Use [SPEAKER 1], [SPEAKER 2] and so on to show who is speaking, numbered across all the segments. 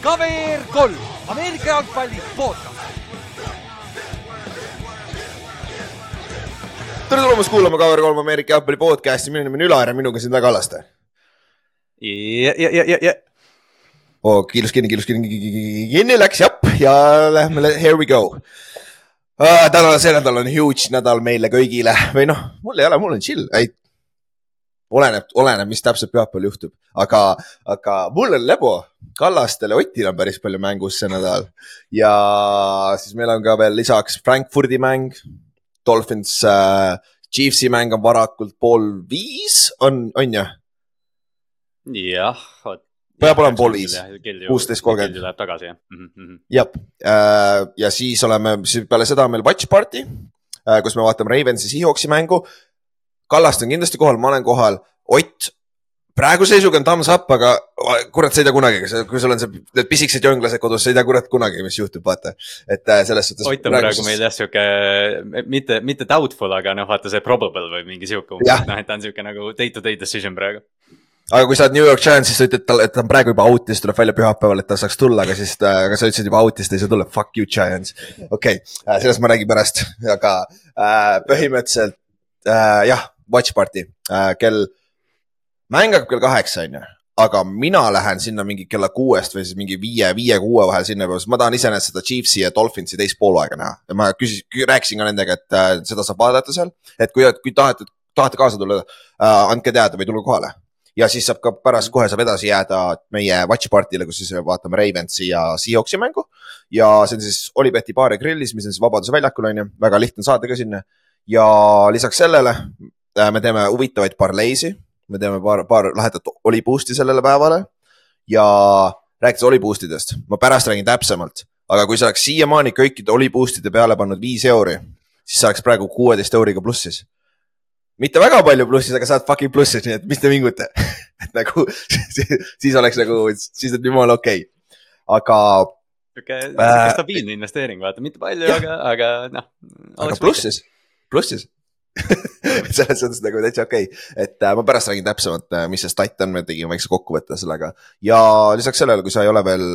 [SPEAKER 1] KVR kolm, Ameerika jalgpalli podcast.
[SPEAKER 2] tere tulemast kuulama KVR3 Ameerika jalgpalli podcasti, minu nimi on Ülar ja minuga siin taga Kallaste.
[SPEAKER 3] ja, ja, ja, ja, ja.
[SPEAKER 2] oo, kiilus kinni, kiilus kinni, kinni läks jah ja lähme, here we go uh,. täna, see nädal on huge nädal meile kõigile või noh, mul ei ole, mul on chill, ei. Oleneb, oleneb, mis täpselt pühapäeval juhtub, aga, aga mul on lebo. Kallastel ja Otil on päris palju mängus see nädal ja siis meil on ka veel lisaks Frankfurdi mäng Dolphins äh,, Chiefsi mäng on varakult pool viis, on, on ju?
[SPEAKER 3] jah, vot.
[SPEAKER 2] peab olema pool viis, kuusteist kolmkümmend.
[SPEAKER 3] läheb tagasi, jah mm -hmm..
[SPEAKER 2] jah äh,, ja siis oleme, siis peale seda on meil watch party äh,, kus me vaatame Ravensi Seahawksi mängu. Kallaste on kindlasti kohal, ma olen kohal, Ott praegu seisuga on thumbs up, aga kurat, sa ei tea kunagi, kui sul on see, need pisikesed jõnglased kodus, sa ei tea kurat kunagi, mis juhtub, vaata. et äh, selles suhtes.
[SPEAKER 3] Ott on praegu, meil jah, sihuke mitte, mitte doubtful, aga noh, vaata see probable või mingi sihuke, noh, et ta on sihuke nagu day to day decision praegu
[SPEAKER 2] aga kui sa oled New York Giants, siis sa ütled talle, et ta on praegu juba out ja siis tuleb välja pühapäeval, et ta saaks tulla, aga siis, äh, aga sa ütlesid juba out'ist, ta ei saa tulla, fuck you Giants. okei okay., äh, sellest ma räägin pärast, aga äh, põhimõtteliselt äh, jah, watch party äh, kell mäng hakkab kell kaheksa, on ju, aga mina lähen sinna mingi kella kuuest või siis mingi viie, viie-kuue vahel sinna juba, sest ma tahan iseenesest seda Chiefsi ja Dolphinsi teist poolaega näha ja ma küsis, rääkisin ka nendega, et äh, seda saab vaadata seal, et kui, kui tahate, tahate kaasa tulla äh,, andke teada või tulge kohale ja siis saab ka pärast kohe saab edasi jääda meie watch party'le, kus siis vaatame Ravensi ja Seahawksi mängu. ja see on siis Olibeti baar ja grillis, mis on siis Vabaduse väljakul on ju, väga lihtne saada ka sinna. ja lisaks sellele me teeme huvitavaid parleisi me teeme paar, paar lahedat oli boost'i sellele päevale ja rääkides oli boost idest, ma pärast räägin täpsemalt, aga kui sa oleks siiamaani kõikide oli boost'ide peale pannud viis euri, siis sa oleks praegu kuueteist euriga plussis. mitte väga palju plussis, aga sa oled fucking plussis, nii et mis te vinguta et nagu siis oleks nagu, siis on jumala okei okay., aga.
[SPEAKER 3] sihuke äh, stabiilne investeering, vaata, mitte palju, aga, aga noh.
[SPEAKER 2] aga plussis, plussis selles suhtes nagu täitsa okei. Okay., et äh, ma pärast räägin täpsemalt, äh, mis see stat on, me tegime väikse kokkuvõtte sellega. Ja lisaks sellele, kui sa ei ole veel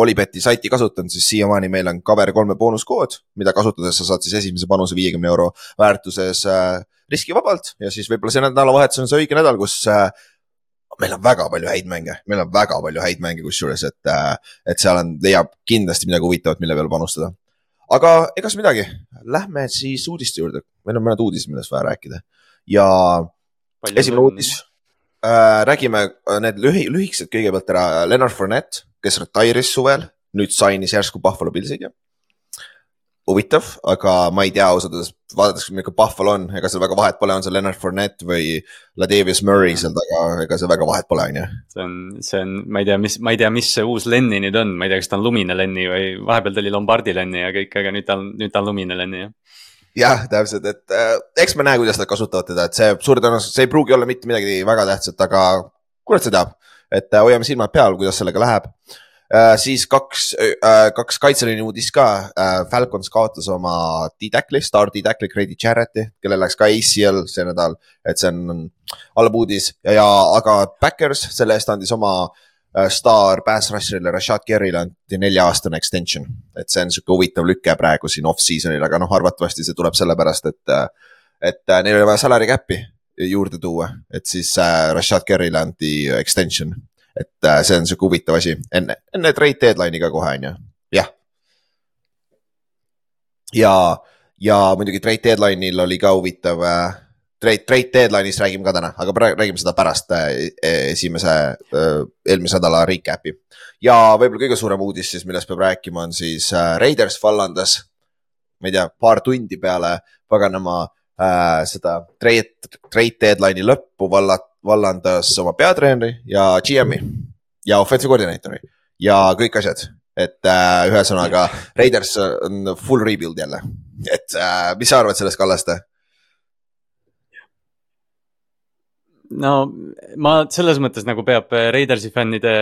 [SPEAKER 2] Olibeti saiti kasutanud, siis siiamaani meil on Cover kolme boonuskood, mida kasutades sa saad siis esimese panuse viiekümne euro väärtuses äh, riskivabalt. Ja siis võib-olla see nädalavahetus on see õige nädal, kus meil on väga palju häid mänge, meil on väga palju häid mänge kusjuures, et, et seal on, leiab kindlasti midagi huvitavat, mille peale panustada aga egas midagi, lähme siis uudiste juurde, meil on mõned uudised, millest vaja rääkida. Ja Palju esimene uudis äh,. räägime äh, need lühi, lühikesed kõigepealt ära, Leonard Fournette, kes retire'is suvel, nüüd sainis järsku Buffalo Pillsiga huvitav, aga ma ei tea ausalt öeldes, vaadates, milline Buffalo on, ega seal väga vahet pole, on see Leonard Fournette või Ladavius Murray seal taga, ega seal väga vahet pole, on ju.
[SPEAKER 3] see on, see on, ma ei tea, mis, ma ei tea, mis see uus Lenni nüüd on, ma ei tea, kas ta on lumine Lenni või vahepeal ta oli Lombardi Lenni ja kõik, aga nüüd ta on, nüüd ta on lumine Lenni, jah
[SPEAKER 2] jah, täpselt, et äh, eks me näe, kuidas nad kasutavad teda, et see suure tõenäosusega, see ei pruugi olla mitte midagi väga tähtsat, aga kurat see teab. et äh, hoiame silmad peal, kuidas sellega läheb äh, siis kaks uh,, kaks kaitseliini uudist ka uh,. Falcons kaotas oma D-tackli, star D-tackli Grady Jarretti, kellel läks ka ACL see nädal, et see on halb uudis ja, ja aga Backers selle eest andis oma staar pass rusher'ile Rashad Kerrile anti nelja-aastane extension. et see on sihuke huvitav lüke praegu siin off-season'il, aga noh, arvatavasti see tuleb sellepärast, et, et neil oli vaja salary cap'i juurde tuua, et siis Rashad Kerrile anti extension et äh, see on sihuke huvitav asi enne, enne trade deadline'i ka kohe on ju, jah. ja, ja muidugi trade deadline'il oli ka huvitav äh, trade, trade deadline'ist räägime ka täna, aga praegu räägime seda pärast äh, esimese äh,, eelmise nädala recap'i. ja võib-olla kõige suurem uudis siis, millest peab rääkima, on siis äh, Raiders vallandas, ma ei tea, paar tundi peale paganama äh, seda trade, trade deadline'i lõppu vallat-, vallandas oma peatreeneri ja GM-i ja offensive koordineetori ja kõik asjad. et äh, ühesõnaga Raiders on full rebuild jälle, et äh, mis sa arvad sellest, Kallaste?
[SPEAKER 3] No ma selles mõttes nagu peab Raidersi fännide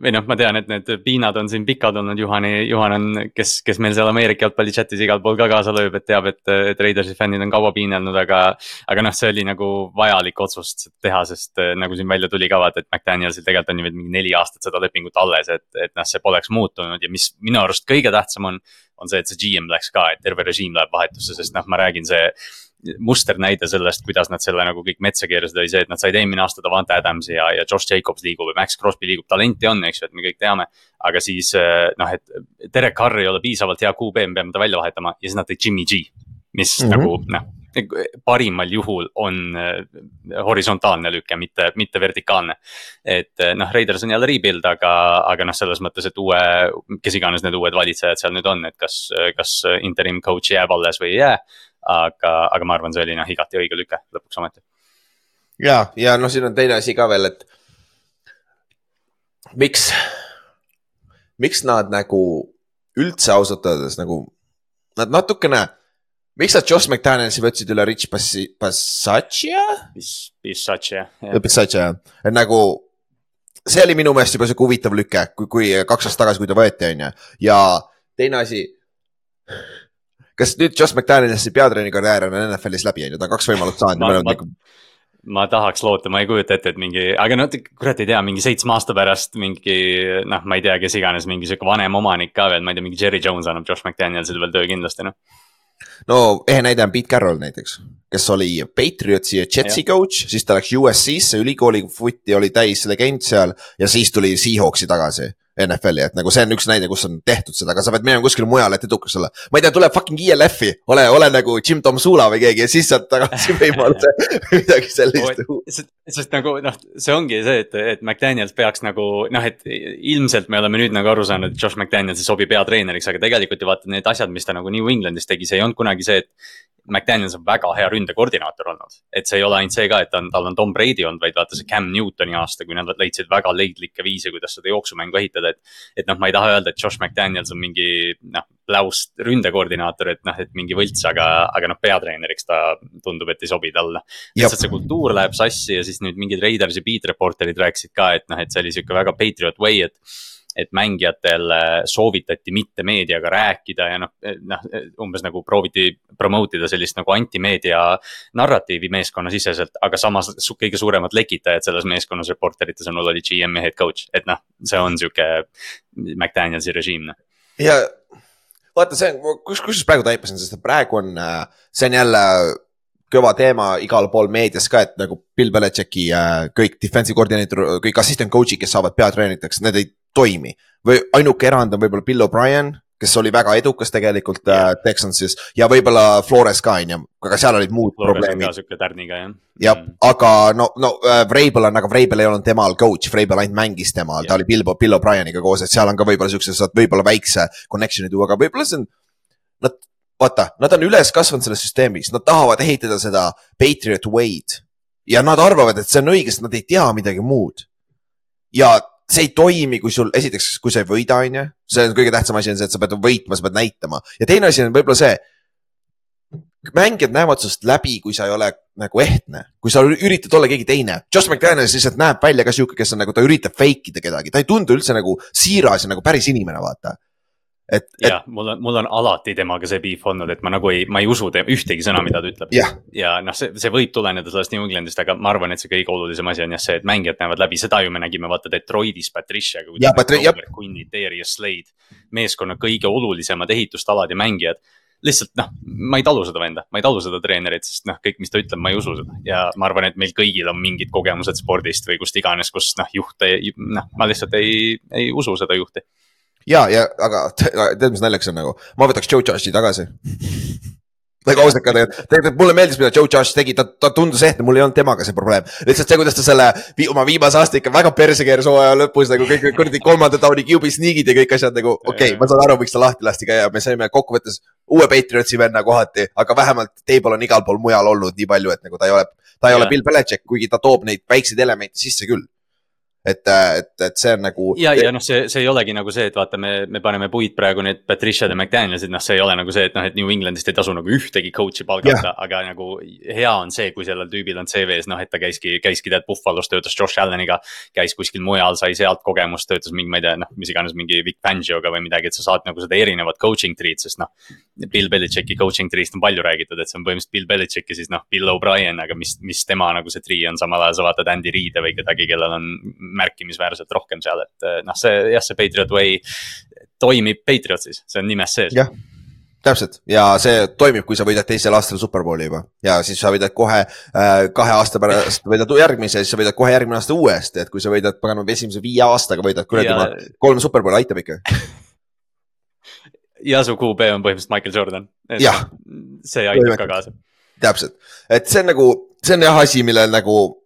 [SPEAKER 3] või noh, ma tean, et need piinad on siin pikad olnud, Juhani, Juhan on, kes, kes meil seal Ameerika jalgpalli chat'is igal pool ka kaasa lööb, et teab, et, et Raidersi fännid on kaua piinelnud, aga. aga noh, see oli nagu vajalik otsus teha, sest nagu siin välja tuli ka vaata, et McDanielsil tegelikult on ju mingi neli aastat seda lepingut alles, et, et noh, see poleks muutunud ja mis minu arust kõige tähtsam on. on see, et see GM läks ka, et terve režiim läheb vahetusse, sest noh, ma räägin, see musternäide sellest, kuidas nad selle nagu kõik metsa keerasid, oli see, et nad said eelmine aasta Davante Adamsi ja, ja Josh Jacobs liigub ja Max Crosby liigub, talenti on, eks ju, et me kõik teame. aga siis noh, et Derek Carr ei ole piisavalt hea QB, me peame ta välja vahetama ja siis nad tõid Jimmy G. mis mm -hmm. nagu noh, parimal juhul on horisontaalne lüke, mitte, mitte vertikaalne. et noh, Raiders on jälle rebuild, aga, aga noh, selles mõttes, et uue, kes iganes need uued valitsejad seal nüüd on, et kas, kas interim coach jääb alles või ei jää aga, aga ma arvan, see oli noh, igati õige lüke lõpuks ometi.
[SPEAKER 2] ja, ja noh, siin on teine asi ka veel, et miks, miks nad nagu üldse ausalt öeldes nagu, nad natukene, miks nad Josh McDanielsi võtsid üle Rich Passaccia?
[SPEAKER 3] Passaccia.
[SPEAKER 2] Passaccia jah, et nagu see oli minu meelest juba sihuke huvitav lüke, kui, kui kaks aastat tagasi, kui ta võeti, on ju. ja teine asi kas nüüd Josh McDanielsi peatreeneri karjäär on NFL-is läbi, on ju, ta on kaks võimalust saanud
[SPEAKER 3] ma, ma, ma tahaks loota, ma ei kujuta ette, et mingi, aga no kurat ei tea, mingi seitsme aasta pärast mingi noh, ma ei tea, kes iganes, mingi sihuke vanem omanik ka veel, ma ei tea, mingi Jerry Jones annab Josh McDanielsile veel töö kindlasti noh.
[SPEAKER 2] no ehe näide on Pete Carroll näiteks, kes oli Patriotsi ja Jetsi ja. coach, siis ta läks USC-sse, ülikooli footi oli täis legend seal ja siis tuli Seahawksi tagasi NFL-i, et nagu see on üks näide, kus on tehtud seda, aga sa pead minema kuskile mujale, et edukas olla. ma ei tea, tuleb fucking ELF-i, ole, ole nagu Jim Tom Sula või keegi ja siis saad tagasi võimaluse või midagi sellist.
[SPEAKER 3] sest, sest nagu noh, see ongi see, et, et McDaniels peaks nagu noh, et ilmselt me oleme nüüd nagu aru saanud, et Josh McDaniels ei sobi peatreeneriks, aga tegelikult ju vaata need asjad, mis ta nagu New Englandis tegi, see ei olnud kunagi see, et McDaniels on väga hea ründekoordinaator olnud. et see ei ole ainult see ka, et ta on, tal on Tom Brady olnud, vaid vaata see Cam Newtoni aasta, kui nad leidsid väga leidlikke viise, kuidas seda jooksumängu ehitada, et. et noh, ma ei taha öelda, et Josh McDaniels on mingi noh, läust ründekoordinaator, et noh, et mingi võlts, aga, aga noh, peatreeneriks ta tundub, et ei sobi talle. lihtsalt see kultuur läheb sassi ja siis nüüd mingid Raidersi beat reporter'id rääkisid ka, et noh, et see oli sihuke väga patriot way, et et mängijatel soovitati mitte meediaga rääkida ja noh, noh umbes nagu prooviti promote ida sellist nagu antimeedia narratiivi meeskonnasiseselt, aga samas kõige suuremad lekitajad selles meeskonnas reporterite sõnul oli GM ja head coach, et noh, see on sihuke McDanielsi režiim noh.
[SPEAKER 2] ja vaata, see on, kus, kus praegu taipasin, sest praegu on, see on jälle kõva teema igal pool meedias ka, et nagu Bill Belichicki äh, kõik defensive koordineeter, kõik assistant coach'id, kes saavad peatreeneriteks, need ei toimi. või ainuke erand on võib-olla Bill O'Brien, kes oli väga edukas tegelikult yeah. äh, Texansis ja võib-olla Flores ka on ju, aga seal olid muud Flores probleemid.
[SPEAKER 3] sihuke tärniga jah.
[SPEAKER 2] jah mm., aga no, no äh, Vrabel on, aga Vrabel ei olnud temal coach, Vrabel ainult mängis temal yeah., ta oli Bill, Bill O'Brieniga koos, et seal on ka võib-olla siuksed, saad võib-olla väikse connection'i tuua, aga võib-olla see on. Nad, vaata, nad on üles kasvanud selles süsteemis, nad tahavad ehitada seda Patriot Way'd ja nad arvavad, et see on õige, sest nad ei tea midagi muud. ja see ei toimi, kui sul esiteks, kui sa ei võida, on ju, see on kõige tähtsam asi on see, et sa pead võitma, sa pead näitama ja teine asi on võib-olla see. mängijad näevad sinust läbi, kui sa ei ole nagu ehtne, kui sa üritad olla keegi teine. Josh McDaniels lihtsalt näeb välja ka sihuke, kes on nagu, ta üritab fake ida kedagi, ta ei tundu üldse nagu siiras ja nagu päris inimene, vaata
[SPEAKER 3] et, et.... jah, mul on, mul on alati temaga see beef olnud, et ma nagu ei, ma ei usu te, ühtegi sõna, mida ta ütleb. ja noh, see, see võib tuleneda sellest New Englandist, aga ma arvan, et see kõige olulisem asi on jah see, et mängijad näevad läbi, seda ju me nägime vaata Detroitis Patriciaga.
[SPEAKER 2] jah, Patri-, jah.
[SPEAKER 3] Quinny, Darius Slade, meeskonna kõige olulisemad ehitustalad ja mängijad lihtsalt noh, ma ei talu seda venda, ma ei talu seda treenerit, sest noh, kõik, mis ta ütleb, ma ei usu seda ja ma arvan, et meil kõigil on mingid kogemused spordist või kust iganes, kus noh, juht ei, noh, ma lihtsalt ei, ei usu seda juhti
[SPEAKER 2] ja, ja aga tead, mis naljakas on nagu, ma võtaks Joe Joshi tagasi. Nagu ausalt ka tegelikult, tegelikult mulle meeldis, mida Joe Josh tegi, ta, ta tundus ehtne, mul ei olnud temaga see probleem. lihtsalt see, kuidas ta selle vi, oma viimase aasta ikka väga perse keeras hooaja lõpus nagu kõik kuradi kolmanda tauni QB sneak'id ja kõik asjad nagu okei okay,, ma saan aru, miks ta lahti lasti ka ja me saime kokkuvõttes uue Patriotsi venna kohati, aga vähemalt table on igal pool mujal olnud nii palju, et nagu ta ei ole, ta ei ja. ole Bill Belichik, kuigi ta toob neid väikseid elemente sisse küll et, et, et see on nagu.
[SPEAKER 3] ja, ja noh, see, see ei olegi nagu see, et vaata, me, me paneme puid praegu need Patricia'd ja McDaniel'id, noh, see ei ole nagu see, et noh, et New Englandist ei tasu nagu ühtegi coach'i palgata, aga nagu hea on see, kui sellel tüübil on CV-s, noh, et ta käiski, käiski tead Buffalo's, töötas Josh Alleniga. käis kuskil mujal, sai sealt kogemust, töötas mingi, ma ei tea, noh, mis iganes mingi Vic Fangio'ga või midagi, et sa saad nagu seda erinevat coaching tree'd, sest noh. Bill Belichicki coaching tree'st on palju räägitud, et see on põhimõtteliselt Bill Belichick ja siis noh, Bill O'Brien, aga mis, mis tema nagu see tree on, samal ajal sa vaatad Andy Reid'e või kedagi, kellel on märkimisväärselt rohkem seal, et eh, noh, see jah, see Patriot Way toimib Patriotsis, see on nimes sees.
[SPEAKER 2] jah, täpselt. Ja see toimib, kui sa võidad teisel aastal superbowli juba. Ja siis sa võidad kohe äh, kahe aasta pärast võidad järgmise siis sa võidad kohe järgmine aasta uuesti, et kui sa võidad paganama esimese viie aastaga võidad kuradi ja... kolm superbowli, aitab ikka.
[SPEAKER 3] Ja su QB on põhimõtteliselt Michael Jordan. see aitab ka kaasa.
[SPEAKER 2] täpselt, et see on nagu, see on jah asi, millel nagu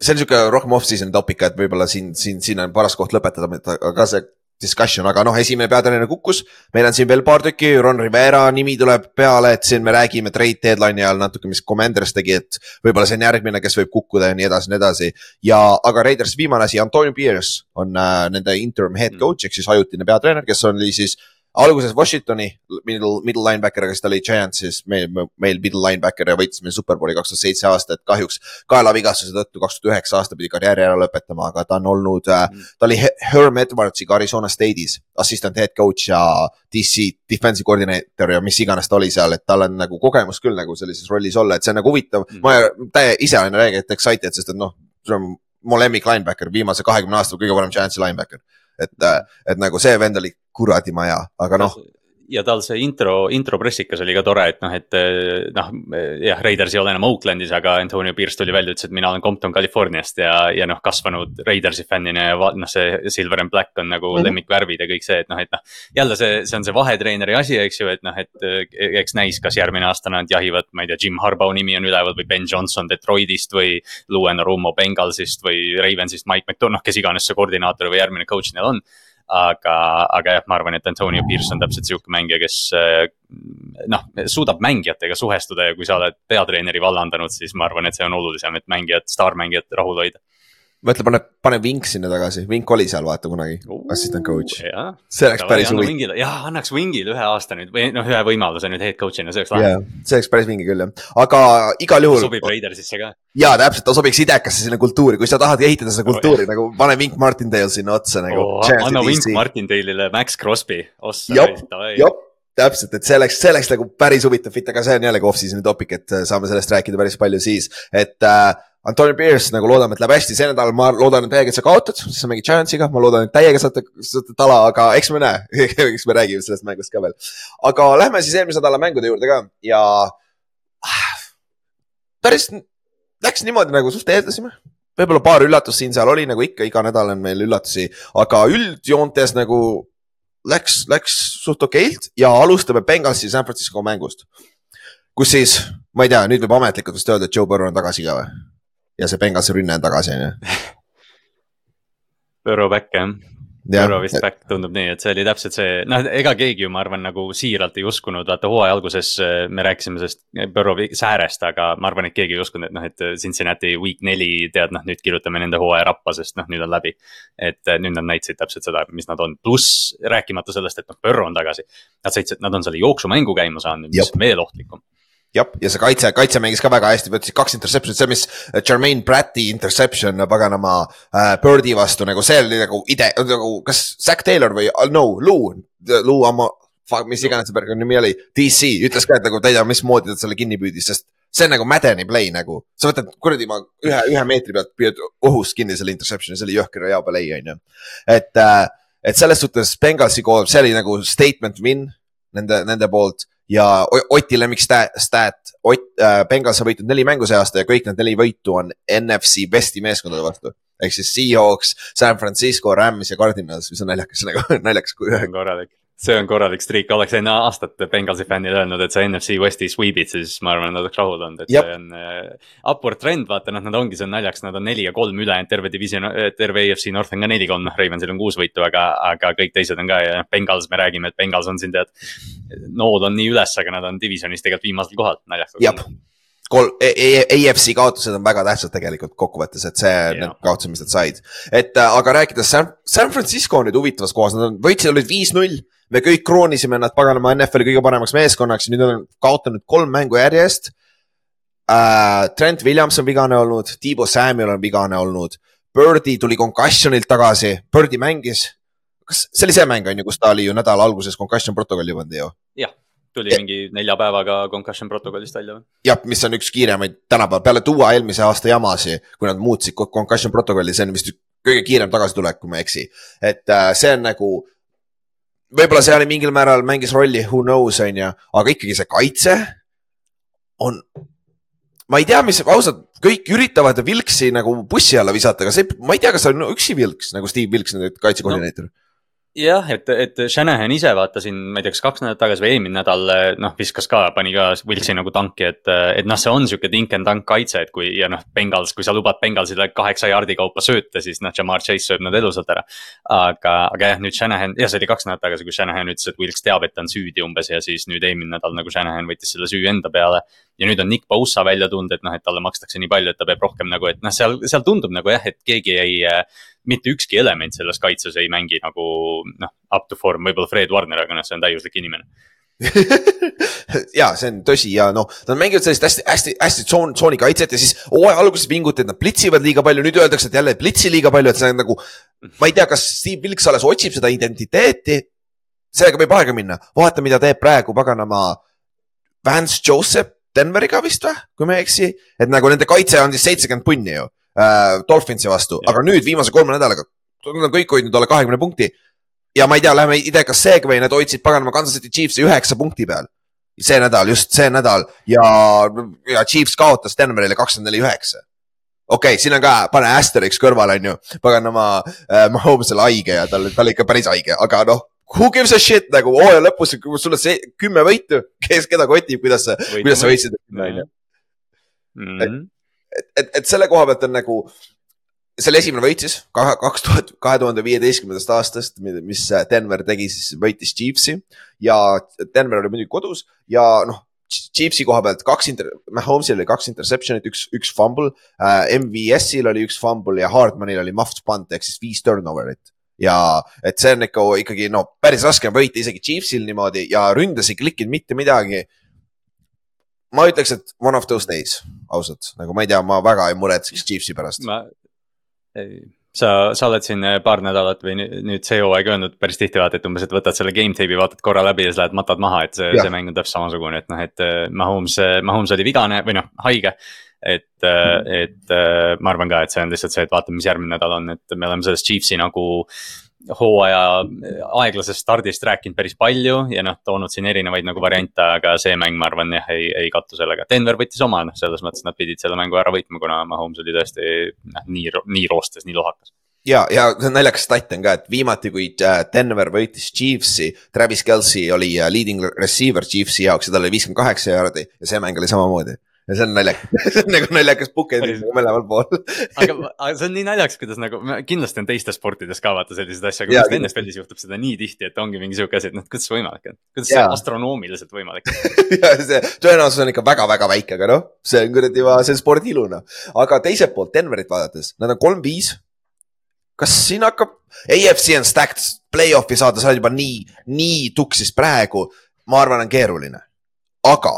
[SPEAKER 2] see on sihuke rohkem off-season topic, et võib-olla siin, siin, siin on paras koht lõpetada, aga see discussion, aga noh, esimene peatreener kukkus. meil on siin veel paar tükki, Ron Rivera nimi tuleb peale, et siin me räägime trade deadline'i ajal natuke, mis Commanders tegi, et võib-olla see on järgmine, kes võib kukkuda ja nii edasi, nii edasi. ja, aga Raiders viimane asi, Antonio Pierce on äh, nende interim head coach ehk siis ajutine peatreener, kes oli siis äh, alguses Washingtoni middle, middle linebacker, aga siis ta oli Giantsis, meil, meil middle linebacker ja võitis meil superbowli kaks tuhat seitse aastat, kahjuks kaelavigastuse tõttu kaks tuhat üheksa aasta pidi karjääri ära lõpetama, aga ta on olnud mm., ta oli Herm Edwardsiga Arizona State'is, assistant head coach ja DC, defensive coordinator ja mis iganes ta oli seal, et tal on nagu kogemus küll nagu sellises rollis olla, et see on nagu huvitav mm., ma täie, ise olen rääginud excited, sest et noh, see on mu lemmik linebacker, viimase kahekümne aasta kõige parem Giantsi linebacker et, et nagu see vend oli kuradi maja, aga noh
[SPEAKER 3] ja tal see intro, intro pressikas oli ka tore, et noh, et noh, jah, Raiders ei ole enam Oaklandis, aga Antonio Pierce tuli välja, ütles, et mina olen Compton, Californiast ja, ja noh, kasvanud Raidersi fännina ja noh, see silver and black on nagu mm -hmm. lemmikvärvid ja kõik see, et noh, et noh. jälle see, see on see vahetreeneri asi, eks ju, et noh, et eks näis, kas järgmine aasta nad jahivad, ma ei tea, Jim Harbaugh nimi on üleval või Ben Johnson Detroitist või. Luen Arumo Bengalsist või Ravensist, Mike McDonald, kes iganes see koordinaator või järgmine coach neil on aga, aga jah, ma arvan, et Antonio Pierce on täpselt sihuke mängija, kes eh, noh, suudab mängijatega suhestuda ja kui sa oled peatreeneri vallandanud, siis ma arvan, et see on olulisem, et mängijad, staarmängijad rahul hoida
[SPEAKER 2] mõtle, pane, pane Vink sinna tagasi, Vink oli seal vaata kunagi, assistant coach. see oleks päris huvitav.
[SPEAKER 3] jah, annaks Wingile ühe aasta nüüd või noh, ühe võimaluse nüüd head coach'ina, see oleks lahe
[SPEAKER 2] yeah,. see oleks päris vinge küll jah, aga igal juhul.
[SPEAKER 3] sobib Raidersisse ka.
[SPEAKER 2] ja täpselt, ta sobiks idekasse sinna kultuuri, kui sa tahad ehitada seda kultuuri oh, nagu pane Vink Martindale sinna otsa nagu
[SPEAKER 3] oh,. anna Vink Martindale'ile Max Crosby, ossa.
[SPEAKER 2] jop, täpselt, et see oleks, see oleks nagu päris huvitav fit, aga see on jällegi off-season'i topic, et äh, saame sellest rääkida päris palju siis, et äh, Antonio Pierce nagu loodame, et läheb hästi, see nädal ma loodan, et täiega, sa kaotad, siis sa mängid Giantsiga, ma loodan, et täiega saate, saate tala, aga eks me näe eks me räägime sellest mängust ka veel. aga lähme siis eelmise nädala mängude juurde ka ja päris läks niimoodi, nagu suht eeldasime. võib-olla paar üllatust siin-seal oli, nagu ikka, iga nädal on meil üllatusi, aga üldjoontes nagu läks, läks suht okeilt ja alustame Bengalsi San Francisco mängust. kus siis, ma ei tea, nüüd võib ametlikult vist öelda, et Joe Burrow on tagasi ka või? Ja see Bengalsi rünne on tagasi, on ju.
[SPEAKER 3] Burrow back jah Burrow vist back tundub nii, et see oli täpselt see, noh, ega keegi ju, ma arvan, nagu siiralt ei uskunud, vaata hooaja alguses äh, me rääkisime sellest Burrow säärest, aga ma arvan, et keegi ei uskunud, et noh, et Cincinnati week neli, tead, noh, nüüd kirjutame nende hooaja rappa, sest noh, nüüd on läbi. et äh, nüüd nad näitasid täpselt seda, mis nad on, pluss rääkimata sellest, et noh, Burrow on tagasi. Nad said, nad on selle jooksumängu käima saanud, mis on veel ohtlikum
[SPEAKER 2] jah, ja see kaitse, kaitse mängis ka väga hästi, võttis kaks interception'it, see, mis äh, Jermaine Pratti interception paganama äh, Birdi vastu nagu see oli nagu ide, nagu kas Zack Taylor või uh, no, Lou, Lou Amo, mis iganes see nimi oli, DC ütles ka, et nagu ta ei tea, mismoodi ta selle kinni püüdis, sest see on nagu Madeni play nagu, sa võtad kuradi ma ühe, ühe meetri pealt püüad õhust kinni selle interception'i, see oli jõhker hea play on ju. et äh,, et selles suhtes Bengalsi kool, see oli nagu statement win nende, nende poolt ja Oti lemmik stat, Ott äh,, Bengals on võitnud neli mängu see aasta ja kõik need neli võitu on NFC besti meeskondade vastu. ehk siis Seahawks, San Francisco, Rams ja Cardinals, mis on naljakas nagu, naljakas kui ühe.
[SPEAKER 3] korralik see on korralik striik, oleks enne aastat Bengalsi fännid öelnud, et sa NFC Westi sweep'id, siis ma arvan, et nad oleks rahul olnud, et Jab. see on äh, upward trend, vaata noh, nad ongi, see on naljakas, nad on neli ja kolm ülejäänud terve division, äh, terve AFC North on ka neli-kolm, noh, Ravensil on kuus võitu, aga, aga kõik teised on ka ja noh, Bengals, me räägime, et Bengals on siin tead. nood on nii üles, aga nad on divisionis tegelikult viimasel kohal, naljakas.
[SPEAKER 2] kolm, AFC kaotused on väga tähtsad tegelikult kokkuvõttes, et see
[SPEAKER 3] Jaa.
[SPEAKER 2] need kaotused, mis nad said. et äh, aga rääkides San, San Francisco on nüüd huvitavas kohas, nad on, võitsid olid viis-null. Me kõik kroonisime nad paganama NFL-i kõige paremaks meeskonnaks ja nüüd on kaotanud kolm mängu järjest äh,. Trent Williams on vigane olnud, Tiibo Samuel on vigane olnud. Birdi tuli concussion'ilt tagasi, Birdi mängis. kas see oli see mäng on ju, kus ta oli ju nädala alguses concussion protokolli pannud ju?
[SPEAKER 3] tuli
[SPEAKER 2] Ja-
[SPEAKER 3] mingi nelja päevaga concussion protokollist välja
[SPEAKER 2] jah, mis on üks kiiremaid tänapäeval peale tuua eelmise aasta jamasid, kui nad muutsid co- concussion protokolli, see on vist kõige kiirem tagasitulek, kui ma ei eksi. et äh, see on nagu, võib-olla see oli mingil määral mängis rolli, who knows, on ju, aga ikkagi see kaitse on. ma ei tea, mis ausalt, kõik üritavad Vilksi nagu bussi alla visata, aga see, ma ei tea, kas see on üksi Vilks nagu Steve Vilks, nüüd kaitsekoordineeter no..
[SPEAKER 3] jah, et, et Shanahan ise vaata siin, ma ei tea, kas kaks nädalat tagasi või eelmine nädal, noh viskas ka, pani ka Wiltsi nagu tanki, et, et noh, see on sihuke dink and dunk kaitse, et kui ja noh, Bengals, kui sa lubad Bengalsile kaheksa jaardi kaupa sööta, siis noh, Jamar Chase sööb nad elusalt ära. aga, aga jah, nüüd Shanahan, jah, see oli kaks nädalat tagasi, kui Shanahan ütles, et Wilks teab, et ta on süüdi umbes ja siis nüüd eelmine nädal nagu Shanahan võttis selle süü enda peale. Ja nüüd on Nick Bosa välja tulnud, et noh, et talle makstakse nii palju, et ta peab rohkem nagu, et noh, seal, seal tundub nagu jah, et keegi ei mitte ükski element selles kaitses ei mängi nagu noh, up to form, võib-olla Fred Warner, aga noh, see on täiuslik inimene.
[SPEAKER 2] ja see on tõsi ja noh, nad mängivad sellist hästi, hästi, hästi tsoon, tsoonikaitset ja siis hooaja alguses vingutati, et nad plitsivad liiga palju, nüüd öeldakse, et jälle ei plitsi liiga palju, et see on nagu. ma ei tea, kas Steve Wilks alles otsib seda identiteeti. sellega võib aega minna, vaata, mida teeb praegu paganama Vance Joseph Denveriga vist või, kui ma ei eksi, et nagu nende kaitse andis seitsekümmend punni ju äh, Dolphinsi vastu, aga nüüd viimase kolme nädalaga, nad on kõik hoidnud alla kahekümne punkti. Ja ma ei tea, lähme idekas segway, nad hoidsid paganama Kansas City Chiefsi üheksa punkti peal. see nädal, just see nädal. Ja, ja Chiefs kaotas Denverile kakskümmend neli üheksa. okei okay,, siin on ka, pane asteriks kõrvale, onju, paganama äh, Mahomes oli haige ja tal, ta oli ikka päris haige, aga noh. Who gives a shit nagu hooaja lõpus, kui sul on see kümme võitu, kes keda kotib, kuidas sa, kuidas sa võitsid, onju.
[SPEAKER 3] Mhm.
[SPEAKER 2] et, et, et selle koha pealt on nagu, selle esimene võit siis kahe, kaks tuhat, kahe tuhande viieteistkümnendast aastast, mis Denver tegi, siis võitis Chiefsi ja Denver oli muidugi kodus ja noh, Chiefsi koha pealt kaks inter-, Mahomes'il oli kaks interception'it, üks, üks fumble äh,, MVS-il oli üks fumble ja Hardmanil oli muffed punt ehk siis viis turnover'it. Ja et see on ikka ikkagi no päris raske on võita isegi Chiefsil niimoodi ja ründas ei klikkinud mitte midagi ma ütleks, et one of those days, ausalt, nagu ma ei tea, ma väga ei muretseks Chiefsi pärast.
[SPEAKER 3] ma, sa, sa oled siin paar nädalat või nüüd see hooaeg öelnud päris tihti vaata, et umbes, et võtad selle game tape'i, vaatad korra läbi ja siis lähed matad maha, et see, see mäng on täpselt samasugune, et noh, et äh, Mahomes, Mahomes oli vigane või noh, haige. et, et äh, ma arvan ka, et see on lihtsalt see, et vaatame, mis järgmine nädal on, et me oleme sellest Chiefsi nagu hooaja aeglasest stardist rääkinud päris palju ja noh, toonud siin erinevaid nagu variante, aga see mäng, ma arvan jah, ei, ei kattu sellega. Denver võttis oma, noh, selles mõttes nad pidid selle mängu ära võitma, kuna Mahomes oli tõesti noh, nii, nii roostes, nii lohakas.
[SPEAKER 2] ja, ja naljakas stat on ka, et viimati, kui äh, Denver võitis Chiefsi, Travis Kelci oli äh, leading receiver Chiefsi jaoks ja tal oli viiskümmend kaheksa jaardi ja see mäng oli samamoodi. Ja see on naljakas, see on nagu naljakas bookend'is nagu mõlemal pool.
[SPEAKER 3] aga, aga see on nii naljakas, kuidas nagu kindlasti on teistes sportides ka vaata selliseid asju, aga just. NFL-is juhtub seda nii tihti, et ongi mingi sihuke asi, et noh, kuidas võimalik on, kuidas see astronoomiliselt võimalik on.
[SPEAKER 2] ja see tõenäosus on ikka väga-väga väike, aga noh, see on kuradi, see on spordi ilu noh. aga teiselt poolt Denverit vaadates, nad on kolm-viis. kas siin hakkab, AFC on stacked, play-off'i saada, sa oled juba nii, nii tuksis praegu, ma arvan, on keeruline. aga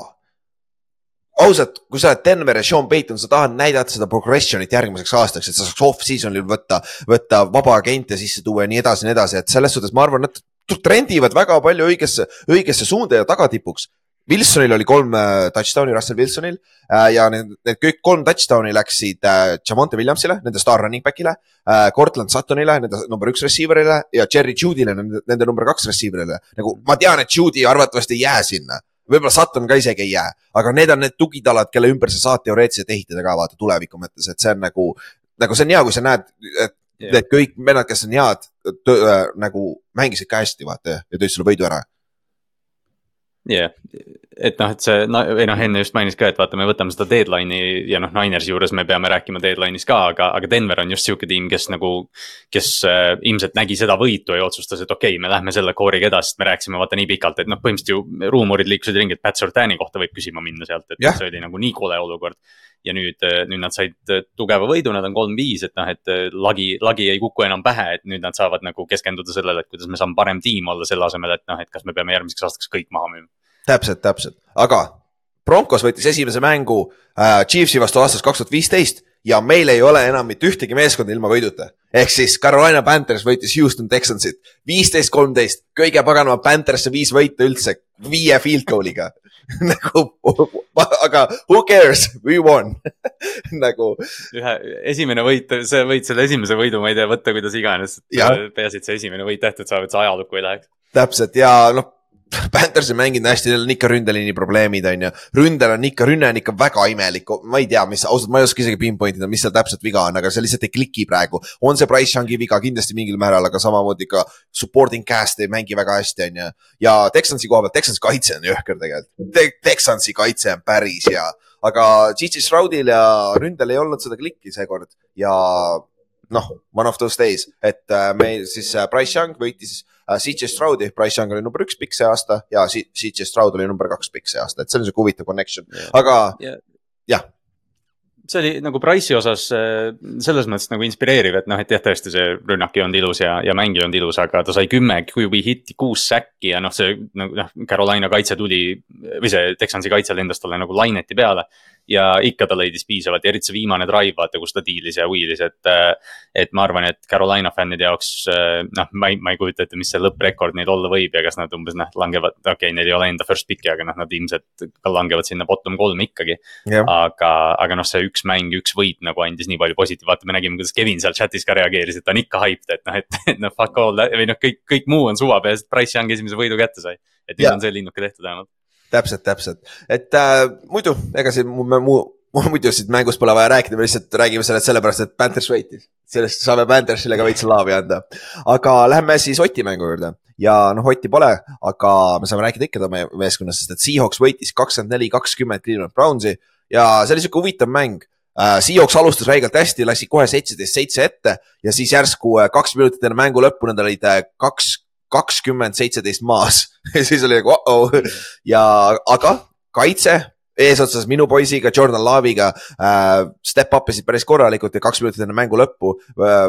[SPEAKER 2] ausalt, kui sa oled Denver ja Sean Payton, sa tahad näidata seda progression'it järgmiseks aastaks, et sa saaks off-season'il võtta, võtta vaba agente sisse tuua ja nii edasi ja nii edasi, et selles suhtes ma arvan, nad trendivad väga palju õigesse, õigesse suunda ja tagatipuks. Wilsonil oli kolm äh, touchdown'i, Russell Wilsonil äh, ja need, need kõik kolm touchdown'i läksid äh, Jamonte Williamsile, nende staar running back'ile Cortland Suttonile, nende number üks receiver'ile ja Jerry Judy'le, nende number kaks receiver'ile. nagu ma tean, et Judy arvatavasti ei jää sinna, võib-olla Sutton ka isegi ei jää, aga need on need tugitalad, kelle ümber sa saad teoreetiliselt ehitada ka vaata tuleviku mõttes, et see on nagu, nagu see on hea, kui sa näed, et
[SPEAKER 3] Jah.
[SPEAKER 2] need kõik vennad, kes on head, nagu mängisid ka hästi, vaata ja tõid sulle võidu ära.
[SPEAKER 3] Jah yeah., et noh, et see, või noh, enne just mainis ka, et vaata, me võtame seda deadline'i ja noh, Ninersi juures me peame rääkima deadline'is ka, aga, aga Denver on just sihuke tiim, kes nagu. kes äh, ilmselt nägi seda võitu ja otsustas, et okei okay,, me lähme selle core'iga edasi, sest me rääkisime vaata nii pikalt, et noh, põhimõtteliselt ju ruumorid liikusid ringi, et Pat Surtani kohta võib küsima minna sealt, et yeah. see oli nagu nii kole olukord ja nüüd, nüüd nad said tugeva võidu, nad on kolm-viis, et noh, et lagi, lagi ei kuku enam pähe, et nüüd nad saavad nagu keskenduda sellele, et kuidas me saame parem tiim olla, selle asemel, et noh, et kas me peame järgmiseks aastaks kõik maha müüma
[SPEAKER 2] täpselt, täpselt, aga Broncos võttis esimese mängu äh, Chiefsi vastu aastast kaks tuhat viisteist ja meil ei ole enam mitte ühtegi meeskonda ilma võiduta. ehk siis Carolina Panthers võitis Houston Texansit viisteist, kolmteist, kõige paganama Pantherisse viis võitu üldse viie field goal'iga nagu, aga who cares, we won nagu.
[SPEAKER 3] ühe, esimene võit, sa võid selle esimese võidu, ma ei tea, võtta kuidas iganes. peaasi, et see esimene võit tehtud saab, et see ajalukku ei läheks.
[SPEAKER 2] täpselt ja noh Panthers on mänginud hästi, neil on ikka ründeliini probleemid, on ju. ründel on ikka, rünne on ikka väga imelik, ma ei tea, mis, ausalt, ma ei oska isegi pinpoint ida, mis seal täpselt viga on, aga see lihtsalt ei kliki praegu. on see Price Youngi viga kindlasti mingil määral, aga samamoodi ka supporting cast ei mängi väga hästi, on ju. ja Texansi koha pealt, Texansi kaitse on jõhker tegelikult Te. Texansi kaitse on päris hea, aga Gigi Stroudil ja ründel ei olnud seda klikki seekord ja noh, one of those days, et äh, meil siis äh, Price Young võitis Äh, CJ Stroudi, Price Young oli number üks pikk see aasta ja CJ Stroud oli number kaks pikk see aasta, et see on sihuke huvitav connection, aga jah ja.
[SPEAKER 3] see oli nagu Price'i osas äh, selles mõttes nagu inspireeriv, et noh, et jah, tõesti see rünnak ei olnud ilus ja, ja mäng ei olnud ilus, aga ta sai kümme QB hitti, kuus säkki ja noh, see nagu noh, Carolina kaitse tuli. või see Texansi kaitse lendas talle nagu laineti peale ja ikka ta leidis piisavalt ja eriti see viimane drive, vaata, kus ta diilis ja wheel'is, et. et ma arvan, et Carolina fännide jaoks noh, ma ei, ma ei kujuta ette, mis see lõpprekord neil olla võib ja kas nad umbes noh, langevad, okei okay,, neil ei ole enda first pick'i, aga noh, nad ilmselt ka langevad sinna bottom kolm ikkagi. aga, aga noh, see üks mäng, üks võit nagu andis nii palju positiivset, vaata, me nägime, kuidas Kevin seal chat'is ka reageeris, et ta on ikka hyped, et noh, et, et noh, fuck all või noh, kõik, kõik muu on suva peas, Price Young esimese võidu kätte sai. et nüüd on see linnuke tehtud vähemalt
[SPEAKER 2] täpselt, täpselt, et äh, muidu ega siin mu, mu, mul muidu siit mängust pole vaja rääkida, me lihtsalt räägime sellest sellepärast, et Panthers võitis. sellest saame Panthersile ka veits laavi anda. aga lähme siis Oti mängu juurde ja noh, Otti pole, aga me saame rääkida ikka tema meeskonnast, sest et Seahawks võitis kakskümmend neli, kakskümmend Cleveland Brownsi ja see oli sihuke huvitav mäng uh,. Seahawks alustas räigelt hästi, läksid kohe seitseteist, seitse ette ja siis järsku uh, kaks minutit enne mängu lõppu nad olid uh, kaks kakskümmend seitseteist maas ja siis oli nagu oh-oh ja, aga kaitse eesotsas minu poisiga, Jordan Love'iga äh, step up isid päris korralikult ja kaks minutit enne mängu lõppu äh,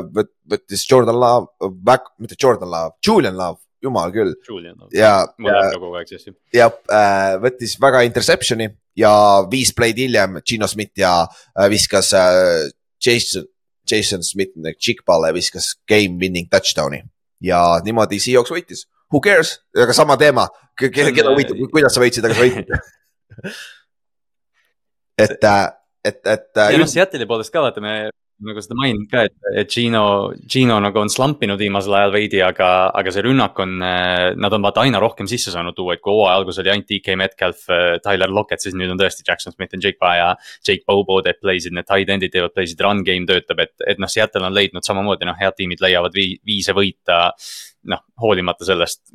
[SPEAKER 2] võttis Jordan Love, mitte Jordan Love, Julian Love jumal küll. ja, ja äh, võttis väga interception'i ja viis play'd hiljem Gino Smith ja äh, viskas äh, Jason, Jason Smith, Chick-Ball'e viskas game winning touchdown'i ja niimoodi Seahawks võitis. Who cares, aga sama teema, keda, keda huvitab, kuidas sa võitsid, aga sa võitsid et, et, et.
[SPEAKER 3] ja noh, Seattle'i poolest ka vaata, me nagu seda maininud ka, et, et Gino, Gino nagu on slampinud viimasel ajal veidi, aga, aga see rünnak on, nad on vaata aina rohkem sisse saanud tuua, et kui hooaja alguses oli ainult DK Metcalf, Tyler Lockett, siis nüüd on tõesti Jackson Smith ja Jake Baja. Jake Bobo teeb play'sid, need tight end'id teevad play'sid, run game töötab, et, et noh, Seattle on leidnud samamoodi noh, head tiimid leiavad vii, viise võita noh, hoolimata sellest,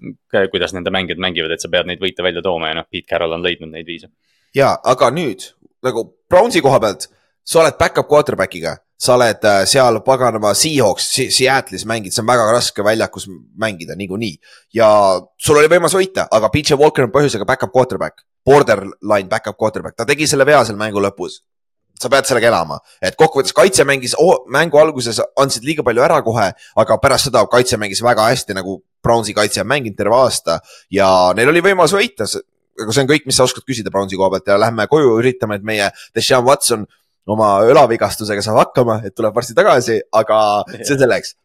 [SPEAKER 3] kuidas nende mängijad mängivad, et sa pead neid võite välja tooma ja noh, Pete Carroll on leidnud neid viise.
[SPEAKER 2] ja, aga nüüd nagu Brownsi koha pealt, sa oled back-up quarterback'iga, sa oled äh, seal paganama Seahawks, Seattle'is mängid, see on väga raske väljakus mängida niikuinii. ja sul oli võimalus võita, aga PJ Walker on põhjusega back-up quarterback, borderline back-up quarterback, ta tegi selle vea seal mängu lõpus. Sa pead sellega elama, et kokkuvõttes kaitse mängis oh,, mängu alguses andsid liiga palju ära kohe, aga pärast seda kaitse mängis väga hästi, nagu Brownsi kaitse on mänginud terve aasta. Ja neil oli võimalus võita, aga see on kõik, mis sa oskad küsida Brownsi koha pealt. Ja lähme koju, üritame, et meie Deshaun Watson oma õlavigastusega saab hakkama, et tuleb varsti tagasi, aga see selleks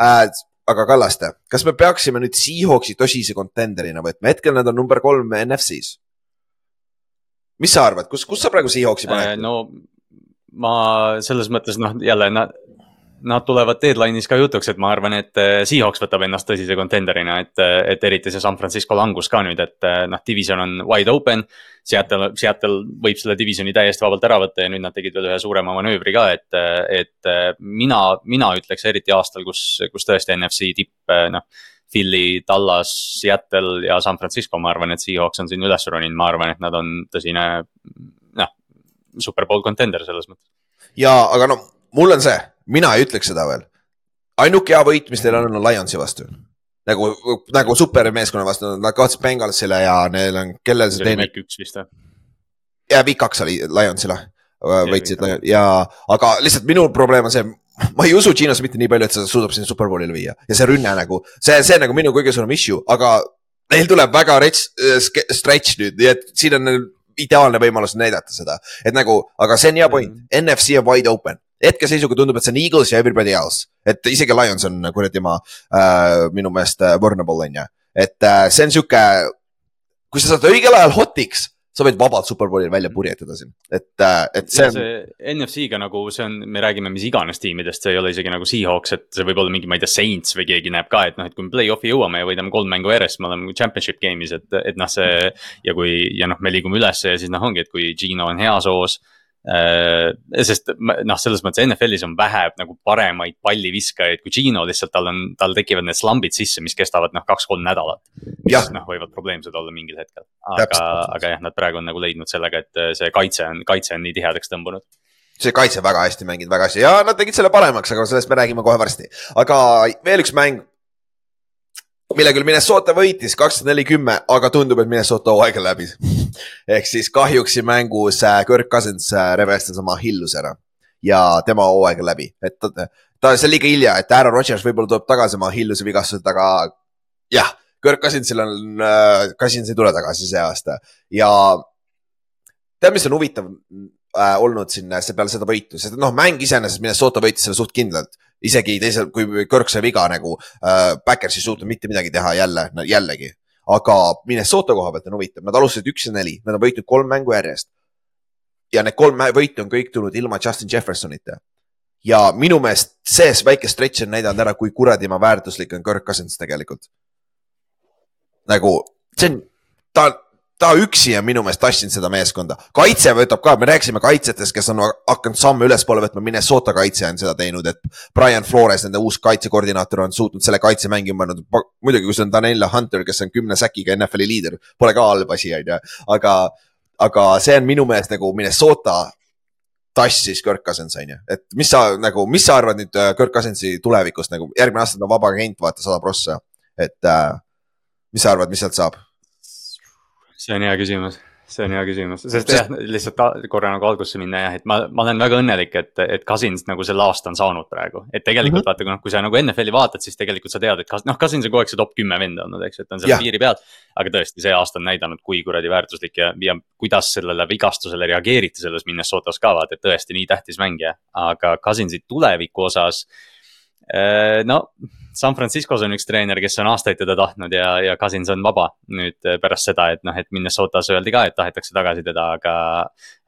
[SPEAKER 2] äh,. aga Kallaste, kas me peaksime nüüd Seahawksi tosise kontenderina võtma, hetkel nad on number kolm NFC-s. mis sa arvad, kus, kus sa praegu Seahawksi paned äh,?
[SPEAKER 3] no ma selles mõttes noh, jälle nad nad tulevad deadline'is ka jutuks, et ma arvan, et eh, Seahawks võtab ennast tõsise contender'ina, et, eh, et eriti see San Francisco langus ka nüüd, et eh, noh, division on wide open. Seattle, Seattle võib selle divisioni täiesti vabalt ära võtta ja nüüd nad tegid veel ühe suurema manöövri ka, et, et mina, mina ütleks eriti aastal, kus, kus tõesti NFC tipp noh Philly, Tallas, Seattle ja San Francisco, ma arvan, et Seahawks on siin üles roninud, ma arvan, et nad on tõsine noh, superbowl contender selles mõttes.
[SPEAKER 2] ja, aga no mul on see, mina ei ütleks seda veel. ainuke hea võit, mis neil on, on Lionsi vastu. nagu, nagu supermeeskonna vastu, nad kaotasid Bengalsile ja neil on, kellel see teine.
[SPEAKER 3] üks vist või?
[SPEAKER 2] ja Week kaks oli Lionsile, võitsid ja, aga lihtsalt minu probleem on see ma ei usu Ginos mitte nii palju, et ta suudab sinna superbowlile viia ja see rünne nagu, see, see nagu minu kõige suurem issue, aga neil tuleb väga rets, stretch nüüd, nii et siin on ideaalne võimalus näidata seda, et nagu, aga see on hea point mm, -hmm. NFC on wide open hetkeseisuga tundub, et see on Eagles ja everybody else, et isegi Lions on kuradi ma äh, minu meelest äh, vulnerable on ju, et äh, see on sihuke, kui sa saad õigel ajal hot'iks sa võid vabalt superbowlil välja purjetada siin, et, äh, et see on.
[SPEAKER 3] NFC-ga nagu see on, me räägime mis iganes tiimidest, see ei ole isegi nagu Seahawks, et see võib olla mingi, ma ei tea, Saints või keegi näeb ka, et noh, et kui me play-off'i jõuame ja võidame kolm mängu järjest, me oleme championship game'is, et, et noh, see. ja kui, ja noh, me liigume ülesse ja siis noh, ongi, et kui Gino on heas hoos sest noh, selles mõttes NFL-is on vähe nagu paremaid palliviskajaid kui Gino, lihtsalt tal on, tal tekivad need slambid sisse, mis kestavad noh, kaks-kolm nädalat. mis noh, võivad probleemsed olla mingil hetkel. aga, aga jah, nad praegu on nagu leidnud sellega, et äh, see kaitse on, kaitse on nii tihedaks tõmbunud
[SPEAKER 2] see kaitse väga hästi mänginud, väga hästi ja nad tegid selle paremaks, aga sellest me räägime kohe varsti. aga veel üks mäng, mille küll Minnesota võitis kakskümmend neli, kümme, aga tundub, et Minnesota hooaeg on läbi. Ehk siis kahjuks siin mängus äh, Kirk Cousins äh, rebestas oma hilluse ära. Ja tema hooaeg on läbi, et ta, ta, see on liiga hilja, et Aaron Rodgers võib-olla tuleb tagasi oma hilluse vigastused, aga jah, Kirk Cousinsil on äh,, Cousins ei tule tagasi see aasta. Ja tead, mis on huvitav äh, olnud siin peale seda võitu, sest noh, mäng iseenesest Minnesota võitis selle suht kindlalt isegi teisel, kui Kirk sai viga nagu äh,, Backers ei suutnud mitte midagi teha jälle, jällegi. aga Minnesota koha pealt on huvitav, nad alustasid üks ja neli, nad on võitnud kolm mängu järjest. ja need kolm võitu on kõik tulnud ilma Justin Jeffersonita. ja minu meelest see väike stretch on näidanud ära, kui kuradi väärtuslik on Kirk Cousins tegelikult. nagu see on, ta ta üksi on minu meelest tassinud seda meeskonda. kaitse võtab ka, me rääkisime kaitsjatest, kes on hakanud samme ülespoole võtma, Minnesota kaitse on seda teinud, et Brian Flores, nende uus kaitsekoordinaator on suutnud selle kaitse mängima pannud. muidugi, kui see on Daniela Hunter, kes on kümne säkiga NFL-i liider, pole ka halb asi, on ju, aga, aga see on minu meelest nagu Minnesota tassis Kirk Cousins on ju, et mis sa nagu, mis sa arvad nüüd äh, Kirk Cousinsi tulevikust nagu, järgmine aasta on vaba agent, vaata sada prossa, et äh, mis sa arvad, mis sealt saab?
[SPEAKER 3] See on hea küsimus, see on hea küsimus, sest jah, lihtsalt korra nagu algusesse minna jah, et ma, ma olen väga õnnelik, et, et Cousins nagu selle aasta on saanud praegu. et tegelikult mm -hmm. vaata, kui noh, kui sa nagu NFL-i vaatad, siis tegelikult sa tead, et noh, Cousins on kogu aeg see top kümme vend olnud, eks, et ta on seal piiri peal. aga tõesti, see aasta on näidanud, kui kuradi väärtuslik ja, ja kuidas sellele vigastusele reageeriti selles Minnesotas ka vaata, et tõesti nii tähtis mängija. aga Cousinsi tuleviku osas Äh, no San Franciscos on üks treener, kes on aastaid teda tahtnud ja, ja Cousins on vaba nüüd äh, pärast seda, et noh, et Minnesotas öeldi ka, et tahetakse tagasi teda, aga.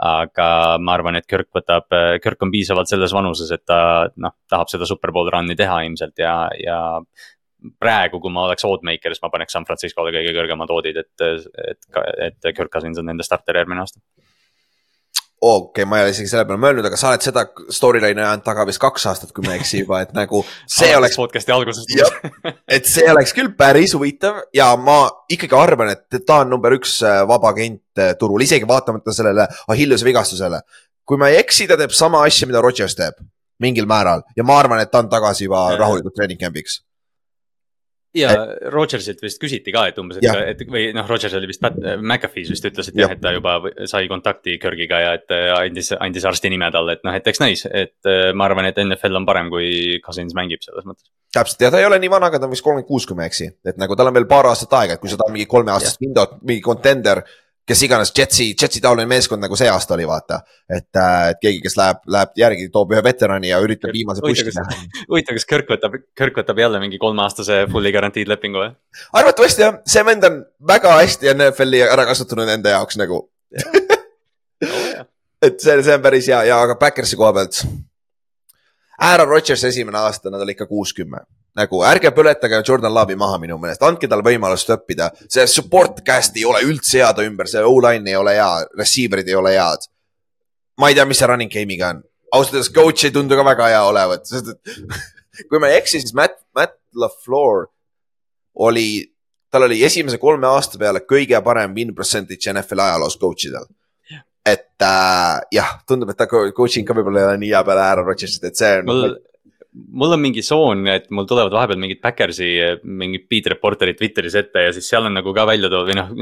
[SPEAKER 3] aga ma arvan, et Kirk võtab, äh, Kirk on piisavalt selles vanuses, et ta noh, tahab seda superbowl run'i teha ilmselt ja, ja praegu, kui ma oleks oddmaker, siis ma paneks San Franciscole kõige kõrgemad oodid, et, et, et Kirk Cousins on nende starter järgmine aasta
[SPEAKER 2] okei okay,, ma ei ole isegi selle peale mõelnud, aga sa oled seda storyline'i ajanud taga vist kaks aastat, kui ma ei eksi juba, et nagu see oleks.
[SPEAKER 3] podcast'i algusest.
[SPEAKER 2] et see oleks küll päris huvitav ja ma ikkagi arvan, et ta on number üks äh, vaba agent äh, turul, isegi vaatamata sellele Achilleuse vigastusele. kui ma ei eksi, ta teeb sama asja, mida Rodgers teeb mingil määral ja ma arvan, et ta on tagasi juba rahulikult treening camp'iks
[SPEAKER 3] ja et... Rogersilt vist küsiti ka, et umbes, et, et või noh, Rogers oli vist, McAfee's vist ütles, et jah, et ta juba sai kontakti Kirgiga ja et äh, andis, andis arsti nime talle, et noh, et eks näis, et äh, ma arvan, et NFL on parem, kui Cousins mängib selles mõttes.
[SPEAKER 2] Täpselt ja ta ei ole nii vana, aga ta on vist kolmkümmend kuus, kui ma ei eksi, et nagu tal on veel paar aastat aega, et kui sa tahad mingi kolmeaastast window't, mingi contender kes iganes Jetsi, Jetsi taoline meeskond nagu see aasta oli, vaata. et, äh, et keegi, kes läheb, läheb järgi, toob ühe veterani ja üritab viimase push'i teha.
[SPEAKER 3] huvitav, kas Kirk võtab, Kirk võtab jälle mingi kolmeaastase fully guaranteed lepingu või?
[SPEAKER 2] arvatavasti jah, see vend on väga hästi NFL-i ära kasutanud enda jaoks nagu oh, et see, see on päris hea ja, aga Backersi koha pealt. Aaron Rodgers esimene aasta, nad olid ikka kuuskümmend nagu ärge põletage Jordan Love'i maha minu meelest, andke talle võimalust õppida. see support cast ei ole üldse hea ta ümber, see O-line ei ole hea, receiver'id ei ole head. ma ei tea, mis see running game'iga on, ausalt öeldes coach ei tundu ka väga hea olevat, sest et kui ma ei eksi, siis Matt, Matt LaFleur oli, tal oli esimese kolme aasta peale kõige parem win percentage NFL ajaloos coach idel et äh, jah, tundub, et ta coaching ka võib-olla ei ole nii hea peale Aaron Rodgersit, et see on.
[SPEAKER 3] Mul on mingi soon, et mul tulevad vahepeal mingid Backersi mingid beat reporter'id Twitteris ette ja siis seal on nagu ka välja toodud või noh,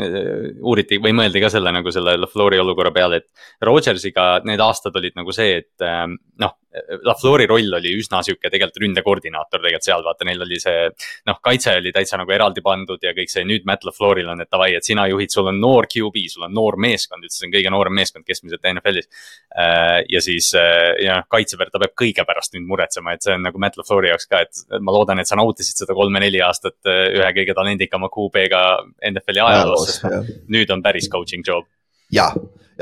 [SPEAKER 3] uuriti või mõeldi ka selle nagu selle LaFleuri olukorra peale, et Rodgersiga need aastad olid nagu see, et ähm, noh LaFleuri roll oli üsna sihuke tegelikult ründekoordinaator tegelikult seal, vaata, neil oli see. noh, kaitse oli täitsa nagu eraldi pandud ja kõik see, nüüd Matt LaFleuril on, et davai, et sina juhid, sul on noor QB, sul on noor meeskond, üldse see on kõige noorem meeskond keskmiselt NFL-is. Äh, ja siis äh, ja noh, kaitse pealt ta peab kõige pärast nüüd muretsema, et see on nagu Matt LaFleuri jaoks ka, et ma loodan, et sa nautisid seda kolme-neli aastat äh, ühe kõige talendikama QB-ga NFL-i ajaloos, sest nüüd on päris coaching job.
[SPEAKER 2] ja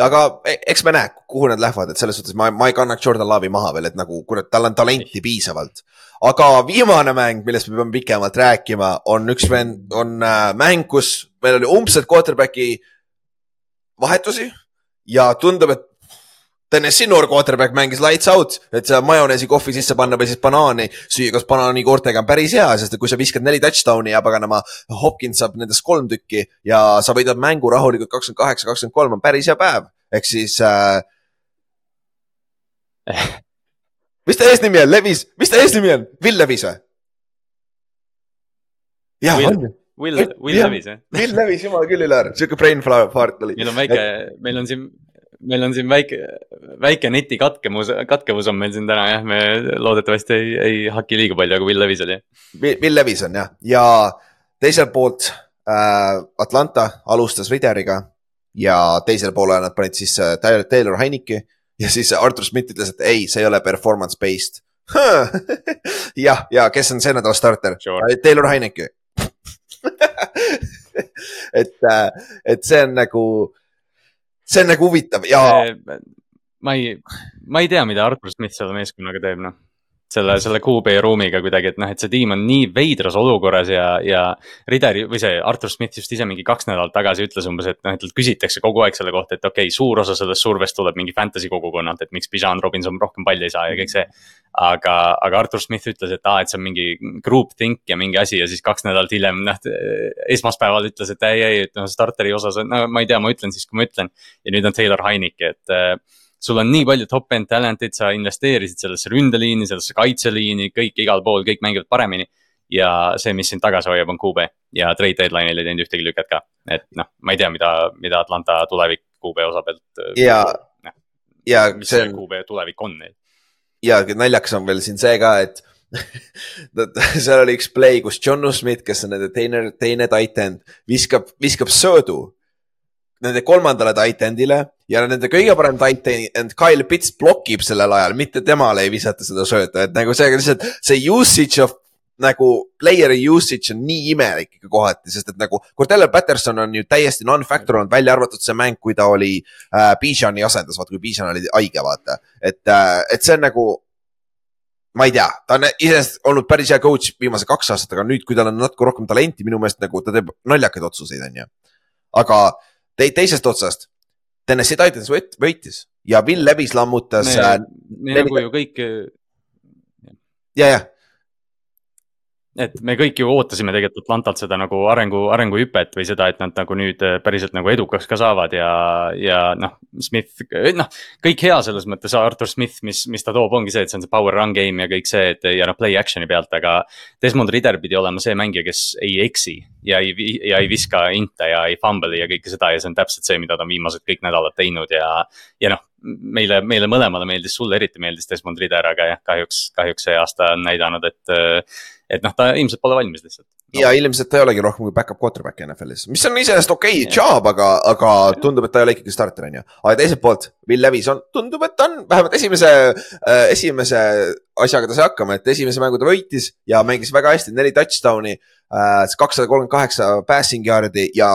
[SPEAKER 2] aga e, eks me näe, kuhu nad lähevad, et selles suhtes ma, ma ei kannaks Jordan Love'i maha veel, et nagu kurat, tal on talenti piisavalt. aga viimane mäng, millest me peame pikemalt rääkima, on üks vend, on äh, mäng, kus meil oli umbselt quarterback'i vahetusi ja tundub, et Tennessee noor quarterback mängis lights out, et seda majoneesi kohvi sisse panna või siis banaani süüa koos banaanikoortega on päris hea, sest et kui sa viskad neli touchdown'i ja paganama Hopkins saab nendest kolm tükki ja sa võidad mängu rahulikult kakskümmend kaheksa, kakskümmend kolm on päris hea päev. ehk siis äh... mis ta eesnimi on, Levis, mis ta eesnimi on, Will Levis või?
[SPEAKER 3] jah, on ju. Will, Will Levis jah.
[SPEAKER 2] Will Levis, jumal küll üle ära, sihuke brain fart oli.
[SPEAKER 3] meil on väike, meil on siin meil on siin väike, väike netikatkemus, katkevus on meil siin täna jah, me loodetavasti ei, ei haki liiga palju, aga Will Levis oli.
[SPEAKER 2] Will Levis on jah, ja teiselt poolt äh, Atlanta alustas Rideriga ja teisel poolel nad panid siis äh, Taylor Heineki ja siis Artur Schmidt ütles, et ei, see ei ole performance based jah, ja kes on see nädala starter sure.? Äh, Taylor Heineki et, äh, et see on nagu see on nagu huvitav ja.
[SPEAKER 3] ma ei, ma ei tea, mida Artur Smith selle meeskonnaga teeb, noh selle, selle QB ruumiga kuidagi, et noh, et see tiim on nii veidras olukorras ja, ja. Rideri või see Artur Smith just ise mingi kaks nädalat tagasi ütles umbes, et noh, et talt küsitakse kogu aeg selle kohta, et okei okay,, suur osa sellest survest tuleb mingi fantasy kogukonnalt, et miks Bijan Robinson rohkem palli ei saa ja kõik see. aga, aga Artur Smith ütles, et aa, et see on mingi group think ja mingi asi ja siis kaks nädalat hiljem, noh. esmaspäeval ütles, et ei, ei, et noh, starteri osas, no ma ei tea, ma ütlen siis, kui ma ütlen. ja nüüd on Taylor Heineke, et sul on nii palju top-end talent'id, sa investeerisid sellesse ründeliini, sellesse kaitseliini, kõik igal pool, kõik mängivad paremini. ja see, mis sind tagasi hoiab, on QB ja trade deadline'il ei teinud ühtegi lüket ka, et noh, ma ei tea, mida, mida Atlanta tulevik QB osa pealt.
[SPEAKER 2] Äh, ja
[SPEAKER 3] noh,
[SPEAKER 2] ja
[SPEAKER 3] mis see QB tulevik on neil.
[SPEAKER 2] ja naljakas on veel siin see ka, et seal oli üks play, kus John Smith, kes on nende teine, teine tight end, viskab, viskab söödu nende kolmandale tight end'ile ja nende kõige parem tight end Kyle Pitts blokib sellel ajal, mitte temale ei visata seda sööta, et nagu see lihtsalt see usage of nagu player'i usage on nii imelik ikka kohati, sest et nagu Cordell Patterson on ju täiesti non-factor olnud, välja arvatud see mäng, kui ta oli äh, Bijani asendas, vaata kui Bijan oli haige, vaata. et äh,, et see on nagu, ma ei tea, ta on iseenesest olnud päris hea coach viimased kaks aastat, aga nüüd, kui tal on natuke rohkem talenti, minu meelest nagu ta teeb naljakaid otsuseid, on ju. aga te teisest otsast. Tennessee Titans võit, võitis ja Will Levis lammutas.
[SPEAKER 3] me, äh, me nagu ju kõik.
[SPEAKER 2] ja, jah
[SPEAKER 3] et me kõik ju ootasime tegelikult Atlantalt seda nagu arengu, arenguhüpet või seda, et nad nagu nüüd äh, päriselt nagu edukaks ka saavad ja, ja noh, Smith, noh. kõik hea selles mõttes, Artur Smith, mis, mis ta toob, ongi see, et see on see power run game ja kõik see, et ja noh, play action'i pealt, aga. Desmond Ridder pidi olema see mängija, kes ei eksi ja ei, ja ei viska inte ja ei fumble'i ja kõike seda ja see on täpselt see, mida ta on viimased kõik nädalad teinud ja. ja noh, meile, meile mõlemale meeldis, sulle eriti meeldis Desmond Ridder, aga jah, kahjuks, kahjuks see aasta on näidanud, et et noh, ta ilmselt pole valmis lihtsalt.
[SPEAKER 2] No.. ja ilmselt ta ei olegi rohkem kui back-up quarterback NFL-is, mis on iseenesest okei okay, job, aga, aga tundub, et ta ei ole ikkagi starter, on ju. aga teiselt poolt, Will Levis on, tundub, et ta on vähemalt esimese äh,, esimese asjaga ta sai hakkama, et esimese mängu ta võitis ja mängis väga hästi, neli touchdown'i äh,, kakssada kolmkümmend kaheksa passing yard'i ja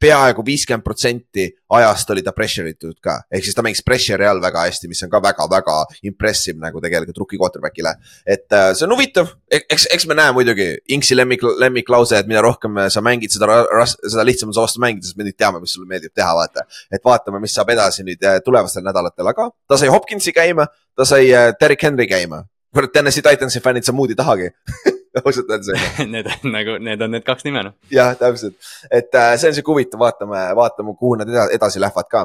[SPEAKER 2] peaaegu viiskümmend protsenti ajast oli ta pressure itud ka, ehk siis ta mängis pressure'i all väga hästi, mis on ka väga-väga impressive nagu tegelikult rookie quarterback'ile. et äh, see on huvitav, eks, eks me näe muidugi, Inksi lemmik, lemmiklause, et mida rohkem sa mängid, seda seda lihtsam on su vastu mängida, sest me nüüd teame, mis sulle meeldib teha, vaata. et vaatame, mis saab edasi nüüd äh, tulevastel nädalatel, aga ta sai Hopkinsi käima, ta sai äh, Derek Henry käima. kurat, Tennessee Titansi fännid, sa muud ei tahagi ausalt öeldes
[SPEAKER 3] Need on nagu, need on need kaks nime noh.
[SPEAKER 2] jah, täpselt, et äh, see on siuke huvitav, vaatame, vaatame, kuhu nad eda- edasi lähevad ka.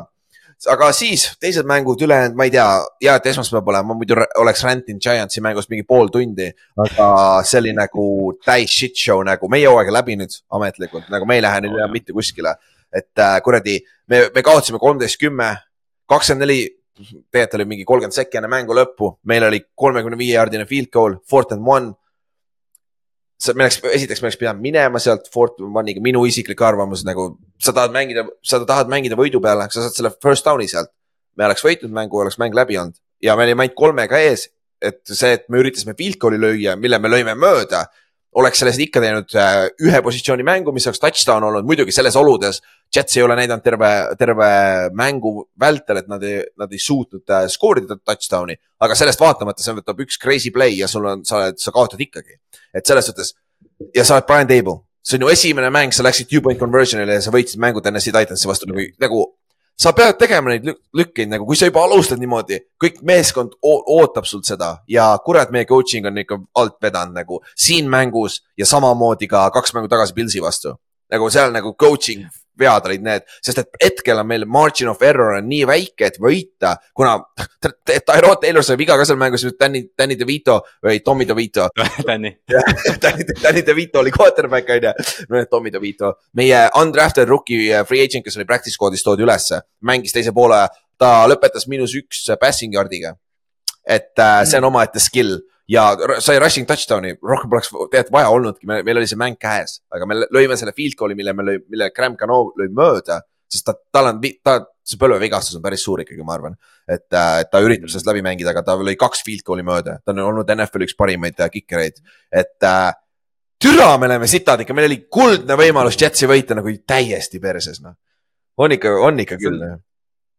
[SPEAKER 2] aga siis teised mängud ülejäänud, ma ei tea, ja et esmaspäev pole, ma muidu oleks räntinud Giantsi mängust mingi pool tundi. aga see oli nagu täis shit show nagu, meie hooaeg on läbi nüüd ametlikult, nagu me ei lähe nüüd enam
[SPEAKER 3] jah.
[SPEAKER 2] mitte kuskile. et äh, kuradi, me, me kaotasime kolmteist, kümme, kakskümmend neli, tegelikult oli mingi kolmkümmend sekki enne mängu lõppu, meil oli kolmekümne viie jaardine field goal, fourth and one sa, me oleks, esiteks me oleks pidanud minema sealt Fort One'iga, minu isiklik arvamus nagu, sa tahad mängida, sa tahad mängida võidu peale, sa saad selle first down'i sealt. me oleks võitnud mängu, oleks mäng läbi olnud ja me olime ainult kolmega ees. et see, et me üritasime field goal'i lüüa, mille me lõime mööda, oleks sellest ikka teinud äh, ühe positsiooni mängu, mis oleks touchdown olnud, muidugi selles oludes. Jets ei ole näidanud terve, terve mängu vältel, et nad ei, nad ei suutnud äh, skoorida touchdown'i, aga sellest vaatamata see võtab üks crazy play ja sul on, sa oled, sa kaotad ikkagi. et selles suhtes ja sa oled Brian Table, see on ju esimene mäng, sa läksid two point conversion'ile ja sa võitsid mängu Tennessee Titansi vastu nagu, nagu. Sa pead tegema neid lük- lükkeid nagu, kui sa juba alustad niimoodi, kõik meeskond oo- ootab sult seda ja kurat, meie coaching on ikka alt vedanud nagu siin mängus ja samamoodi ka kaks mängu tagasi Pilsi vastu. nagu seal nagu coaching vead olid need, sest et hetkel on meil margin of error on nii väike, et võita, kuna Tyrod Taylor sai viga ka seal mängus, Danny, Danny DeVito või Tommy DeVito.
[SPEAKER 3] Danny,
[SPEAKER 2] Danny, Danny DeVito oli quarterback on ju, no Tommy DeVito, meie undrafted rookie äh, free agent, kes oli practice squad'is toodi ülesse, mängis teise poole, ta lõpetas miinus üks passing yard'iga. et äh, see on omaette skill ja sai rushing touchdown'i, rohkem poleks tegelikult vaja olnudki, meil oli see mäng käes, aga me lõime selle field goal'i, mille me lõi, mille Graham Cano lõi mööda, sest ta, tal on, ta, see põlvevigastus on päris suur ikkagi, ma arvan. et äh, et ta üritab sellest läbi mängida, aga ta lõi kaks field goal'i mööda, ta on olnud NFL-i üks parimaid äh, kikereid, et äh, türa, me oleme sitad ikka, meil oli kuldne võimalus Jetsi võita nagu täiesti perses, noh. on ikka, on ikka küll, noh.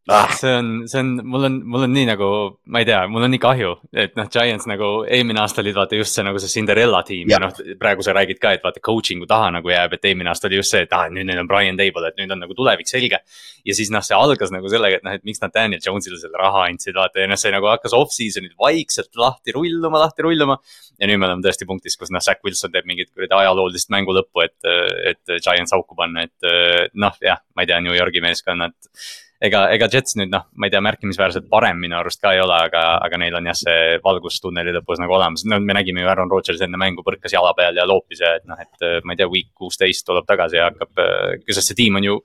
[SPEAKER 2] Ah,
[SPEAKER 3] see on, see on, mul on, mul on nii nagu, ma ei tea, mul on nii kahju, et noh, Giants nagu eelmine aasta olid vaata just see nagu see Cinderella tiim ja, ja noh, praegu sa räägid ka, et vaata coaching'u taha nagu jääb, et eelmine aasta oli just see, et ah, nüüd neil on Brian Table, et nüüd on nagu tulevik selge. ja siis noh, see algas nagu sellega, et noh, et miks nad Daniel Jones'ile selle raha andsid, vaata ja noh, see nagu hakkas off-season'il vaikselt lahti rulluma, lahti rulluma. ja nüüd me oleme tõesti punktis, kus noh, Zack Wilson teeb mingit kuradi ajaloolist mängu lõppu, et, et Giants auku panna, et noh, jah, ma ei tea, New Yorgi meeskonnad ega, ega Jets nüüd noh, ma ei tea, märkimisväärselt parem minu arust ka ei ole, aga, aga neil on jah, see valgus tunneli lõpus nagu olemas, no me nägime ju Aaron Rodgers enne mängu põrkas jala peal ja loopis ja et noh, et ma ei tea, week kuusteist tuleb tagasi ja hakkab, sest see tiim on ju.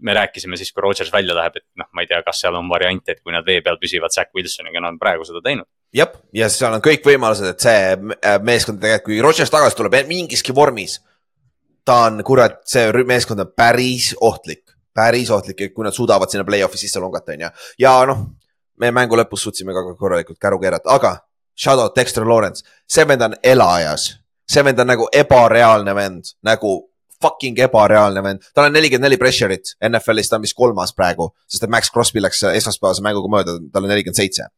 [SPEAKER 3] me rääkisime siis, kui Rodgers välja läheb, et noh, ma ei tea, kas seal on variante, et kui nad vee peal püsivad Zack Wilsoniga, nad on praegu seda teinud.
[SPEAKER 2] jah, ja seal on kõik võimalused, et see äh, meeskond tegelikult, kui Rodgers tagasi tuleb mingiski vormis. ta on, kurat, see meeskond on päris ohtlik, päris ohtlik, kui nad suudavad sinna play-off'i sisse longata, on ju. ja noh, me mängu lõpus suutsime ka korralikult käru keerata, aga shout out Dexter Lawrence, see vend on elajas, see vend on nagu ebareaalne vend, nagu fucking ebareaalne vend, tal on nelikümmend neli pressure'it NFL-is, ta on vist kolmas praegu, sest et Max Crosby läks esmaspäevase mänguga mööda, tal on nelikümmend seitse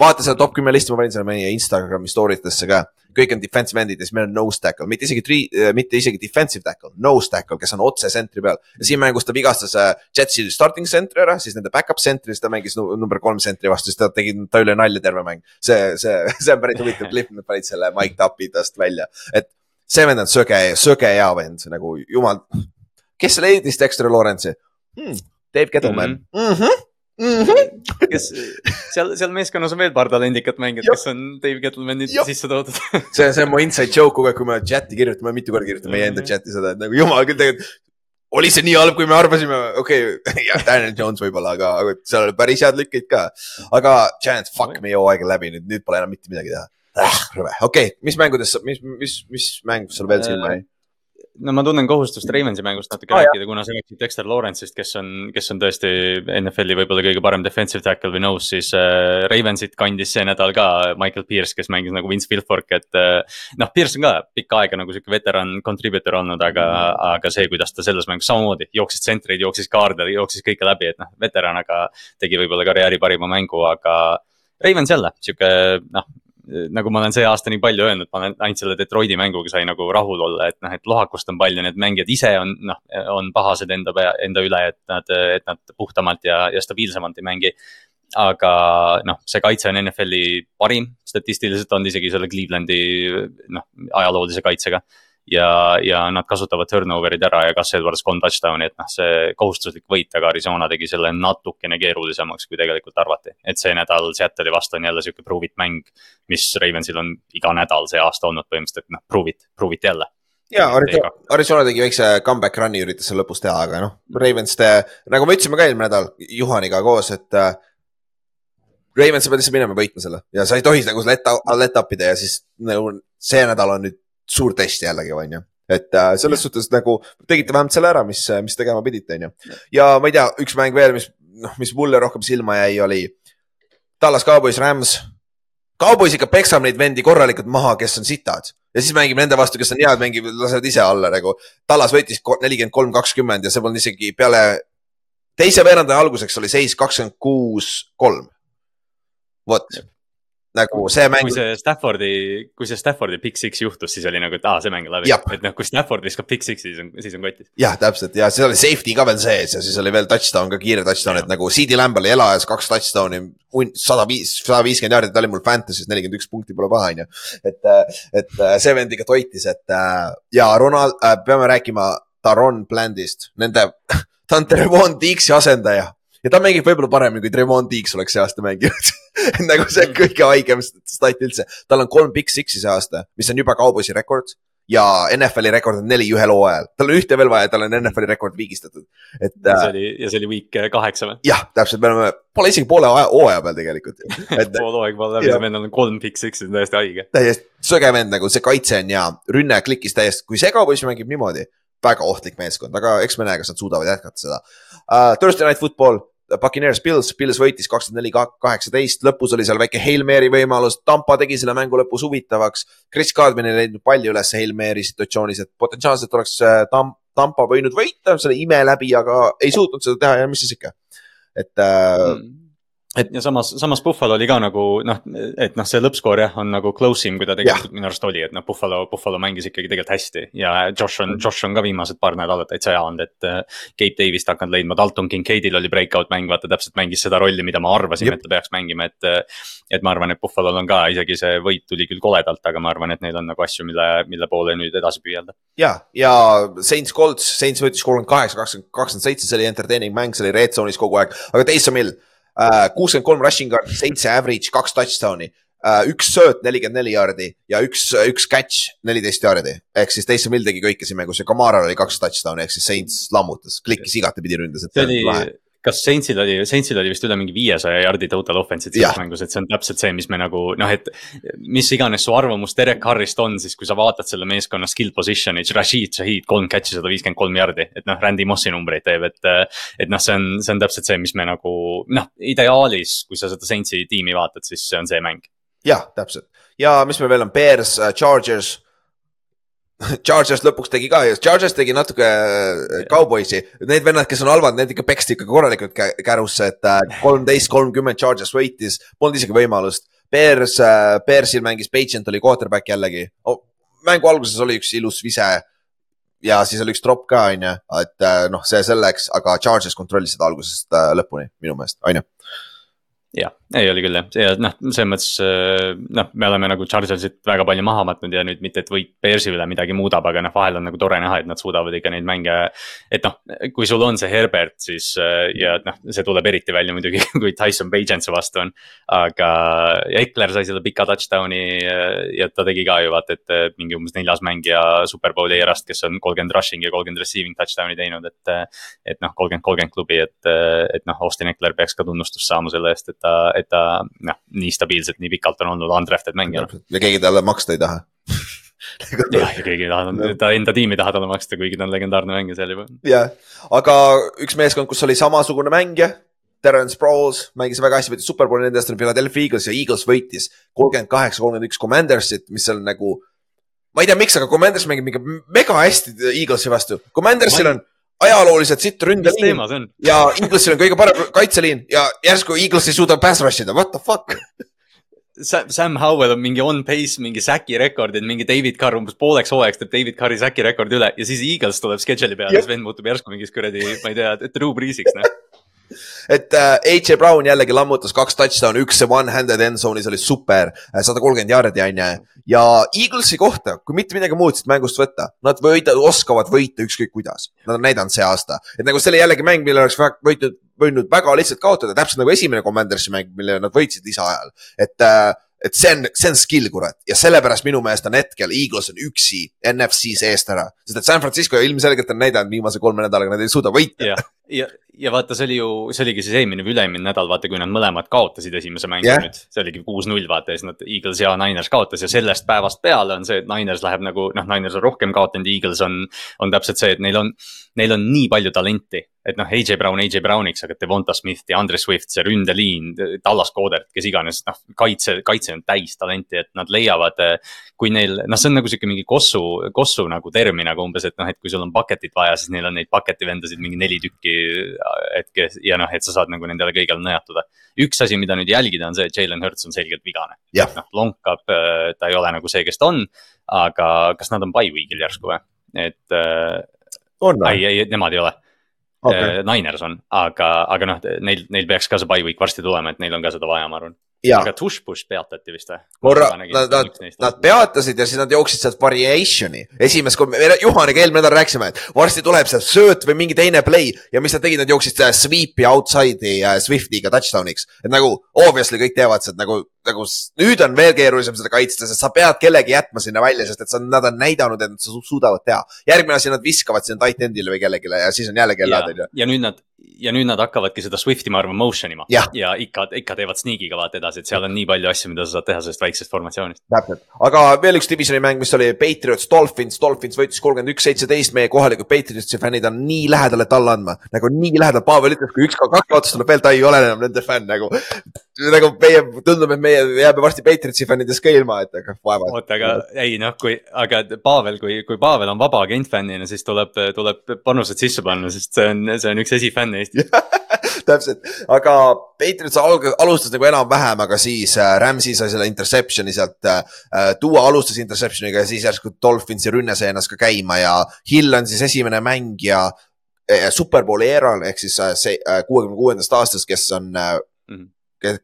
[SPEAKER 2] vaata seda top kümme listi, ma panin selle meie Instagrami story desse ka. kõik on defensive end'id ja siis meil on nose tackle, mitte isegi three, mitte isegi defensive tackle, nose tackle, kes on otse sentri peal. ja siin mängus ta vigastas äh, Jetsi starting centri ära, siis nende back-up centri, siis ta mängis nu- number kolm sentri vastu, siis ta tegi, ta üle nalja terve mäng. see, see, see on päris huvitav klipp, nad panid selle Mike Tapi tast välja, et see vend on söge, söge hea vend nagu jumal. kes leidis Dexter Lawrence'i hmm,? Dave Gettleman mm. -hmm. Mm -hmm.
[SPEAKER 3] Kes seal, seal meeskonnas on veel paar talendikat mängijat, kes on Dave Gettleman'i
[SPEAKER 2] Jah.
[SPEAKER 3] sisse toodud
[SPEAKER 2] see, see on mu inside joke kogu aeg, kui me chati kirjutame, mitu korda kirjutame meie enda chati seda, et nagu jumal küll tegelikult. oli see nii halb, kui me arvasime, okei okay, jah, Daniel Jones võib-olla, aga, aga seal oli päris head lükkeid ka. aga Giants, fuck, meie hooaeg on läbi nüüd, nüüd pole enam mitte midagi teha rõve, okei okay,, mis mängudest, mis, mis, mis mäng sul veel silma jäi?
[SPEAKER 3] No ma tunnen kohustust Ravensi mängust natuke oh, rääkida, kuna sa rääkisid Dexter Lawrence'ist, kes on, kes on tõesti NFL-i võib-olla kõige parem defensive tackle või nose, siis äh, Ravensit kandis see nädal ka Michael Pierce, kes mängis nagu Vince Wilfork, et äh, noh, Pierce on ka pikka aega nagu sihuke veteran contributor olnud, aga, aga see, kuidas ta selles mängus samamoodi jooksis tsentreid, jooksis kaarde, jooksis kõike läbi, et noh, veteran, aga tegi võib-olla karjääri parima mängu, aga Ravens jälle sihuke noh nagu ma olen see aasta nii palju öelnud, ma olen ainult selle Detroiti mänguga sai nagu rahul olla, et noh, et lohakust on palju, need mängijad ise on noh, on pahased enda enda üle, et nad, et nad puhtamalt ja, ja stabiilsemalt ei mängi. aga noh, see kaitse on NFL-i parim, statistiliselt on isegi selle Clevelandi noh, ajaloolise kaitsega ja, ja nad kasutavad turnover'id ära ja Gus Edwards kolm touchdown'i, et noh, see kohustuslik võit, aga Arizona tegi selle natukene keerulisemaks, kui tegelikult arvati. et see nädal Seattle'i vastu on jälle sihuke prove it mäng, mis Ravensil on iga nädal see aasta olnud põhimõtteliselt, noh prove it, prove it jälle
[SPEAKER 2] ja Arizona, Arizona tegi väikse comeback run'i üritas seal lõpus teha, aga noh, Ravens, nagu me ütlesime ka eelmine nädal Juhaniga koos, et äh, Ravens, sa pead lihtsalt minema võitma selle ja sa ei tohi nagu let, let up ida ja siis nagu see nädal on nüüd suur test jällegi, on ju et äh, selles suhtes nagu tegite vähemalt selle ära, mis, mis tegema pidite, on ju. ja ma ei tea, üks mäng veel, mis, noh, mis mulle rohkem silma jäi, oli Tallas Cowboys, Rams. Cowboys ikka peksab neid vendi korralikult maha, kes on sitad ja siis mängib nende vastu, kes on head, mängivad, lasevad ise alla nagu. Tallas võitis nelikümmend kolm, kakskümmend ja see polnud isegi peale teise veerandaja alguseks oli seis kakskümmend kuus, kolm. vot nagu see mäng.
[SPEAKER 3] kui see Staffordi, kui see Staffordi Big Six juhtus, siis oli nagu, et aa, see mäng läbi. et noh, kui Stafford viskab Big Six'i, siis on, siis on kotis.
[SPEAKER 2] jah, täpselt ja siis oli safety ka veel sees ja siis oli veel touchdown ka, kiire touchdown, et nagu CD Lamb oli elajas kaks touchdown'i. sada viis, sada viiskümmend jaardi, ta oli mul Fantasy's nelikümmend üks punkti pole paha, on ju. et, et see vend ikka toitis, et ja Ronald, peame rääkima Taron Blandist, nende ta on Trevon Deeksi asendaja ja ta mängib võib-olla paremini, kui Tremont Deeks oleks see aasta mänginud nagu see mm. kõige haigem stat üldse. tal on kolm Big Six'i see aasta, mis on juba Cowboysi rekord ja NFL-i rekord on neli ühel hooajal. tal on ühte veel vaja, tal on NFL-i rekord viigistatud. et.
[SPEAKER 3] ja see äh, oli, ja see oli week kaheksa või?
[SPEAKER 2] jah, täpselt, me oleme, pole isegi poole hooaja peal tegelikult
[SPEAKER 3] pool hooaega pole läbi vennal on kolm Big Six'i, täiesti haige.
[SPEAKER 2] täiesti söge vend nagu see kaitse on ja rünne klikkis täiesti, kui see Cowboys mängib niimoodi väga ohtlik meeskond, aga eks me näe, kas nad suudavad jätkata seda uh,. Thursday Night Football, Puccaneers Pils, Pils võitis kakskümmend neli, kaheksateist, lõpus oli seal väike Hail Mary võimalus, Tampa tegi selle mängu lõpus huvitavaks. Chris Cardman ei leidnud palli üles Hail Mary situatsioonis, et potentsiaalselt oleks äh, Tam-, Tampa võinud võita selle ime läbi, aga ei suutnud seda teha ja mis siis ikka. et äh, mm
[SPEAKER 3] et ja samas, samas Buffalo oli ka nagu noh, et noh, see lõppskoor jah, on nagu close im, kui ta tegelikult minu arust oli, et noh, Buffalo, Buffalo mängis ikkagi tegelikult hästi. ja Josh on, Josh on ka viimased paar nädalat täitsa hea olnud, et äh, Gabe Davis't hakanud leidma, Dalton Kincaidil oli breakout mäng, vaata täpselt mängis seda rolli, mida me arvasime, et ta peaks mängima, et. Äh, et ma arvan, et Buffalo'l on ka isegi see võit tuli küll koledalt, aga ma arvan, et neil on nagu asju, mille, mille poole nüüd edasi püüelda.
[SPEAKER 2] ja, ja Saints Colts, Saints võttis kolmkümmend kaheksa, kakskümmend, kakskümmend seitse, see oli entertaining mäng, see oli red zone'is kogu aeg, aga Taysom Hill kuuskümmend kolm rushing guard, seitse average, kaks touchdown'i uh,. üks sööt, nelikümmend neli jaardi ja üks, üks catch, neliteist jaardi. ehk siis Taysom Hill tegi kõike siin mängus ja Kamaral oli kaks touchdown'i ehk siis Saints lammutas, klikkis igatepidi ründas.
[SPEAKER 3] see oli, kas Saintsil oli, Saintsil oli vist üle mingi viiesaja jardi total offense'it selles mängus, et see on täpselt see, mis me nagu noh, et. mis iganes su arvamus Derek Harrist on, siis kui sa vaatad selle meeskonna skill position'i, Rashid Shahid kolm catch'i, sada viiskümmend kolm jardi, et noh, Randy Mossi numbreid teeb, et. et noh, see on, see on täpselt see, mis me nagu noh, ideaalis, kui sa seda Saintsi tiimi vaatad, siis see on see mäng.
[SPEAKER 2] jah, täpselt ja mis meil veel on, Bears, Chargers Chargers lõpuks tegi ka ja Chargers tegi natuke äh, Cowboysi, need vennad, kes on halvad, need ikka peksti ikka korralikult kärusse, et äh, kolmteist, kolmkümmend Chargers võitis, polnud isegi võimalust. Bears, äh, Bearsil mängis Pageant oli quarterback jällegi. Oh,. mängu alguses oli üks ilus vise ja siis oli üks drop ka, on ju, et noh, see selleks, aga Chargers kontrollis seda algusest lõpuni minu meelest, on ju
[SPEAKER 3] jah, ei oli küll jah, ja noh, selles mõttes äh, noh, me oleme nagu Chargersit väga palju maha matnud ja nüüd mitte, et võit Bearsi üle midagi muudab, aga noh, vahel on nagu tore näha, et nad suudavad ikka neid mänge. et noh, kui sul on see Herbert, siis äh, ja noh, see tuleb eriti välja muidugi, kui Tyson Bagent su vastu on. aga, Ekler sai selle pika touchdown'i äh, ja ta tegi ka ju vaata, et mingi umbes neljas mängija superbowli erast, kes on kolmkümmend rushing ja kolmkümmend receiving touchdown'i teinud, et. et noh, kolmkümmend, kolmkümmend klubi, et, et noh, Austin Ekler peaks ka tunnustust saama selle eest, et ta, et ta noh, nii stabiilselt, nii pikalt on olnud undrafted mängija.
[SPEAKER 2] ja keegi talle maksta ei taha
[SPEAKER 3] jah, ja keegi ei taha, ta enda tiimi ei taha talle maksta, kuigi ta on legendaarne mängija seal juba.
[SPEAKER 2] jah, aga üks meeskond, kus oli samasugune mängija. Terence Sproles mängis väga hästi, võitis superbowli, nende eest on Philadelphia Eagles ja Eagles võitis kolmkümmend kaheksa, kolmkümmend üks Commandersit, mis on nagu. ma ei tea, miks, aga Commanders mängib mingi mega hästi Eaglesi vastu, Commandersil on ajalooliselt sitt ründeliin ja Eaglesil on kõige parem kaitseliin ja järsku Eagles ei suuda pass rush ida, what the fuck?
[SPEAKER 3] Sam Howell on mingi on pace, mingi säki rekordid, mingi David Carr umbes pooleks hooajaks teeb David Carri säki rekordi üle ja siis Eagles tuleb schedule'i peale, siis vend muutub järsku mingiks kuradi, ma ei tea, Drew Brees'iks noh
[SPEAKER 2] et äh, AJ Brown jällegi lammutas kaks touchdown'i, üks see one-handed end zone'is oli super, sada kolmkümmend jaardi on ju. ja Eaglesi kohta, kui mitte midagi muud siit mängust võtta, nad võida, oskavad võita ükskõik kuidas. Nad on näidanud see aasta, et nagu see oli jällegi mäng, mille oleks võitud, võinud väga lihtsalt kaotada, täpselt nagu esimene Commandersi mäng, mille nad võitsid lisaajal. et äh, et see on, see on skill, kurat, ja sellepärast minu meelest on hetkel Eagles on üksi NFC seest ära, sest et San Francisco ilmselgelt on näidanud viimase kolme nädalaga, nad ei suuda võita.
[SPEAKER 3] ja, ja, ja vaata, see oli ju, see oligi siis eelmine või üle-eelmine nädal, vaata, kui nad mõlemad kaotasid esimese mängu yeah. nüüd. see oligi kuus-null, vaata ja siis nad, Eagles ja Niners kaotas ja sellest päevast peale on see, et Niners läheb nagu noh, Niners on rohkem kaotanud, Eagles on, on täpselt see, et neil on, neil on nii palju talenti et noh, AJ Brown AJ Browniks, aga Devonta Smith ja Andre Swift, see ründeliin, Dallas Codert, kes iganes, noh, kaitse, kaitse on täis talenti, et nad leiavad. Kui neil, noh, see on nagu sihuke mingi kossu, kossu nagu termin nagu umbes, et noh, et kui sul on bucket'it vaja, siis neil on neid bucket'i vendasid mingi neli tükki. et kes ja noh, et sa saad nagu nendele kõigele nõjatuda. üks asi, mida nüüd jälgida, on see, et Jalen Hurts on selgelt vigane. noh, lonkab, ta ei ole nagu see, kes ta on. aga kas nad on by week'il järsku või, et.
[SPEAKER 2] või?
[SPEAKER 3] ei, ei, nemad ei ole okay.. Niners on, aga, aga noh, neil, neil peaks ka see by week varsti tulema, et neil on ka seda vaja, ma arvan. Aga Tush-Push peatati vist või?
[SPEAKER 2] korra, nad, nad, nad peatasid ja siis nad jooksid sealt variation'i. esimest, kui me Juhaniga eelmine nädal rääkisime, et varsti tuleb see sööt või mingi teine play ja mis nad tegid, nad jooksid sweep'i outside'i äh, Swiftiga touchdown'iks. et nagu obviously kõik teavad seda nagu nagu nüüd on veel keerulisem seda kaitsta, sest sa pead kellegi jätma sinna välja, sest et sa, nad on näidanud, et nad suudavad teha. järgmine asi, nad viskavad sinna tight end'ile või kellelegi ja siis on jälle kellad, on ju.
[SPEAKER 3] ja nüüd nad, ja nüüd nad hakkavadki seda Swifti, ma arvan, motion ima. ja ikka, ikka teevad sneak'iga vaata edasi, et seal on nii palju asju, mida sa saad teha sellest väiksest formatsioonist.
[SPEAKER 2] täpselt, aga veel üks divisioni mäng, mis oli Patriots, Dolphins, Dolphins võitis kolmkümmend üks, seitseteist, meie kohalikud Patriotsi fännid on nii lähedal, et alla andma. nagu nii lähedal, Pavel ütles, kui üks, kaks kaotust tuleb veel, ta ei ole enam nende fänn nagu. nagu meie, tundub, et meie jääme varsti Patriotsi fännidest ka ilma, et aga vaevalt.
[SPEAKER 3] oota, aga ei noh, kui, aga Pavel, kui, kui Pavel on vaba agent fännina, siis tuleb, tuleb panused sisse panna, sest see on, see on üks esifänn Eestis
[SPEAKER 2] täpselt, aga Patriots alustas nagu enam-vähem, aga siis äh, Rams'i sai selle interception'i sealt äh,. Duo alustas interception'iga ja siis järsku Dolphinsi rünne sai ennast ka käima ja Hill on siis esimene mängija äh, Superbowli eeral ehk siis äh, see äh, kuuekümne kuuendast aastast, kes on äh, mm. -hmm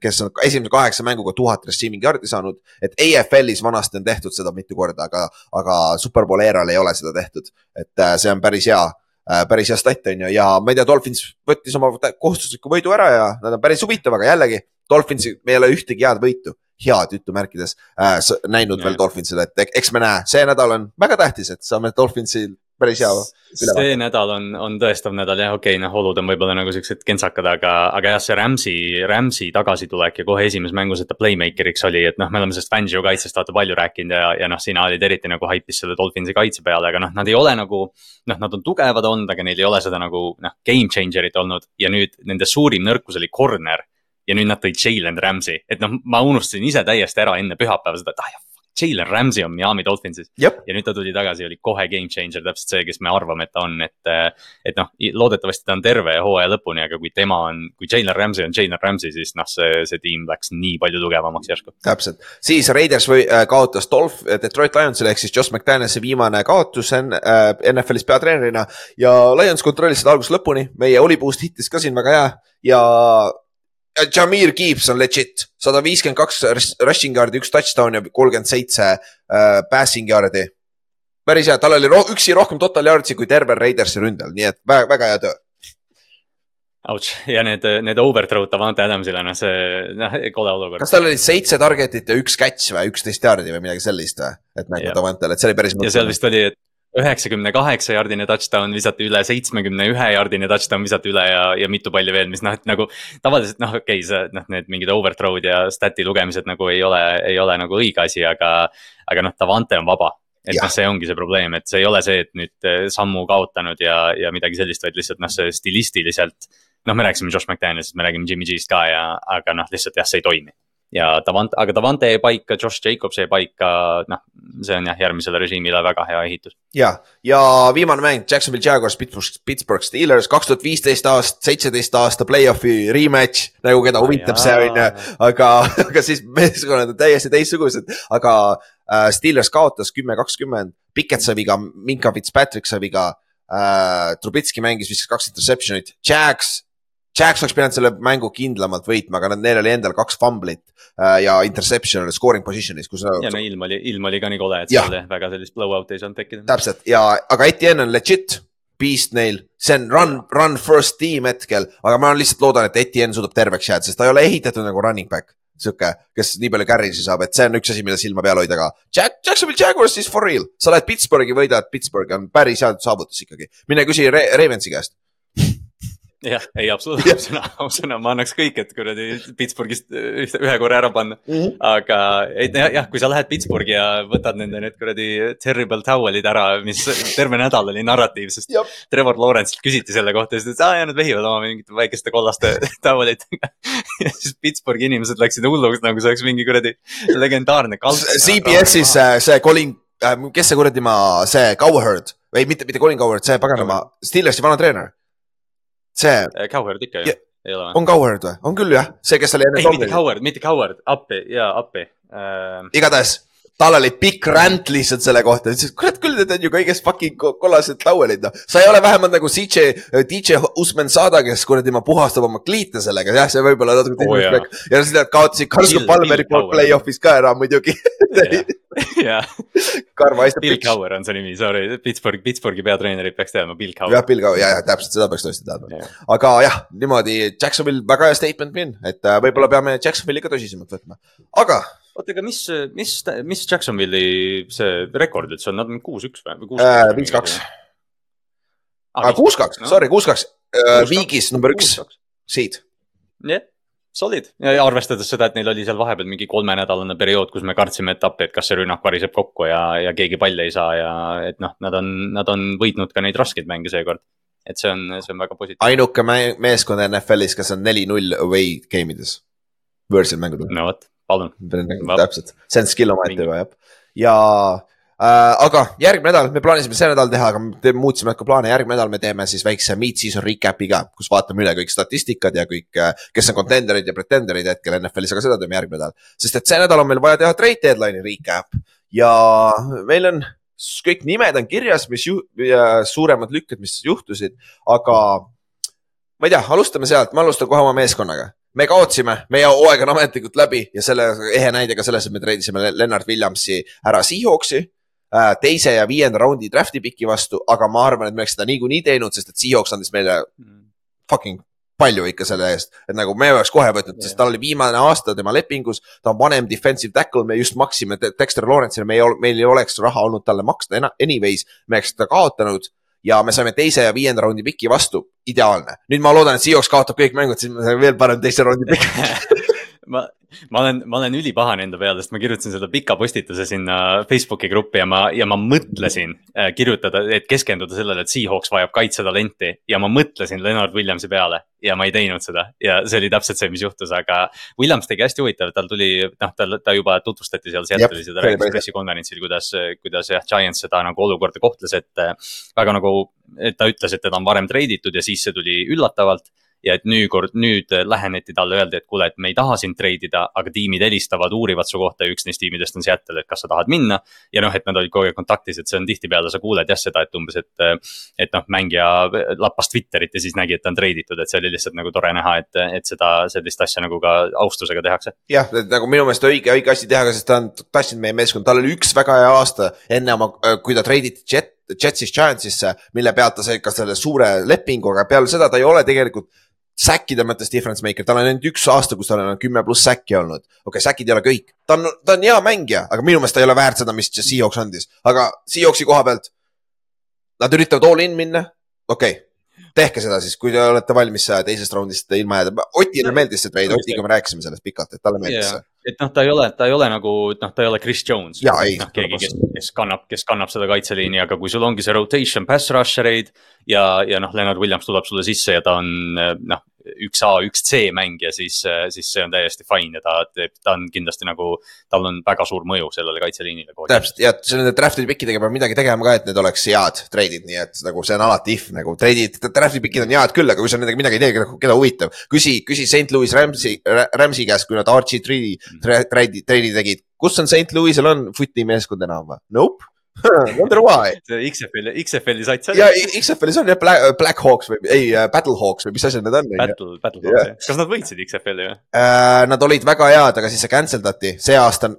[SPEAKER 2] kes, on esimese kaheksa mänguga tuhat receiving yard'i saanud. et EFL-is vanasti on tehtud seda mitu korda, aga, aga Superbowl eeral ei ole seda tehtud. et äh, see on päris hea äh,, päris hea stat on ju ja ma ei tea, Dolphins võttis oma kohustusliku võidu ära ja nad on päris huvitav, aga jällegi. Dolphinsi, me ei ole ühtegi head võitu, head jutumärkides äh, näinud yeah. veel Dolphinsile, et eks me näe, see nädal on väga tähtis, et saame Dolphinsil päris hea.
[SPEAKER 3] see nädal on, on tõestav nädal jah, okei okay,, noh, olud on võib-olla nagu siuksed kentsakad, aga, aga jah, see Rams'i, Rams'i tagasitulek ja kohe esimeses mängus, et ta playmaker'iks oli, et noh, me oleme sellest Fangio kaitsest vaata palju rääkinud ja, ja noh, sina olid eriti nagu haipis selle Dolphinsi kaitse peale, aga noh, nad ei ole nagu. noh, nad on tugevad olnud, aga neil ei ole seda nagu noh, game changer'it olnud ja nüüd nende suurim nõrkus oli corner ja nüüd nad tõid Jalen Rams'i, et noh, ma unustasin ise täiesti ära enne pühapäeva seda, et ah jah Jalen Ramsey on Miami Dolphinsis
[SPEAKER 2] yep..
[SPEAKER 3] ja nüüd ta tuli tagasi, oli kohe game changer, täpselt see, kes me arvame, et ta on, et. et noh, loodetavasti ta on terve hooaja lõpuni, aga kui tema on, kui Jalen Ramsey on Jalen Ramsey, siis noh, see, see tiim läks nii palju tugevamaks järsku.
[SPEAKER 2] täpselt, siis Raiders või äh, kaotas Dolph, Detroit Lionsile ehk siis Josh McDanielsi viimane kaotus äh, NFL-is peatreenerina. ja Lions kontrollis seda algusest lõpuni, meie Oli Boost hittis ka siin väga hea ja Jamir Gibbs on legit, sada viiskümmend kaks rushing yard'i, üks touchdown ja kolmkümmend seitse äh, passing yard'i. päris hea, tal oli roh üksi rohkem total yard'i kui tervel Raidersi ründel, nii et väga, väga hea töö.
[SPEAKER 3] Ouch ja need, need overthrow'd Davante Adamsile, noh see, noh kole olukord.
[SPEAKER 2] kas tal oli seitse target'it ja üks catch või üksteist yard'i või midagi sellist või? et nagu Davantele, et see oli päris.
[SPEAKER 3] ja seal vist oli, et üheksakümne kaheksa jardine touchdown visati üle, seitsmekümne ühe jardine touchdown visati üle ja, ja mitu palli veel, mis noh, et nagu. tavaliselt noh, okei okay,, see noh, need mingid overthrow'd ja stat'i lugemised nagu ei ole, ei ole nagu õige asi, aga. aga noh, Davante on vaba, et noh, see ongi see probleem, et see ei ole see, et nüüd eh, sammu kaotanud ja, ja midagi sellist, vaid lihtsalt noh, see stilistiliselt. noh, me rääkisime Josh McDanielsist, me räägime Jimmy G-st ka ja, aga noh, lihtsalt jah, see ei toimi ja Davant, aga Davante jäi paika, Josh Jacobs jäi paika, noh, see on jah, järgmisele režiimile väga hea ehitus.
[SPEAKER 2] ja, ja viimane mäng Jacksonville Jaguars, Pittsburgh, Pittsburgh Steelers, kaks tuhat viisteist aasta, seitseteist aasta play-off'i rematch. nagu keda huvitab see on ju, aga, aga siis meeskonnad on täiesti teistsugused, aga äh, Steelers kaotas kümme, kakskümmend. Pickett sai viga, Minka Fitzpatrick sai viga äh,. Trubitski mängis vist kaks interception'it, Jags Jax oleks pidanud selle mängu kindlamalt võitma, aga neil oli endal kaks fumblit äh, ja interception oli scoring position'is, kus.
[SPEAKER 3] ja no ilm oli, ilm oli ka nii kole, et seal väga sellist blowout'i ei saanud tekkida.
[SPEAKER 2] täpselt ja, aga Etienne on legit beast neil, see on run, run first team hetkel, aga ma lihtsalt loodan, et Etienne suudab terveks jääda, sest ta ei ole ehitatud nagu running back. sihuke, kes nii palju carry'si saab, et see on üks asi, mida silma peal hoida ka. Jack, Jacksonville Jaguars is for real, sa lähed Pittsburghi, võidad Pittsburghi on päris hea saavutus ikkagi. mine küsi Ravensi käest
[SPEAKER 3] jah, ei absoluutselt ausõna, ausõna, ma annaks kõik, et kuradi Pittsburghist ühe korra ära panna mm. -hmm. aga et jah, jah, kui sa lähed Pittsburghi ja võtad nende need kuradi terrible towel'id ära, mis terve nädal oli narratiiv, sest Jop. Trevor Lawrence'ilt küsiti selle kohta ja siis ta ütles, aa ja nad vehivad oma mingite väikeste kollaste towel'itega ja siis Pittsburghi inimesed läksid hulluks, nagu see oleks mingi kuradi legendaarne kalts.
[SPEAKER 2] CBS-is äh, see Colin äh,, kes see kuradi maa, see Cowherd või mitte, mitte Colin Cowherd, see paganama, Steelersi vana treener see.
[SPEAKER 3] Äh, Coward ikka ju, ei ole
[SPEAKER 2] või? on Coward või? on küll jah, see, kes oli
[SPEAKER 3] enne. ei, mitte Coward, mitte Coward, appi, jaa, appi
[SPEAKER 2] äh.... igatahes tal oli pikk ränd lihtsalt selle kohta, ütles, et kurat küll, need on ju kõigest fucking kollased lauelid, noh. sa ei ole vähemalt nagu CJ, DJ Usman Sada, kes kuradi ma puhastab oma kliite sellega, jah, see võib-olla natuke oh,. ja siis nad kaotasid Carson Palmeri poolt play-off'is ka ära muidugi
[SPEAKER 3] jah.
[SPEAKER 2] karva haistab.
[SPEAKER 3] Bill Cower on see nimi, sorry, Pittsburghi, Pittsburghi peatreenerit peaks teadma, Bill Cower.
[SPEAKER 2] jah, Bill Cower, ja, ja täpselt seda peaks tõesti teadma. aga jah, niimoodi Jacksonville väga hea statement win, et äh, võib-olla peame Jacksonville'i ka tõsisemalt võtma, aga
[SPEAKER 3] oota, aga mis, mis, mis Jacksonville'i see rekord üldse on, nad on kuus-üks või?
[SPEAKER 2] Äh, viis-kaks. aa, kuus-kaks, sorry, kuus-kaks, äh, viigis number üks, seed.
[SPEAKER 3] jah, solid ja arvestades seda, et neil oli seal vahepeal mingi kolmenädalane periood, kus me kartsime etappi, et kas see rünnak variseb kokku ja, ja keegi palli ei saa ja et noh, nad on, nad on võitnud ka neid raskeid mänge seekord et see on, see on väga positiivne.
[SPEAKER 2] ainuke meeskond NFL-is, kes on neli-null away game ides, võõrsil mängudel.
[SPEAKER 3] no vot, palun.
[SPEAKER 2] täpselt, see on skill omaette juba jah, ja äh, aga järgmine nädal, me plaanisime see nädal teha, aga me muutsime ka plaane, järgmine nädal me teeme siis väikse mid-season recap'i ka, kus vaatame üle kõik statistikad ja kõik, äh, kes on contender'id ja pretender'id hetkel NFL-is, aga seda teeme järgmine nädal. sest et see nädal on meil vaja teha trade deadline'i recap. Ja meil on kõik nimed on kirjas, mis ju, suuremad lükked, mis juhtusid, aga ma ei tea, alustame sealt, ma alustan kohe oma meeskonnaga me kaotasime, meie hooaeg on ametlikult läbi ja selle ehe näide ka selles, et me treidisime Lennart Williamsi ära Seahawksi äh, teise ja viienda raundi draft'i piki vastu, aga ma arvan, et me oleks seda niikuinii teinud, sest et Seahawks andis meile fucking palju ikka selle eest, et nagu me oleks kohe võtnud yeah., sest tal oli viimane aasta tema lepingus, ta on vanem defensive tackle, me just maksime Dexter Lawrence'ile, me ei, meil ei oleks raha olnud talle maksta anyways, me oleks teda kaotanud ja me saime teise ja viienda raundi piki vastu, ideaalne. nüüd ma loodan, et Seahawks kaotab kõik mängud, siis me saame veel parem teise raundi piki
[SPEAKER 3] ma, ma olen, ma olen ülipahane enda peale, sest ma kirjutasin selle pika postituse sinna Facebooki gruppi ja ma, ja ma mõtlesin äh, kirjutada, et keskenduda sellele, et Seahawks vajab kaitsetalenti. ja ma mõtlesin Leonard Williamsi peale ja ma ei teinud seda ja see oli täpselt see, mis juhtus, aga. Williams tegi hästi huvitav, tal tuli, noh, tal, ta juba tutvustati seal Seattle'is ja ta rääkis pressikonverentsil, kuidas, kuidas jah, Giants seda nagu olukorda kohtles, et äh, väga nagu. et ta ütles, et teda on varem treiditud ja siis see tuli üllatavalt ja et nüüd kord, nüüd läheneti talle, öeldi, et kuule, et me ei taha sind treidida, aga tiimid helistavad, uurivad su kohta ja üks neist tiimidest on Seattle, et kas sa tahad minna. ja noh, et nad olid kogu aeg kontaktis, et see on tihtipeale, sa kuuled jah seda, et umbes, et, et noh, mängija lappas Twitterit ja siis nägi, et ta on treiditud, et see oli lihtsalt nagu tore näha, et, et seda, sellist asja nagu ka austusega tehakse.
[SPEAKER 2] jah, nagu minu meelest õige, õige asi teha, sest ta on tassinud meie meeskonda, tal oli üks väga hea aasta enne oma, kui ta treiditi Jet Jetsist Giantsisse, mille pealt ta sai ka selle suure lepingu, aga peale seda ta ei ole tegelikult säkkide mõttes difference maker, tal on ainult üks aasta, kus tal on kümme pluss säkki olnud. okei okay,, säkid ei ole kõik, ta on, ta on hea mängija, aga minu meelest ta ei ole väärt seda, mis Seahawks andis, aga Seahawksi koha pealt. Nad üritavad all in minna, okei okay tehke seda siis, kui te olete valmis teisest raundist ilma jääda. Otile meeldis see trade, Otiga me rääkisime sellest pikalt, et talle meeldis see.
[SPEAKER 3] Et noh, ta ei ole, ta ei ole nagu noh, ta ei ole Chris Jones. noh, keegi, kes, kes kannab, kes kannab seda kaitseliini, aga kui sul ongi see rotation pass rusher eid ja, ja noh, Leonard Williams tuleb sulle sisse ja ta on noh üks A, üks C mängija, siis, siis see on täiesti fine ja ta teeb, ta on kindlasti nagu, tal on väga suur mõju sellele kaitseliinile.
[SPEAKER 2] täpselt ja nende draft'i pikkidega peab midagi tegema ka, et need oleks head treidid, nii et nagu see on alati if nagu treidid, draft'i pikid on head küll, aga kui sa nendega midagi ei tee, keda huvitab. küsi, küsi St Louis Rams'i, Rams'i käest, kui nad RG3 treidi, treidi tegid, kus on St Louis'el on footi meeskond enam või? Nope Wonder why
[SPEAKER 3] see XFL-i, XFL-i sait seal.
[SPEAKER 2] ja XFL-is on jah Black, Black Hawks või ei Battle Hawks või mis asjad need on?
[SPEAKER 3] Battle, Battle Hawks yeah., kas nad võitsid XFL-i või
[SPEAKER 2] uh,? Nad olid väga head, aga siis see cancel dati, see aasta on,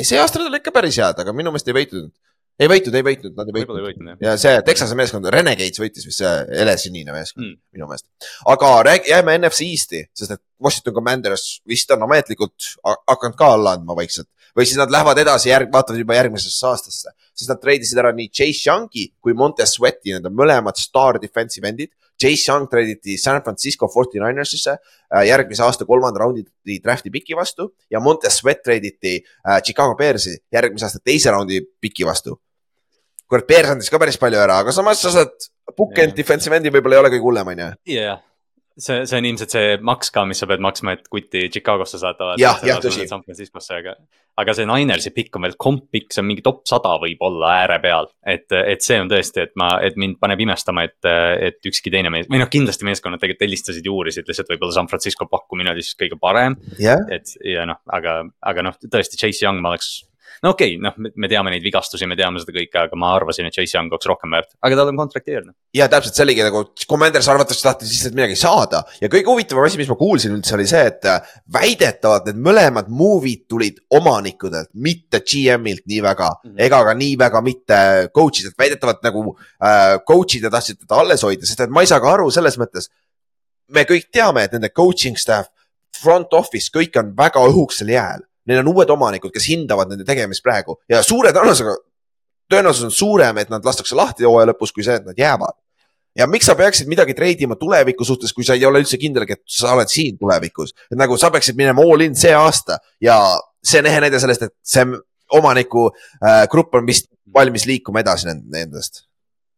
[SPEAKER 2] see aasta nad olid ikka päris head, aga minu meelest ei võitnud. Ei võitnud, ei võitnud, nad ei võitnud.
[SPEAKER 3] ei võitnud
[SPEAKER 2] ja see Texase meeskond, Renegades võitis vist see helesinine meeskond mm. minu meelest. aga räägi, jääme NFC Eest'i, sest et Washington Commanders vist on ametlikult hakanud ka alla andma vaikselt või siis nad lähevad edasi, järg, vaatavad juba järgmisesse aastasse, siis nad treidisid ära nii Chase Youngi kui Montez Sweati, need on mõlemad star defensive end'id. Chase Young treiditi San Francisco 49ersisse äh, järgmise aasta kolmanda raundi draft'i piki vastu ja Montez Sweat treiditi äh, Chicago Bearsi järgmise aasta teise raundi piki vastu. Kurat, Bears andis ka päris palju ära, aga samas sa saad bookend yeah. defensive end'i võib-olla ei ole kõige hullem, on ju.
[SPEAKER 3] jah, see, see on ilmselt see maks ka, mis sa pead maksma, et kuti Chicagosse saata.
[SPEAKER 2] jah, jah, tõsi.
[SPEAKER 3] San Franciscosse, aga, aga see Ninersi pikk on veel komp pikk, see on mingi top sada võib-olla ääre peal. et, et see on tõesti, et ma, et mind paneb imestama, et, et ükski teine mees, või noh, kindlasti meeskonnad tegelikult helistasid ja uurisid lihtsalt võib-olla San Francisco pakkumine oli siis kõige parem
[SPEAKER 2] yeah..
[SPEAKER 3] et ja noh, aga, aga noh, tõesti Chase Young ma oleks no okei okay,, noh, me teame neid vigastusi, me teame seda kõike, aga ma arvasin, et Chase Young oleks rohkem väärt, aga tal on kontrakteerinud.
[SPEAKER 2] ja täpselt, see oligi nagu, Commanders arvatavasti tahtis lihtsalt midagi saada ja kõige huvitavam asi, mis ma kuulsin üldse oli see, et äh, väidetavalt need mõlemad movie'd tulid omanikudelt, mitte GM-ilt nii väga mm -hmm. ega ka nii väga mitte coach idelt, väidetavalt nagu äh, coach'id tahtsid teda alles hoida, sest et ma ei saa ka aru selles mõttes. me kõik teame, et nende coaching staff, front office, kõik on väga õhukesel jääl neil on uued omanikud, kes hindavad nende tegemist praegu. Ja suure tõenäosusega, tõenäosus on suurem, et nad lastakse lahti hooaja lõpus, kui see, et nad jäävad. ja miks sa peaksid midagi treidima tuleviku suhtes, kui sa ei ole üldse kindel, et sa oled siin tulevikus, et nagu sa peaksid minema all in see aasta. Ja see on ehe näide sellest, et see omaniku äh, grupp on vist valmis liikuma edasi nendest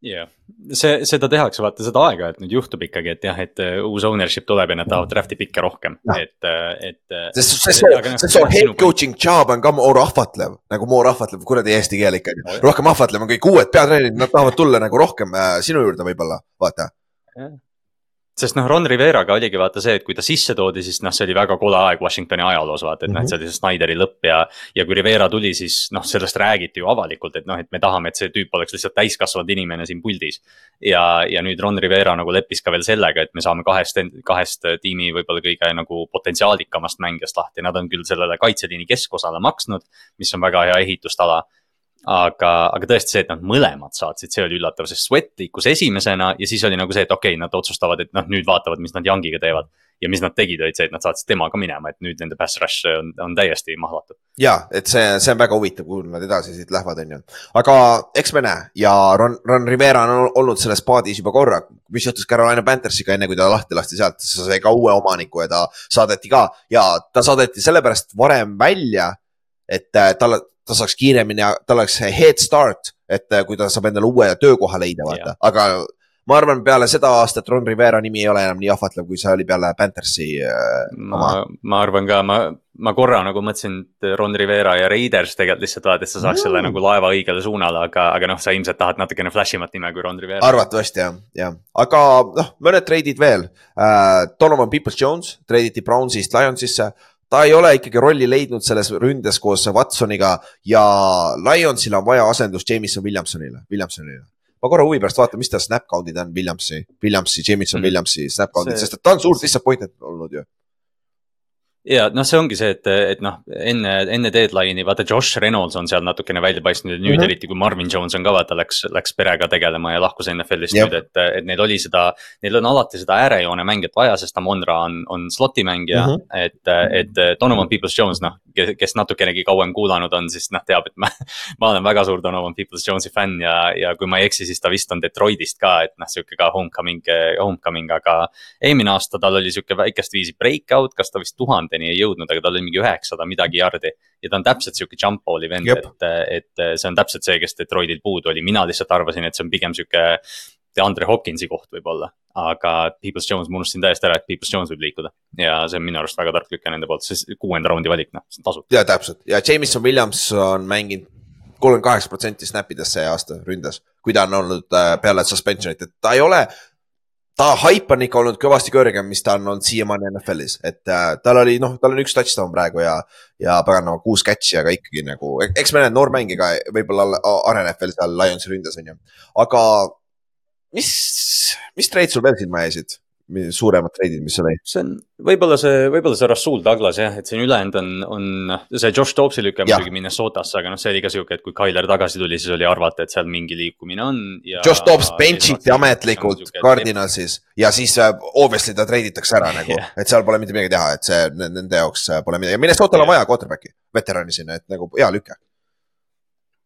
[SPEAKER 3] jah yeah., see, seda tehakse vaata seda aeg-ajalt nüüd juhtub ikkagi, et jah, et uh, uus ownership tuleb ja nad tahavad draft'i pikke rohkem, et, äh, et.
[SPEAKER 2] Äh, sest see, see, see, see head coaching job on ka more ahvatlev, nagu more ahvatlev, kuradi eesti keel ikka on ju. rohkem ahvatlev on kõik uued peatreenerid, nad tahavad tulla nagu rohkem äh, sinu juurde võib-olla, vaata
[SPEAKER 3] sest noh, Ron Riveraga oligi vaata see, et kui ta sisse toodi, siis noh, see oli väga kole aeg Washingtoni ajaloos vaata, et noh mm -hmm., et see oli see Snyderi lõpp ja. ja kui Rivera tuli, siis noh, sellest räägiti ju avalikult, et noh, et me tahame, et see tüüp oleks lihtsalt täiskasvanud inimene siin puldis. ja, ja nüüd Ron Rivera nagu leppis ka veel sellega, et me saame kahest, kahest tiimi võib-olla kõige nagu potentsiaalikamast mängijast lahti, nad on küll sellele kaitseliini keskosale maksnud, mis on väga hea ehitustala aga, aga tõesti see, et nad mõlemad saatsid, see oli üllatav, sest Sweat liikus esimesena ja siis oli nagu see, et okei okay,, nad otsustavad, et noh, nüüd vaatavad, mis nad Youngiga teevad. ja mis nad tegid, olid see, et nad saatsid temaga minema, et nüüd nende pass rush on, on täiesti mahlatud.
[SPEAKER 2] ja, et see, see on väga huvitav, kuhu nad edasi siit lähevad, on ju. aga eks me näe ja Ron, Ron Rivera on olnud selles paadis juba korra, mis juhtus Carolina Panthersiga, enne kui ta lahti lasti sealt, sa sai ka uue omaniku ja ta saadeti ka ja ta saadeti sellepärast varem välja et äh, talle, ta saaks kiiremini, tal oleks head start, et äh, kui ta saab endale uue töökoha leida, vaata aga ma arvan, peale seda aastat Ron Rivera nimi ei ole enam nii ahvatlev, kui see oli peale Panthersi äh,
[SPEAKER 3] ma, ma arvan ka, ma, ma korra nagu mõtlesin, et Ron Rivera ja Raiders tegelikult lihtsalt vaata, et sa saaks mm. selle nagu laeva õigele suunale, aga, aga noh, sa ilmselt tahad natukene flash imat nime kui Ron Rivera.
[SPEAKER 2] arvatavasti jah, jah, aga noh, mõned treidid veel uh,. Donovan Peoples-Jones treiditi Brownsist Lionsisse ta ei ole ikkagi rolli leidnud selles ründes koos Watsoniga ja Lionsil on vaja asendust Jameson Williamsonile, Williamsonile. ma korra huvi pärast vaatan, mis ta snap count'id on Williamsi, Williamsi, Jameson mm. Williamsi snap count'id see..., sest et ta on suurt disappointed olnud ju
[SPEAKER 3] ja noh, see ongi see, et, et noh, enne, enne deadline'i vaata Josh Reynolds on seal natukene välja paistnud ja nüüd mm -hmm. eriti kui Marvin Jones on ka vaata läks, läks perega tegelema ja lahkus NFL-ist yep. nüüd, et, et neil oli seda. Neil on alati seda äärejoone mängijat vaja, sest Amonra on, on slot'i mängija mm, -hmm. et, et Donovan Peoples-Jones noh, kes natukenegi kauem kuulanud on, siis noh, teab, et ma. ma olen väga suur Donovan Peoples-Jones'i fänn ja, ja kui ma ei eksi, siis ta vist on Detroitist ka, et noh, sihuke ka homecoming, homecoming, aga. eelmine aasta tal oli sihuke väikest viisi breakout, kas ta vist tuhande tuhandeni ei jõudnud, aga tal oli mingi üheksasada midagi jardi. ja ta on täpselt sihuke jump ball'i vend, et, et see on täpselt see, kes Detroitil puudu oli, mina lihtsalt arvasin, et see on pigem sihuke. Andre Hopkinsi koht võib-olla, aga Peoples Jones, ma unustasin täiesti ära, et Peoples Jones võib liikuda. ja see on minu arust väga tark lüke nende poolt, sest kuuenda raundi valik, noh, see on tasuta.
[SPEAKER 2] ja täpselt ja Jameson Williams on mänginud kolmkümmend kaheksa protsenti snap idest see aasta ründes, kui ta on olnud äh, peale suspension'it, et ta ei ole ta haip on ikka olnud kõvasti kõrgem, mis ta on olnud siiamaani NFL-is, et äh, tal oli noh, tal on üks touchdown praegu ja, ja paganama kuus catch'i, aga ikkagi nagu, eks me näe, noor mängija võib-olla areneb veel seal Lionsi ründes on ju. aga mis, mis treid sul veel silma jäisid? Suuremad treidid, mis oli?
[SPEAKER 3] see on võib-olla see, võib-olla see Rasul Douglas jah, et siin ülejäänud on, on noh, see Josh Dobbsi lüke muidugi Minnesotasse, aga noh, see oli ka sihuke, et kui Tyler tagasi tuli, siis oli arvata, et seal mingi liikumine on
[SPEAKER 2] ja. Josh Dobbs bench'iti ametlikult Cardinalsis ja siis uh, obviously ta treiditakse ära nagu yeah., et seal pole mitte midagi teha, et see nende jaoks äh, pole midagi, Minnesotal on yeah. vaja quarterback'i, veterani sinna, et nagu hea lüke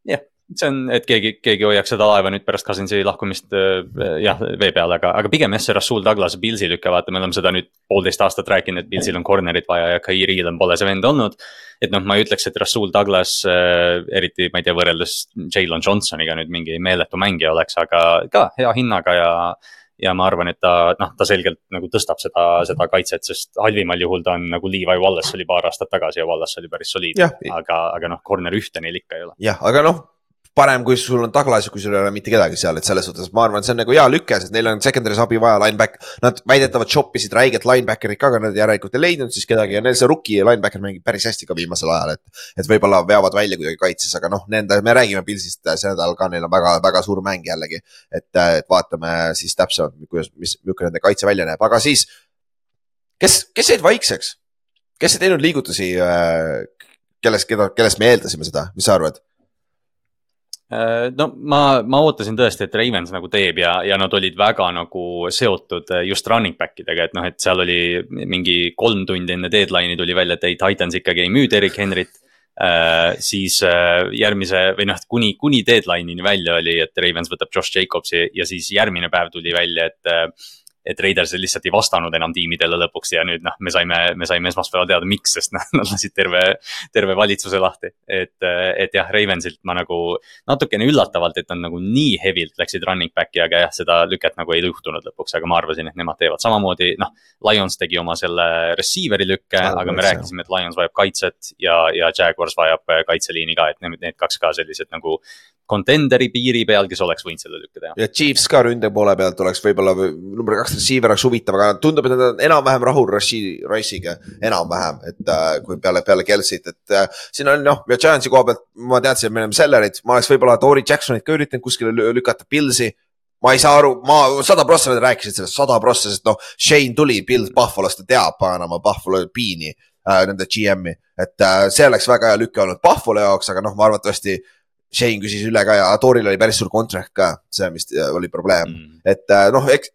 [SPEAKER 3] jah, see on, et keegi, keegi hoiaks seda laeva nüüd pärast Cousinsi lahkumist äh, jah, vee peal, aga, aga pigem jah, see Rasul Douglas Pilsi lüke, vaata, me oleme seda nüüd poolteist aastat rääkinud, et Pilsil on corner'it vaja ja Kai Riilem pole see vend olnud. et noh, ma ei ütleks, et Rasul Douglas äh,, eriti ma ei tea, võrreldes Jalen Johnsoniga nüüd mingi meeletu mängija oleks, aga ka hea hinnaga ja ja ma arvan, et ta noh, ta selgelt nagu tõstab seda, seda kaitset, sest halvimal juhul ta on nagu Levi Wallace oli paar aastat tagasi ja Wallace oli päris soliidne, aga, aga noh, corner ühte neil ikka ei ole.
[SPEAKER 2] jah, aga noh, parem, kui sul on Douglas ja kui sul ei ole mitte kedagi seal, et selles suhtes ma arvan, see on nagu hea lüke, sest neil on secondary's abi vaja, lineback. Nad väidetavalt shop isid räiget linebacker'it ka, aga nad järelikult ei leidnud siis kedagi ja neil see rookie linebacker mängib päris hästi ka viimasel ajal, et. et võib-olla veavad välja kuidagi kaitses, aga noh, nende, me räägime Pilsist see nädal ka, neil on väga, väga suur mäng jällegi. et, et vaatame siis täpsemalt, kuidas, mis, milline nende kaitse välja näeb, aga siis. kes, kes jäid vaikseks? kes ei teinud liigutusi, äh, kellest, keda, kellest me eeldasime seda, mis sa arvad?
[SPEAKER 3] Äh, no ma, ma ootasin tõesti, et Ravens nagu teeb ja, ja nad olid väga nagu seotud äh, just running back idega, et noh, et seal oli mingi kolm tundi enne deadline'i tuli välja, et ei, Titans ikkagi ei müü Derek Henryt äh,. siis äh, järgmise või noh, kuni, kuni deadline'ini välja oli, et Ravens võtab Josh Jacobsi ja siis järgmine päev tuli välja, et äh, et Raiders lihtsalt ei vastanud enam tiimidele lõpuks ja nüüd noh, me saime, me saime esmaspäeval teada, miks, sest noh, nad lasid terve, terve valitsuse lahti. et, et jah, Ravensilt ma nagu natukene üllatavalt, et nad nagu nii hevilt läksid running back'i, aga jah, seda lüket nagu ei juhtunud lõpuks, aga ma arvasin, et nemad teevad samamoodi, noh. Lions tegi oma selle receiver'i lükke, aga me rääkisime, et Lions vajab kaitset ja, ja Jaguars vajab kaitseliini ka, et need, need kaks ka sellised nagu contenderi piiri peal, kes oleks võinud selle lükke teha.
[SPEAKER 2] ja Chiefs ka ründe poole pealt oleks võib-olla number kaks receiver oleks huvitav, aga tundub, et nad on enam-vähem rahul Rice'iga, enam-vähem, et äh, kui peale, peale Kelsit, et äh, siin on noh, ja Giantsi koha pealt ma teadsin, et me oleme sellerid, ma oleks võib-olla Tori Jacksonit ka üritanud kuskile lükata, Pilsi ma ei saa aru, ma sada prossa rääkisid sellest, sada prossa, sest noh, Shane tuli Bill Buffalost, ta teab paganama Buffalo piini äh,, nende GM-i. et äh, see oleks väga hea lüke olnud Buffalo jaoks, aga noh, ma arvatavasti Shane küsis üle ka ja Toril oli päris suur contract ka, see, mis oli probleem mm., et äh, noh, eks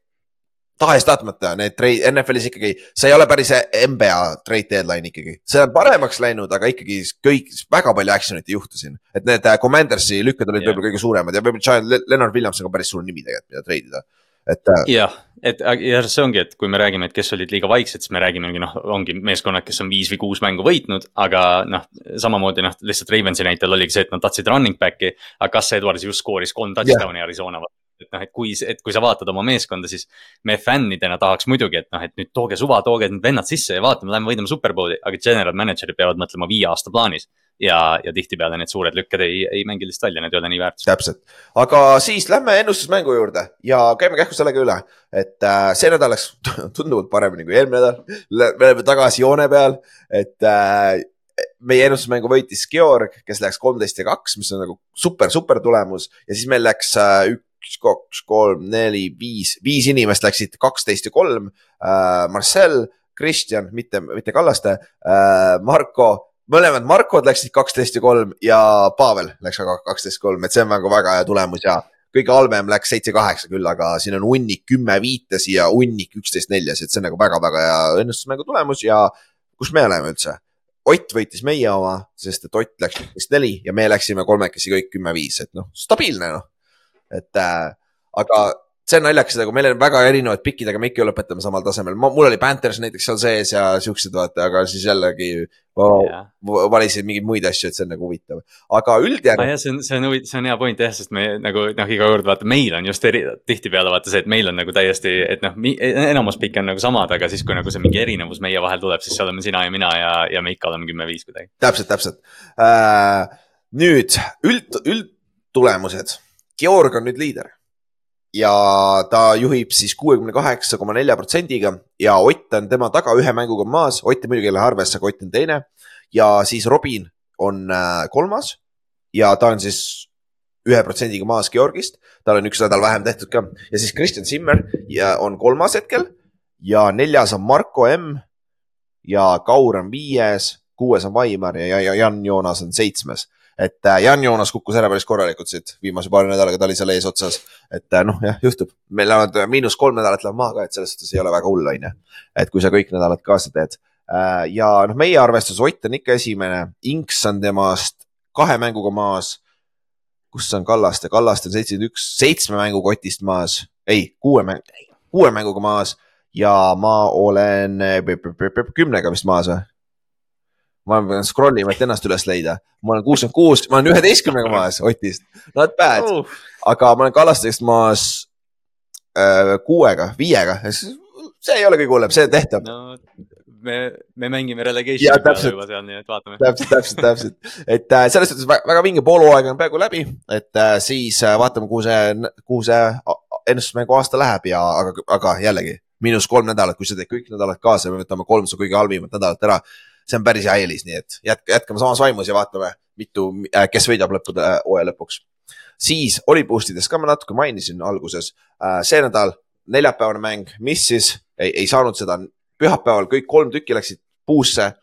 [SPEAKER 2] tahes-tahtmata need trade, NFL-is ikkagi, see ei ole päris NBA trade deadline ikkagi, see on paremaks läinud, aga ikkagi kõik, väga palju action'it ei juhtu siin. et need äh, Commandersi lükked olid yeah. võib-olla kõige suuremad ja võib-olla Leonard Williams on ka päris suur nimi tegelikult, mida trade ida
[SPEAKER 3] et. Äh, jah, et ja see ongi, et kui me räägime, et kes olid liiga vaiksed, siis me räägimegi noh, ongi meeskonnad, kes on viis või kuus mängu võitnud, aga noh, samamoodi noh, lihtsalt Ravensi näitel oligi see, et nad tahtsid running back'i. aga Gus Edwards just skooris kolm touchdown'i yeah. Arizona vastu et noh, et kui, et kui sa vaatad oma meeskonda, siis me fännidena tahaks muidugi, et noh, et nüüd tooge suva, tooge need vennad sisse ja vaatame, lähme võidame superbowli, aga general manager'id peavad mõtlema viie aasta plaanis ja, ja tihtipeale need suured lükked ei, ei mängi lihtsalt välja, need ei ole nii väärtuslikud.
[SPEAKER 2] täpselt, aga siis lähme ennustusmängu juurde ja käime kähku sellega üle, et äh, see nädal läks tunduvalt paremini kui eelmine nädal. me oleme tagasi joone peal, et äh, meie ennustusmängu võitis Georg, kes läks kolmteist ja kaks, mis on nagu super, super tulemus ja siis meil läks äh, üks, kaks, kolm, neli, viis, viis inimest läksid kaksteist ja kolm äh,. Marcel, Kristjan, mitte, mitte Kallaste äh,, Marko mõlemad Markod läksid kaksteist ja kolm ja Pavel läks ka kaksteist kolm, et see on nagu väga hea tulemus ja kõige halvem läks seitse-kaheksa küll, aga siin on hunnik kümme viites ja hunnik üksteist neljas, et see on nagu väga-väga hea õnnestusmängu tulemus ja kus me oleme üldse? Ott võitis meie oma, sest et Ott läks üksteist neli ja me läksime kolmekesi kõik kümme-viis, et noh, stabiilne noh. Et äh, aga see on naljakas, aga meil on väga erinevad pikid, aga me ikka lõpetame samal tasemel. mul oli Panthers näiteks seal sees ja siuksed vaata, aga siis jällegi yeah. valisin mingeid muid asju, et see on nagu huvitav. aga üldjärg
[SPEAKER 3] ah,. see on, see on huvitav, see on hea point jah, sest me nagu noh, iga kord vaata, meil on just eri, tihtipeale vaata see, et meil on nagu täiesti, et noh, enamus pikke on nagu samad, aga siis, kui nagu see mingi erinevus meie vahel tuleb, siis oleme sina ja mina ja, ja me ikka oleme kümme-viis kuidagi.
[SPEAKER 2] täpselt, täpselt äh,. nüüd üld, üldtulemused. Georg on nüüd liider. Ja ta juhib siis kuuekümne kaheksa koma nelja protsendiga ja Ott on tema taga ühe mänguga maas, Otti muidugi ei lähe arvesse, aga Ott on teine. ja siis Robin on äh, kolmas ja ta on siis ühe protsendiga maas Georgist, tal on üks nädal vähem tehtud ka. Ja siis Kristjan Zimmer ja on kolmas hetkel. Ja neljas on Marko M. ja Kaur on viies, kuues on Vaimar ja, ja Jan Joonas on seitsmes et äh, Jan Joonas kukkus ära päris korralikult siit viimase paari nädalaga, ta oli seal eesotsas. et äh, noh, jah, juhtub, meil lähevad miinus kolm nädalat läheb maha ka, et selles suhtes ei ole väga hull, on ju. et kui sa kõik nädalad kaasa teed. Äh, ja noh, meie arvestus, Ott on ikka esimene, Inks on temast kahe mänguga maas. kus on Kallaste, Kallaste on seitsekümmend üks, seitsme mängu kotist maas, ei, kuue mäng, kuue mänguga maas ja ma olen kümnega vist maas või? Ma pean scroll ima, et ennast üles leida. ma olen kuuskümmend kuus, ma olen üheteistkümnega maas Otist, not bad. Uh., aga ma olen Kallastest maas äh, kuuega, viiega, see ei ole kõige hullem, see tehtab no
[SPEAKER 3] me, me mängime relegation'i peale juba seal, nii et vaatame.
[SPEAKER 2] täpselt, täpselt, täpselt, et äh, selles suhtes väga, väga vinge poolhooaeg on peaaegu läbi, et äh, siis äh, vaatame, kuhu see, kuhu see ennustusmängu aasta läheb ja, aga, aga jällegi miinus kolm nädalat, kui sa teed kõik nädalad kaasa, me võtame kolm su kõige halvimat nädalat ära see on päris hea eelis, nii et jätk, jätkame samas vaimus ja vaatame, mitu, äh, kes võidab lõppude, äh, hooaja lõpuks. siis oli boost idest ka ma natuke mainisin alguses. Äh, see nädal neljapäevane mäng, mis siis ei, ei saanud seda, pühapäeval kõik kolm tükki läksid puusse.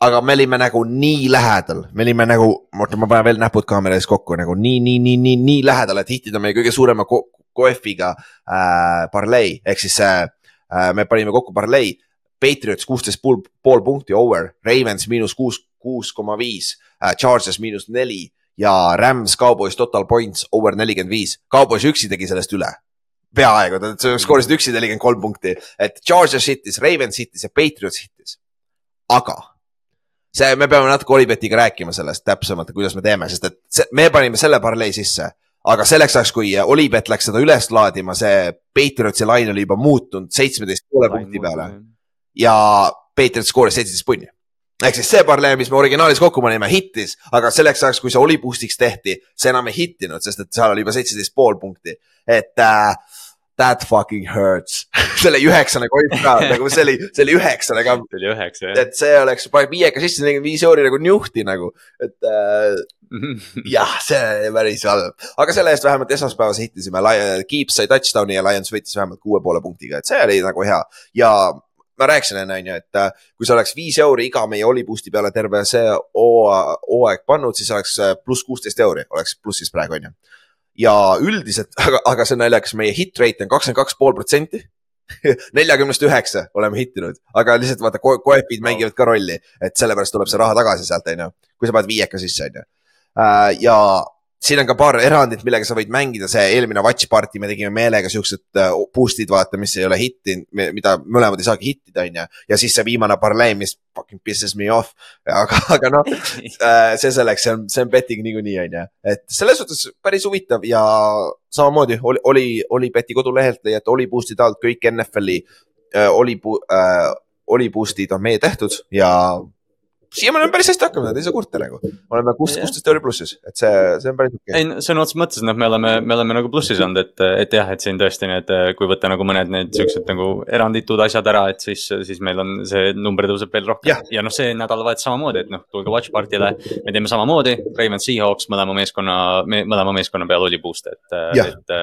[SPEAKER 2] aga me olime nagu nii lähedal, me olime nagu, oota, ma panen veel näpud kaamera ees kokku nagu nii, nii, nii, nii, nii lähedal, et hittida meie kõige suurema ko koefiga äh, parlei ehk siis äh, me panime kokku parlei Patriots kuusteist pool, pool punkti over, Ravens miinus kuus, kuus koma viis, äh, Chargers miinus neli ja Rams, Cowboys total points over nelikümmend viis. Cowboys üksi tegi sellest üle. peaaegu, nad skoorisid üksi nelikümmend kolm punkti, et Chargers hittis, Ravens hittis ja Patriots hittis. aga see, me peame natuke Olibetiga rääkima sellest täpsemalt, kuidas me teeme, sest et see, me panime selle parlei sisse aga selleks ajaks, kui Olipet läks seda üles laadima, see Patriotsi laine oli juba muutunud seitsmeteist poole punkti peale ja Patriot skooris seitseteist punni. ehk siis see parlee, mis me originaalis kokku panime, hittis, aga selleks ajaks, kui see oli boost'iks tehti, see enam ei hittinud, sest et seal oli juba seitseteist pool punkti. et äh, that fucking hurts see oli üheksane koip ka, nagu see oli, see oli üheksane ka.
[SPEAKER 3] see oli üheksa,
[SPEAKER 2] jah. et see oleks, paned viieka sisse, nelikümmend viis euri nagu njuhti nagu, et äh, jah, see oli päris halb, aga selle eest vähemalt esmaspäevas hittisime, Keeps sai touchdown'i ja Lions võitis vähemalt kuue poole punktiga, et see oli nagu hea ja ma rääkisin enne, on ju, et äh, kui sa oleks viis euri iga meie Oli boost'i peale terve see hooaeg pannud, siis oleks äh, pluss kuusteist euri, oleks plussis praegu, on ju. ja üldiselt, aga, aga see on naljakas, meie hit rate on kakskümmend kaks pool protsenti neljakümnest üheksa oleme hittinud, aga lihtsalt vaata ko, koepid mängivad ka rolli, et sellepärast tuleb see raha tagasi sealt, on ju. kui sa paned viieka sisse, on ju. Äh, ja siin on ka paar erandit, millega sa võid mängida, see eelmine watch party me tegime meelega siuksed äh, boost'id, vaata, mis ei ole hittinud, mida mõlemad ei saagi hittida, onju. ja siis see viimane parlee, mis fucking pisses me off, aga, aga noh äh, see selleks, see on, see on betting niikuinii, onju. et selles suhtes päris huvitav ja samamoodi oli, oli, oli beti kodulehelt leiate oli boost'ide alt kõik NFL-i äh, oli oli boost'id on meie tehtud ja siiamaani on päris hästi hakkama saanud, ei saa kurta nagu. oleme kuus, kuusteist euri plussis, et see, see on päris okei.
[SPEAKER 3] Okay.. ei, sõna otseses mõttes, noh, me oleme, me oleme nagu plussis olnud, et, et jah, et siin tõesti need, kui võtta nagu mõned need siuksed nagu eranditud asjad ära, et siis, siis meil on see number tõuseb veel rohkem. ja, ja noh, see nädalavahetus samamoodi, et noh, tulge watch party'le, me teeme samamoodi, Ravens Seahawks mõlema meeskonna me,, mõlema meeskonna peal oli boost, et, et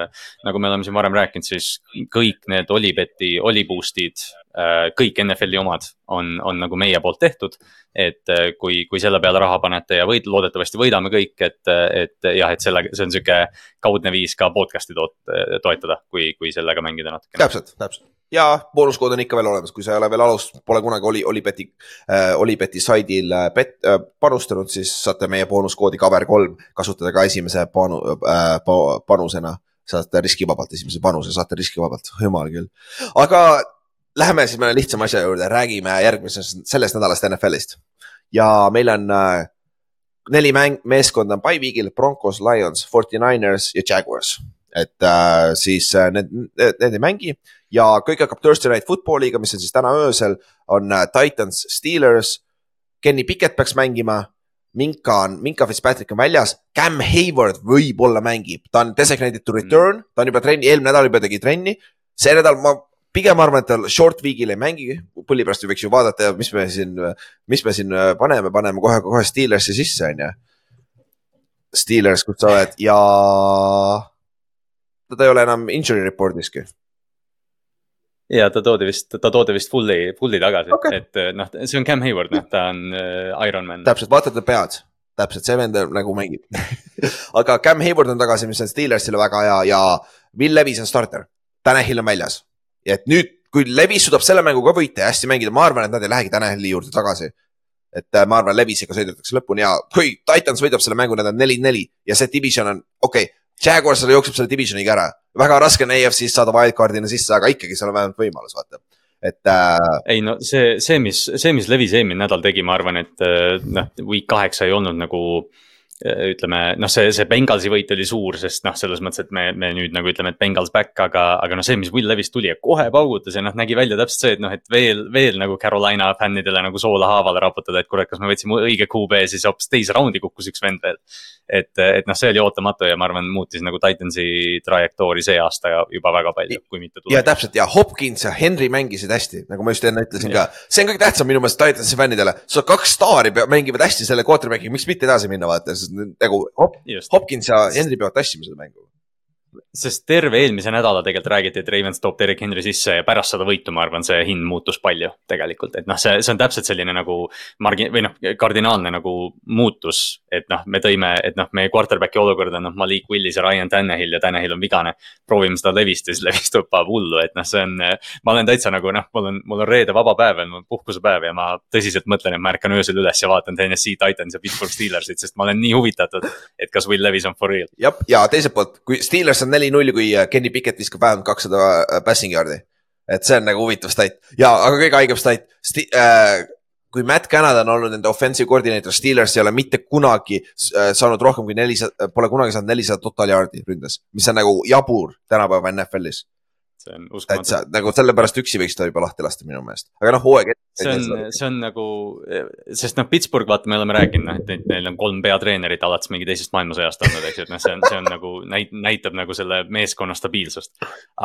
[SPEAKER 3] nagu me oleme siin varem rääkinud, siis kõik need Olibeti, Oliboost'id Äh, kõik NFL-i omad on, on nagu meie poolt tehtud. et äh, kui, kui selle peale raha panete ja võid, loodetavasti võidame kõik, et, et jah, et selle, see on sihuke kaudne viis ka podcast'i toot, toetada, kui, kui sellega mängida natuke.
[SPEAKER 2] täpselt, täpselt ja boonuskood on ikka veel olemas, kui sa ei ole veel alust, pole kunagi oli, Olibeti äh,, Olibeti saidil äh, bet, äh, panustanud, siis saate meie boonuskoodi cover3 kasutada ka esimese panu, äh, panusena. saate riskivabalt esimese panuse, saate riskivabalt, jumal küll. aga Läheme siis mõne lihtsama asja juurde, räägime järgmisest, sellest nädalast NFL-ist. ja meil on äh, neli mäng, meeskonda on Byweekil, Broncos, Lions, Forty Niners ja Jaguars. et äh, siis äh, need, need ei mängi ja kõik hakkab Thursday Night Footballiga, mis on siis täna öösel, on äh, Titans, Steelers. Kenny Pickett peaks mängima, Minka on, Minka Fitzpatrick on väljas, Cam Hayward võib-olla mängib, ta on designated to return, ta on juba trenni, eelmine nädal juba tegi trenni. see nädal ma pigem arvan, et ta short week'il ei mängi, pulli pärast võiks ju vaadata, mis me siin, mis me siin paneme, paneme kohe, kohe Steelersi sisse, on ju. Steelers, kus sa oled ja ta ei ole enam injury report'iski.
[SPEAKER 3] ja ta toodi vist, ta toodi vist fully, fully tagasi okay., et noh, see on Cam Hayward, noh, ta on äh, Ironman.
[SPEAKER 2] täpselt, vaata ta pead, täpselt see vend nagu mängib. aga Cam Hayward on tagasi, mis on Steelersile väga hea ja Will Levis on starter. Tanahil on väljas. Et nüüd, kui Levis suudab selle mängu ka võita ja hästi mängida, ma arvan, et nad ei lähegi Tanahili juurde tagasi. et äh, ma arvan, Levisega sõidetakse lõpuni ja kui Titans võidab selle mängu, nad on neli-neli ja see division on, okei okay,. Jaguars jookseb selle divisioniga ära, väga raske on AFC-st saada wildcard'ina sisse, aga ikkagi seal on vähemalt võimalus, vaata. et äh,
[SPEAKER 3] ei no see, see, mis, see, mis Levis eelmine nädal tegi, ma arvan, et äh, noh, week kaheksa ei olnud nagu äh, ütleme, noh, see, see Bengalsi võit oli suur, sest noh, selles mõttes, et me, me nüüd nagu ütleme, et Bengals back, aga, aga noh, see, mis Will Levis tuli ja kohe paugutas ja noh, nägi välja täpselt see, et noh, et veel, veel nagu Carolina fännidele nagu soola haavale raputada, et kurat, kas me võtsime õige QB, siis hoopis teise raundi kukkus üks vend veel. et, et noh, see oli ootamatu ja ma arvan, muutis nagu Titansi trajektoori see aasta ja juba väga palju, kui mitte
[SPEAKER 2] ja
[SPEAKER 3] tuleb.
[SPEAKER 2] täpselt ja Hopkins ja Henry mängisid hästi, nagu ma just enne ütlesin ka. see on kõige tähtsam minu meelest Titansi fännidele, sul kaks staari mängivad hästi selle quarterback'i, miks mitte edasi minna, vaata, sest nagu Hop, Hopkins ja Henry peavad tassima seda mängu.
[SPEAKER 3] Sest terve eelmise nädala tegelikult räägiti, et Ravens toob Derek Henry sisse ja pärast seda võitu, ma arvan, see hind muutus palju tegelikult, et noh, see, see on täpselt selline nagu margi- või noh, kardinaalne nagu muutus. et noh, me tõime, et noh, meie quarterback'i olukord on noh, Malik Willis ja Ryan Tannehill ja Tannehill on vigane. proovime seda Levist ja siis Levist hüppab hullu, et noh, see on, ma olen täitsa nagu noh, mul on, mul on reede vaba päev, on puhkusepäev ja ma tõsiselt mõtlen, et ma ärkan öösel üles ja vaatan Tennessee Titans ja Pittsburgh Steelersit, sest ma olen nii huvitatud, et kas Will Levis on for real.
[SPEAKER 2] jah, ja teiselt poolt, kui Steelers on neli-null, kui äh, Kenny Pickett viskab vähemalt kakssada äh, passing yard'i. et see on nagu huvitav stat ja, aga kõige haigem stat äh, kui Matt Canada on olnud nende offensive koordineeter, Steelers ei ole mitte kunagi äh, saanud rohkem kui nelisada, pole kunagi saanud nelisada total yard'i ründes, mis on nagu jabur tänapäeva NFL-is.
[SPEAKER 3] See on uskumatu.
[SPEAKER 2] nagu sellepärast üksi võiks ta juba lahti lasta minu meelest, aga noh, hooaeg.
[SPEAKER 3] see on, see on nagu, sest noh, Pittsburgh, vaata, me oleme rääkinud, noh, et neil on kolm peatreenerit alates mingi teisest maailmasõjast olnud, eks ju, et noh, see on, see on nagu näit-, näitab nagu selle meeskonna stabiilsust.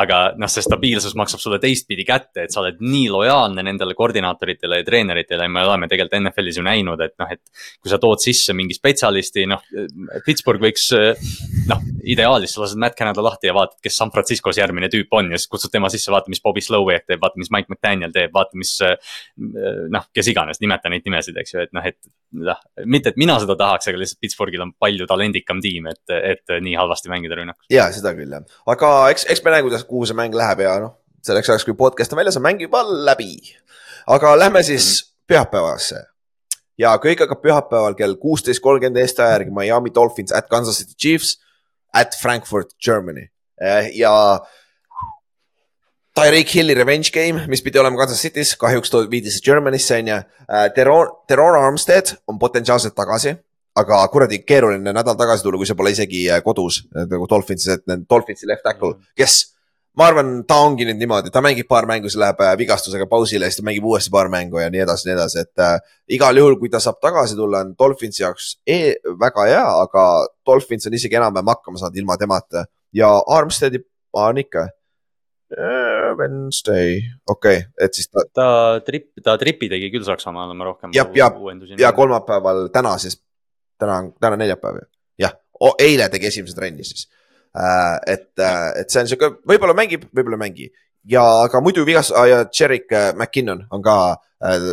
[SPEAKER 3] aga noh, see stabiilsus maksab sulle teistpidi kätte, et sa oled nii lojaalne nendele koordinaatoritele ja treeneritele ja me oleme tegelikult NFL-is ju näinud, et noh, et kui sa tood sisse mingi spetsialisti, noh, Pittsburgh võiks, noh, ideaalis sa lased Matt Canada lahti ja vaatad, kes San Franciscos järgmine tüüp on ja siis kutsud tema sisse, vaata, mis Bobby Slowiak teeb, vaata, mis Mike McDaniel teeb, vaata, mis noh, kes iganes, nimeta neid nimesid, eks ju, et noh, et noh, mitte, et mina seda tahaks, aga lihtsalt Pittsburghil on palju talendikam tiim, et, et nii halvasti mängida rünnakus.
[SPEAKER 2] ja seda küll jah, aga eks, eks me näe, kuidas, kuhu see mäng läheb ja noh, selleks ajaks, kui podcast on väljas, on mäng juba läbi. aga lähme siis pühapäevasse ja kõik hakkab pühapäeval kell kuusteist kolmkümmend Eesti aja järgi Miami Dolphins at Kansas City Chiefs at Frankfurt, Germany ja Tyreek Hilli revenge game, mis pidi olema Kansas City's, kahjuks viidi see Germany'sse on ju. Teron, Teron Armstead on potentsiaalselt tagasi, aga kuradi keeruline nädal tagasi tulla, kui sa pole isegi äh, kodus. Äh, nagu Dolphinsis, et need Dolphinsi left tackle, kes ma arvan, ta ongi nüüd niimoodi, ta mängib paar mängu, siis läheb äh, vigastusega pausile, siis ta mängib uuesti paar mängu ja nii edasi, nii edasi, et äh, igal juhul, kui ta saab tagasi tulla, on Dolphinsi jaoks e väga hea, aga Dolphins on isegi enam-vähem hakkama saanud ilma temata. Ja Armsteadi on ikka. äh, Wednesday, okei okay,, et siis ta
[SPEAKER 3] ta trip, ta tripi tegi küll Saksamaal oma rohkem.
[SPEAKER 2] Jap, jap. ja. kolmapäeval täna siis, täna on, täna on neljapäev ju, jah, eile tegi esimese trenni siis äh,. et, et see on sihuke, võib-olla mängib, võib-olla ei mängi ja, aga muidu vigas ah, ja Jerick äh, McKinnon on ka äh,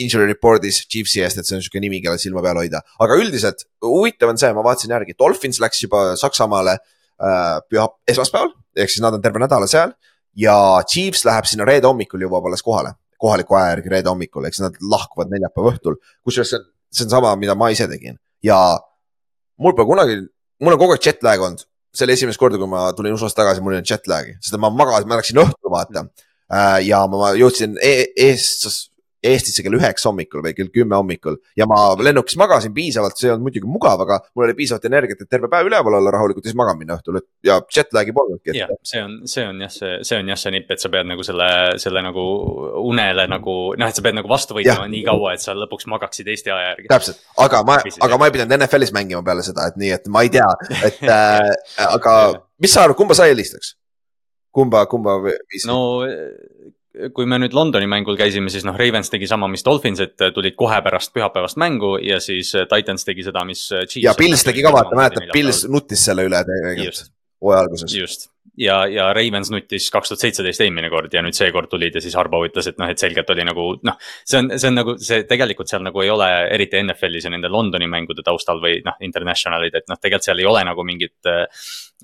[SPEAKER 2] injury report'is Chiefsi eest, et see on sihuke nimi, kellel silma peal hoida, aga üldiselt huvitav on see, ma vaatasin järgi, Dolphins läks juba Saksamaale äh, püha, esmaspäeval ehk siis nad on terve nädala seal ja Chiefs läheb sinna reede hommikul jõuab alles kohale, kohaliku aja järgi reede hommikul, eks nad lahkuvad neljapäeva õhtul, kusjuures see on, see on sama, mida ma ise tegin. Ja mul pole kunagi, mul on kogu aeg jet lag olnud, see oli esimest korda, kui ma tulin USA-st tagasi, mul olnud jet lag'i, sest ma magasin, ma läksin õhtul vaata. Äh, ja ma, jõudsin e eest, Eestisse kell üheksa hommikul või kell kümme hommikul ja ma lennukis magasin piisavalt, see ei olnud muidugi mugav, aga mul oli piisavalt energiat, et terve päev üleval olla rahulikult ja siis magama minna õhtul, et ja jet lag'i polnudki.
[SPEAKER 3] jah, see on, see on jah, see, see on jah, see nipp, et sa pead nagu selle, selle nagu unele nagu noh, et sa pead nagu vastu võitlema nii kaua, et sa lõpuks magaksid Eesti aja järgi.
[SPEAKER 2] täpselt, aga ma, aga ma ei pidanud NFL-is mängima peale seda, et nii, et ma ei tea, et äh, aga mis sa arvad, kumba sa eelistaks? kumba, kumba viisi?
[SPEAKER 3] no kui me nüüd Londoni mängul käisime, siis noh, Ravens tegi sama, mis Dolphins, et tulid kohe pärast pühapäevast mängu ja siis Titans tegi seda, mis.
[SPEAKER 2] ja Pils tegi ka, vaata, mäletad, Pils nuttis selle üle tegelikult hooaja alguses.
[SPEAKER 3] just ja, ja Ravens nuttis kaks tuhat seitseteist eelmine kord ja nüüd seekord tulid ja siis Harbo ütles, et noh, et selgelt oli nagu noh. see on, see on nagu see tegelikult seal nagu ei ole eriti NFL-is ja nende Londoni mängude taustal või noh, international'id, et noh, tegelikult seal ei ole nagu mingit.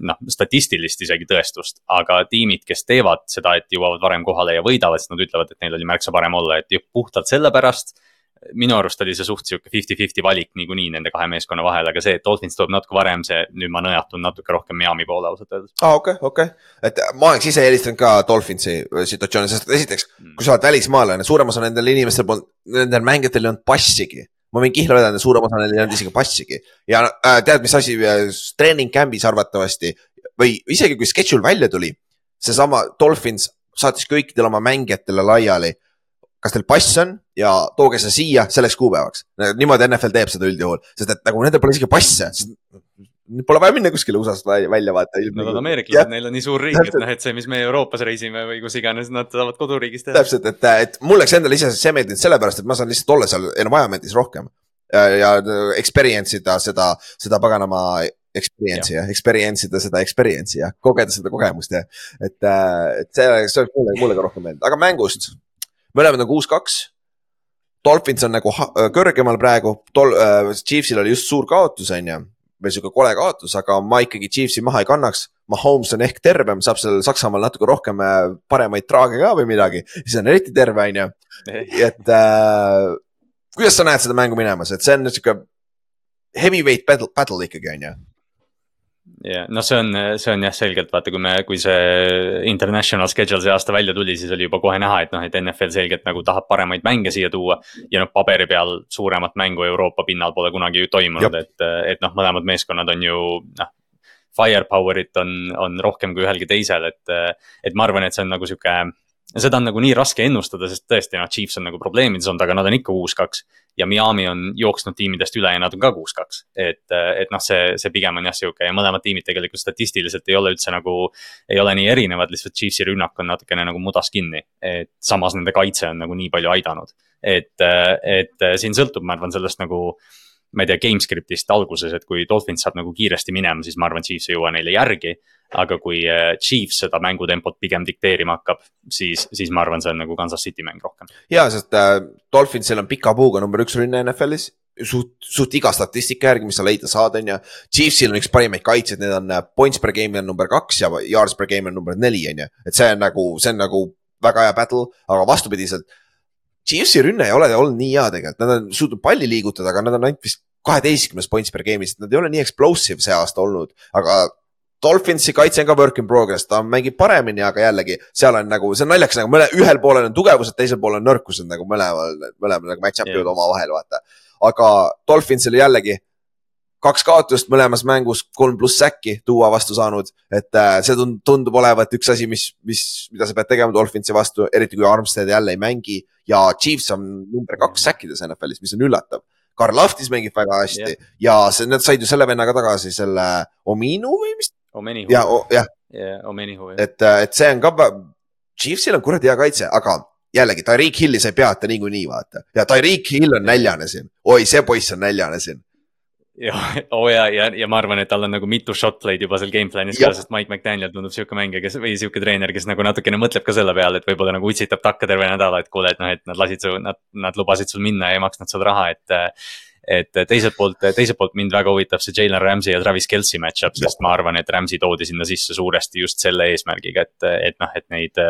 [SPEAKER 3] noh, statistilist isegi tõestust, aga tiimid, kes teevad seda, et jõuavad varem kohale ja võidavad, siis nad ütlevad, et neil oli märksa parem olla, et puhtalt sellepärast minu arust oli see suht sihuke fifty-fifty valik niikuinii nende kahe meeskonna vahel, aga see, et Dolphins tuleb natuke varem, see nüüd ma nõjatun natuke rohkem Miami poole ausalt öeldes.
[SPEAKER 2] aa ah,, okei okay,, okei okay., et ma oleks ise eelistanud ka Dolphinsi situatsiooni, sest esiteks mm., kui sa oled välismaalane, suurem osa nendel inimestel polnud, nendel mängijatel ei olnud passigi ma võin kihla vedada, suurem osa neil ei olnud isegi passigi ja äh, tead, mis asi äh, treening camp'is arvatavasti või isegi kui schedule välja tuli, seesama Dolphins saatis kõikidele oma mängijatele laiali kas teil pass on ja tooge see siia selleks kuupäevaks. niimoodi NFL teeb seda üldjuhul, sest et nagu nendel pole isegi passe. Pole vaja minna kuskile USA-st välja vaata.
[SPEAKER 3] Nad on ameeriklased, neil on nii suur riik, et noh, et see, mis me Euroopas reisime või kus iganes, nad saavad koduriigis teha.
[SPEAKER 2] täpselt, et, et mul läks endale iseenesest see meeldinud sellepärast, et ma saan lihtsalt olla seal environment'is rohkem. ja experience ida seda, seda paganama experience'i ja experience ida seda experience'i ja kogeda seda kogemust ja. et, et see, see oleks mulle, mulle ka rohkem meeldinud, aga mängust mõlemad on kuus-kaks. Dolphins on nagu kõrgemal praegu, tol- äh,, Chiefsil oli just suur kaotus, on ju, või sihuke kole kaotus, aga ma ikkagi Chiefsi maha ei kannaks. Mahomes on ehk tervem, saab seal Saksamaal natuke rohkem äh, paremaid traage ka või midagi, siis on eriti terve, on ju. et äh, kuidas sa näed seda mängu minemas, et see on sihuke heavyweight battle, battle ikkagi, on ju
[SPEAKER 3] ja noh, see on, see on jah, selgelt vaata, kui me, kui see international schedule see aasta välja tuli, siis oli juba kohe näha, et noh, et NFL selgelt nagu tahab paremaid mänge siia tuua. ja noh, paberi peal suuremat mängu Euroopa pinnal pole kunagi toimunud, et, et noh, mõlemad meeskonnad on ju noh. Firepower'it on, on rohkem kui ühelgi teisel, et, et ma arvan, et see on nagu sihuke seda on nagu nii raske ennustada, sest tõesti noh, Chiefs on nagu probleemides olnud, aga nad on ikka kuus-kaks. ja Miami on jooksnud tiimidest üle ja nad on ka kuus-kaks, et, et noh, see, see pigem on jah sihuke ja mõlemad tiimid tegelikult statistiliselt ei ole üldse nagu. ei ole nii erinevad, lihtsalt Chiefsi rünnak on natukene nagu mudas kinni, et samas nende kaitse on nagu nii palju aidanud. et, et siin sõltub, ma arvan, sellest nagu ma ei tea, GameScriptist alguses, et kui Dolphins saab nagu kiiresti minema, siis ma arvan, Chiefs ei jõua neile järgi. aga kui äh, Chiefs seda mängutempot pigem dikteerima hakkab, siis, siis ma arvan, see on nagu Kansas City mäng rohkem.
[SPEAKER 2] ja, sest äh, Dolphinsil on pika puuga number üks rünne NFL-is suht, suht iga statistika järgi, mis sa leida saad, on ju. Chiefsil on üks parimaid kaitsjaid, need on äh, points per game on number kaks ja yards per game on number neli, on ju. et see on nagu, see on nagu väga hea battle, aga vastupidiselt Chiefsi rünne ei ole olnud nii hea tegelikult, nad on suutnud palli liigutada, aga nad on ainult vist kaheteistkümnes points per game'is, nad ei ole nii explosive see aasta olnud, aga Dolphinsi kaitse on ka work in progress, ta mängib paremini, aga jällegi seal on nagu, see on naljakas nagu mõne, ühel poolel on tugevused, teisel poolel on nõrkused nagu mõlemal, mõlemal nagu match-up ivad omavahel, vaata. aga Dolphinsil jällegi kaks kaotust mõlemas mängus, kolm pluss säkki tuua vastu saanud. et äh, see tundub olevat üks asi, mis, mis, mida sa pead tegema Dolphinsi vastu, eriti kui Armstead jälle ei mängi ja Chiefs on number kaks säkkides NFL-is, mis on üllatav. Karl Lahtis mängib väga hästi yeah. ja see, nad said ju selle vennaga tagasi selle Ominu või mis?
[SPEAKER 3] Omenihu.
[SPEAKER 2] ja, jah.
[SPEAKER 3] Omenihu,
[SPEAKER 2] jah. et, äh, et see on ka, Chiefsil on kuradi hea kaitse, aga jällegi Tyreek Hilli sa ei peata niikuinii vaata ja Tyreek Hill on näljane siin, oi, see poiss on näljane siin
[SPEAKER 3] ja, oo oh ja, ja, ja ma arvan, et tal on nagu mitu shot play'd juba seal game plan'is ka, sest Mike McDaniel tundub sihuke mängija, kes või sihuke treener, kes nagu natukene mõtleb ka selle peale, et võib-olla nagu utsitab takka terve nädala, et kuule, et noh, et nad lasid su, nad, nad lubasid sul minna ja ei maksnud sulle raha, et. et teiselt poolt, teiselt poolt mind väga huvitab see Jalen Ramsey ja Travis Kelci match-up, sest ma arvan, et Ramsey toodi sinna sisse suuresti just selle eesmärgiga, et, et noh, et neid,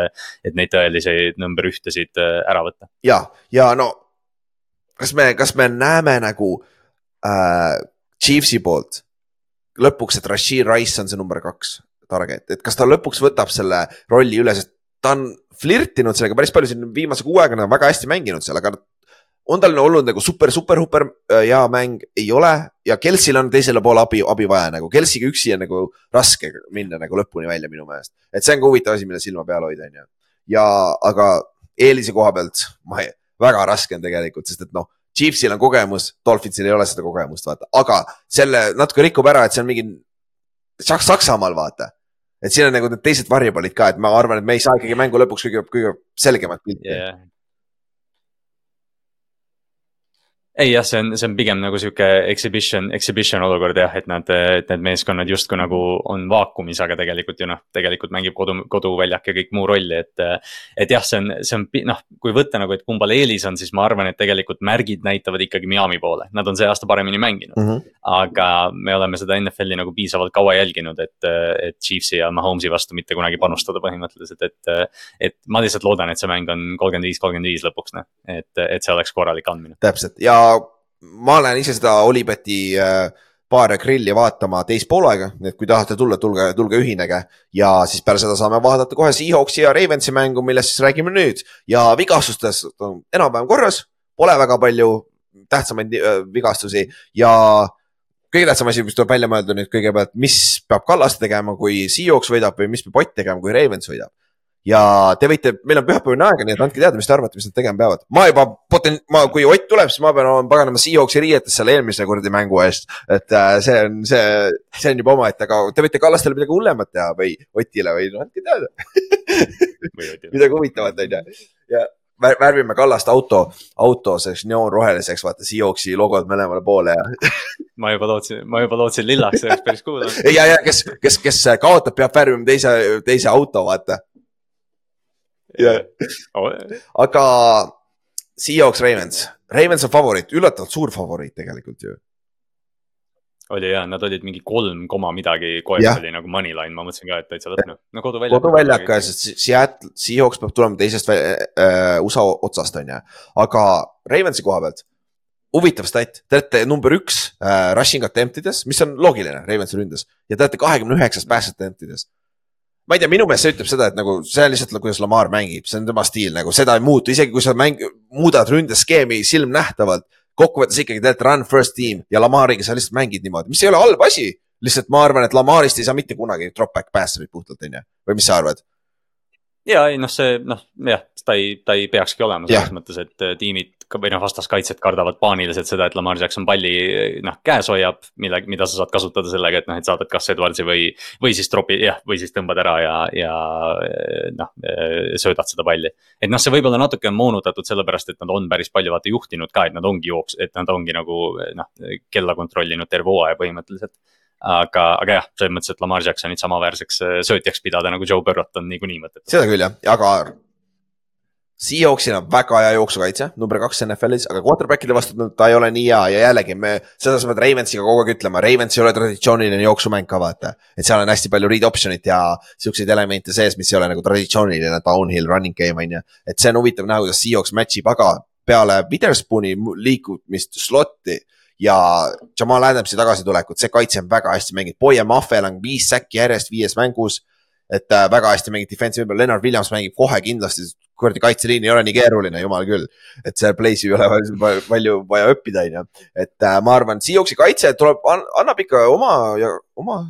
[SPEAKER 3] et neid tõeliseid number ühtesid ära võtta.
[SPEAKER 2] ja, ja no kas me, kas me näeme nagu äh Chiefsi poolt. Lõpuks, et Rashid Rice on see number kaks target, et kas ta lõpuks võtab selle rolli üle, sest ta on flirtinud sellega päris palju siin viimase kuu aega, väga hästi mänginud seal, aga on tal olnud nagu super, super, super äh, hea mäng, ei ole. Ja Kelsil on teisele poole abi, abi vaja nagu, Kelsiga üksi on nagu raske minna nagu lõpuni välja minu meelest. et see on ka huvitav asi, mille silma peal hoida, on ju. ja, aga eelise koha pealt, ma ei, väga raske on tegelikult, sest et noh, Chiefsil on kogemus, Dolphinsil ei ole seda kogemust, vaata, aga selle natuke rikub ära, et see on mingi Saksamaal, vaata. Et siin on nagu need teised variable'id ka, et ma arvan, et me ei saa ikkagi mängu lõpuks kõige, kõige selgemat pilti. Yeah
[SPEAKER 3] ei jah, see on, see on pigem nagu sihuke exhibition, exhibition olukord jah, et nad, et need meeskonnad justkui nagu on vaakumis, aga tegelikult ju noh, tegelikult mängib kodu, koduväljak ja kõik muu rolli, et. et jah, see on, see on noh, kui võtta nagu, et kumbal eelis on, siis ma arvan, et tegelikult märgid näitavad ikkagi Miami poole, nad on see aasta paremini mänginud mm. -hmm. aga me oleme seda NFL-i nagu piisavalt kaua jälginud, et, et Chiefsi ja Mahomes'i vastu mitte kunagi panustada põhimõtteliselt, et. et ma lihtsalt loodan, et see mäng on kolmkümmend viis, kolmkümmend viis lõpuks noh, et, et see oleks korralik andmine.
[SPEAKER 2] täpselt ja ma lähen ise seda Olibeti äh, baari ja grilli vaatama teist poolega, nii et kui tahate tulla, tulge, tulge ühinege. ja siis peale seda saame vaadata kohe Seahawksi ja Ravensi mängu, millest siis räägime nüüd. Ja vigastustest on enam-vähem korras, pole väga palju tähtsamaid äh, vigastusi. Ja kõige tähtsam asi, mis tuleb välja mõelda nüüd kõigepealt, mis peab Kallaste tegema, kui Seahawks võidab või mis peab Ott tegema, kui Ravens võidab ja te võite, meil on pühapäevane aega, nii et andke teada, mis te arvate, mis nad tegema peavad. ma juba poten-, ma, kui Ott tuleb, siis ma pean olema paganama Seahawksi riietes selle eelmise kuradi mängu eest. et äh, see on, see, see on juba omaette, aga te võite Kallastele midagi hullemat teha või Otile või no andke teada midagi huvitavat, on ju. ja värvime Kallast auto, auto selleks neoonroheliseks, vaata Seahawksi logod mõlemale poole ja
[SPEAKER 3] ma juba lootsin, ma juba lootsin lillaks, see oleks päris cool olnud.
[SPEAKER 2] ja, ja kes, kes, kes kaotab, peab värvima teise, teise auto, vaata yeah. oh.. aga Seahawks Ravens, Ravens on favoriit, üllatavalt suur favoriit tegelikult ju
[SPEAKER 3] oli ja, nad olid mingi kolm koma midagi, koef ja. oli nagu moneyline, ma mõtlesin ka, et täitsa lõpnud, no
[SPEAKER 2] koduväljak. koduväljak, sest Seattle, Seahawks peab tulema teisest äh, USA otsast, on ju, aga Ravensi koha pealt. huvitav stat, te olete number üks äh, rushing attempt ides, mis on loogiline Ravensi ründes ja te olete kahekümne üheksas pass attempt ides ma ei tea, minu meelest see ütleb seda, et nagu see on lihtsalt, kuidas Lamar mängib, see on tema stiil nagu, seda ei muutu, isegi kui sa mäng, muudad ründeskeemi silmnähtavalt. kokkuvõttes ikkagi teed run first team ja Lamariga sa lihtsalt mängid niimoodi, mis ei ole halb asi. lihtsalt ma arvan, et Lamarist ei saa mitte kunagi drop back passer'it puhtalt, on ju, või mis sa arvad?
[SPEAKER 3] Ja ei noh, see noh, jah, ta ei, ta ei peakski olema selles mõttes, et äh, tiimid või noh, vastaskaitsjad kardavad paaniliselt seda, et Lamar Jackson palli noh käes hoiab, mille, mida sa saad kasutada sellega, et noh, et saadad kas Edwardsi või, või siis tropi, jah, või siis tõmbad ära ja, ja noh, söödad seda palli. et noh, see võib-olla natuke on moonutatud sellepärast, et nad on päris palju vaata juhtinud ka, et nad ongi jooks-, et nad ongi nagu noh, kella kontrollinud terve hooaja põhimõtteliselt aga, aga jah, selles mõttes, et Lamar Jacksonit samaväärseks äh, söötjaks pidada nagu Joe Burrot on niikuinii mõttetu.
[SPEAKER 2] seda küll jah, aga Seahawksil on väga hea jooksukaitse, number kaks NFL-is, aga quarterback'ide vastu ta ei ole nii hea ja jällegi me, seda sa pead Ravensiga kogu aeg ütlema, Ravens ei ole traditsiooniline jooksumäng ka vaata. et seal on hästi palju read option'it ja siukseid elemente sees, mis ei ole nagu traditsiooniline downhill running game on ju. et see on huvitav näha, kuidas Seahawks match ib, aga peale Witherspooni liikumist slot'i ja Jamal Adamsi tagasitulekut, see kaitse on väga hästi mänginud, Boye Maffel on viis säkki järjest viies mängus. et äh, väga hästi mängib defensive, Lennart Williams mängib kohe kindlasti, kuradi kaitseliin ei ole nii keeruline, jumal küll. et seal play'si ei ole palju vaja õppida, on ju. et äh, ma arvan, Seahawksi kaitse tuleb, annab ikka oma ja oma,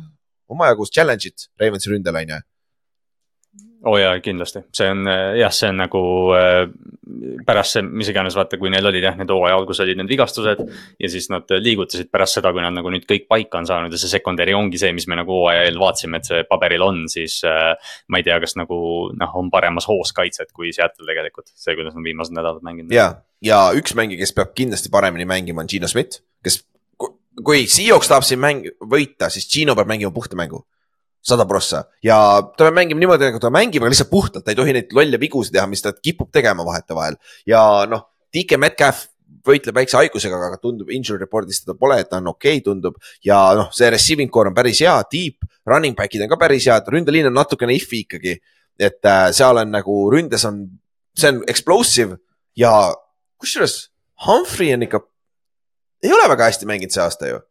[SPEAKER 2] omajagu challenge'it Ravensi ründel, on ju
[SPEAKER 3] oo oh jaa, kindlasti, see on jah, see on nagu äh, pärast see, mis iganes, vaata, kui neil olid jah, need hooaja alguses olid need vigastused. ja siis nad liigutasid pärast seda, kui nad nagu nüüd kõik paika on saanud ja see secondary ongi see, mis me nagu hooaja eel vaatasime, et see paberil on, siis äh,. ma ei tea, kas nagu noh, on paremas hoos kaitset kui Seattle tegelikult, see, kuidas nad viimased nädalad mänginud.
[SPEAKER 2] ja, ja üks mängija, kes peab kindlasti paremini mängima, on Gino Schmidt, kes kui Seahawks tahab siin mäng võita, siis Gino peab mängima puhta mängu sada prossa ja ta peab mängima niimoodi, nagu ta mängib, aga lihtsalt puhtalt, ta ei tohi neid lolle vigusid teha, mis ta kipub tegema vahetevahel. ja noh, DK Metcalf võitleb väikse haigusega, aga tundub injury report'is teda pole, et ta on okei okay,, tundub. ja noh, see receiving core on päris hea, deep, running back'id on ka päris head, ründeliin on natukene if'i ikkagi. et äh, seal on nagu ründes on, see on explosive ja kusjuures Humphrey on ikka, ei ole väga hästi mänginud see aasta ju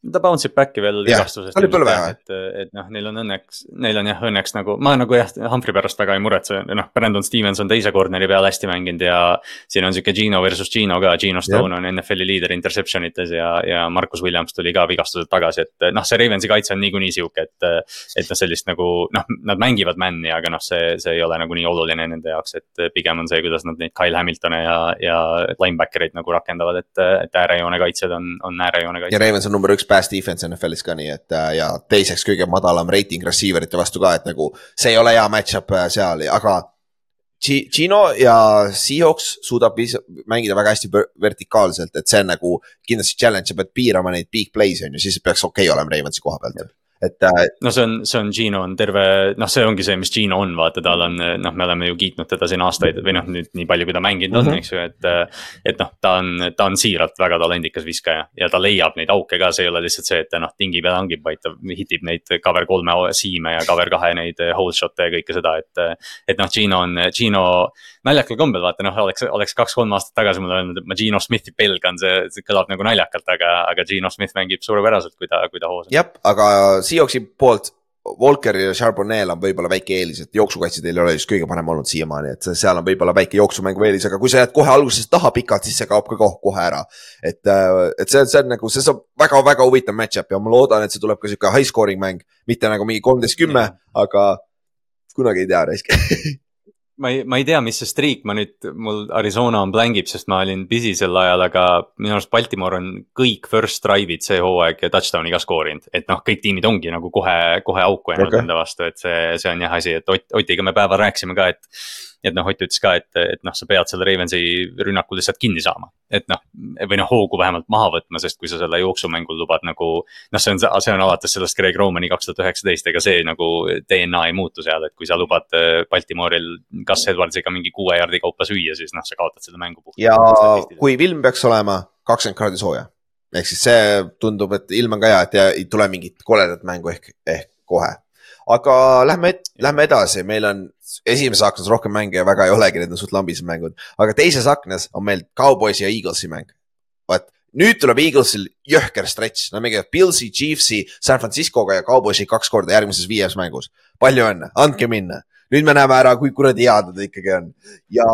[SPEAKER 3] ta bounce ib back'i veel vigastusest
[SPEAKER 2] oli põlve, jah.
[SPEAKER 3] et, et noh, neil on õnneks, neil on jah õnneks nagu, ma nagu jah, Humphrey pärast väga ei muretse, noh, Brandon Stevens on teise corner'i peal hästi mänginud ja. siin on sihuke Gino versus Gino ka, Gino Stone on NFL-i liider interception ites ja, ja Marcus Williams tuli ka vigastuselt tagasi, et noh, see Ravensi kaitse on niikuinii sihuke, et. et noh, sellist nagu noh, nad mängivad man'i, aga noh, see, see ei ole nagu nii oluline nende jaoks, et pigem on see, kuidas nad neid Kyle Hamilton'e ja, ja linebacker eid nagu rakendavad, et, et äärejoone kaitsjad on, on äärejoone
[SPEAKER 2] ja
[SPEAKER 3] kaitsjad.
[SPEAKER 2] Ravens on number üks pass defense NFL-is ka nii, et äh, ja teiseks kõige madalam reiting receiver ite vastu ka, et nagu see ei ole hea match-up äh, seal, aga. Gi- Gino ja Seahawks suudab mängida väga hästi ver- vertikaalselt, et see on nagu kindlasti challenge, sa pead piirama neid big play'e on ju, siis peaks okei okay olema Ravensi koha pealt. Et äh,
[SPEAKER 3] no see on, see on Gino on terve, noh, see ongi see, mis Gino on, vaata, tal on, noh, me oleme ju kiitnud teda siin aastaid või noh, nüüd nii palju, kui ta mänginud on mm, -hmm. eks ju, et. et noh, ta on, ta on siiralt väga talendikas viskaja ja ta leiab neid auke ka, see ei ole lihtsalt see, et ta noh, tingib ja tangib, vaid ta hitib neid cover kolme siime ja cover kahe neid hold shot'e ja kõike seda, et. et noh, Gino on, Gino naljakal kombel vaata noh, oleks, oleks kaks-kolm aastat tagasi mulle öelnud, et ma Gino Smithi pelgan, see, see kõlab nagu naljakalt, aga, aga Gino Smith mängib suurepäraselt, kui ta, kui ta hoos on.
[SPEAKER 2] jah, aga Seahawksi poolt Walkeril ja Charbonnel on võib-olla väike eelis, et jooksukaitse teil ei ole just kõige parem olnud siiamaani, et seal on võib-olla väike jooksumängu eelis, aga kui sa jääd kohe alguses taha pikalt, siis see kaob ka kohe, kohe ära. et, et see, see on nagu, see saab väga-väga huvitav match-up ja ma loodan, et see tuleb ka sihuke high scoring mäng, mitte nagu mingi kolmteist, kümme, aga kunagi ei tea, raisk.
[SPEAKER 3] ma ei, ma ei tea, mis see streak, ma nüüd, mul Arizona on blängib, sest ma olin busy sel ajal, aga minu arust Baltimore on kõik first drive'id see hooaeg touchdown'i ka skoorinud. et noh, kõik tiimid ongi nagu kohe, kohe auku jäänud okay. enda vastu, et see, see on jah asi, et Ott, Otiga me päeval rääkisime ka, et. Et noh, Ott ütles ka, et, et noh, sa pead selle Ravensi rünnaku lihtsalt kinni saama. et noh, või noh, hoogu vähemalt maha võtma, sest kui sa selle jooksumängul lubad nagu. noh, see on, see on alates sellest Greg Romani kaks tuhat üheksateist, ega see nagu DNA ei muutu seal, et kui sa lubad äh, Baltimooril Gus Edwardsiga mingi kuue jardi kaupa süüa, siis noh, sa kaotad selle mängu puhtalt.
[SPEAKER 2] ja kui ilm peaks olema kakskümmend kraadi sooja, ehk siis see tundub, et ilm on ka hea, et ei tule mingit koledat mängu ehk, ehk kohe. Aga lähme, lähme edasi, meil on esimeses aknas rohkem mänge ja väga ei olegi, need on suht lambised mängud, aga teises aknas on meil Cowboysi ja Eaglesi mäng. vot nüüd tuleb Eaglesil jõhker stretch, nad mängivad Pilsi, Chiefsi, San Franciscoga ja Cowboysi kaks korda järgmises viies mängus. palju õnne, andke minna, nüüd me näeme ära, kui kuradi head nad ikkagi on. Ja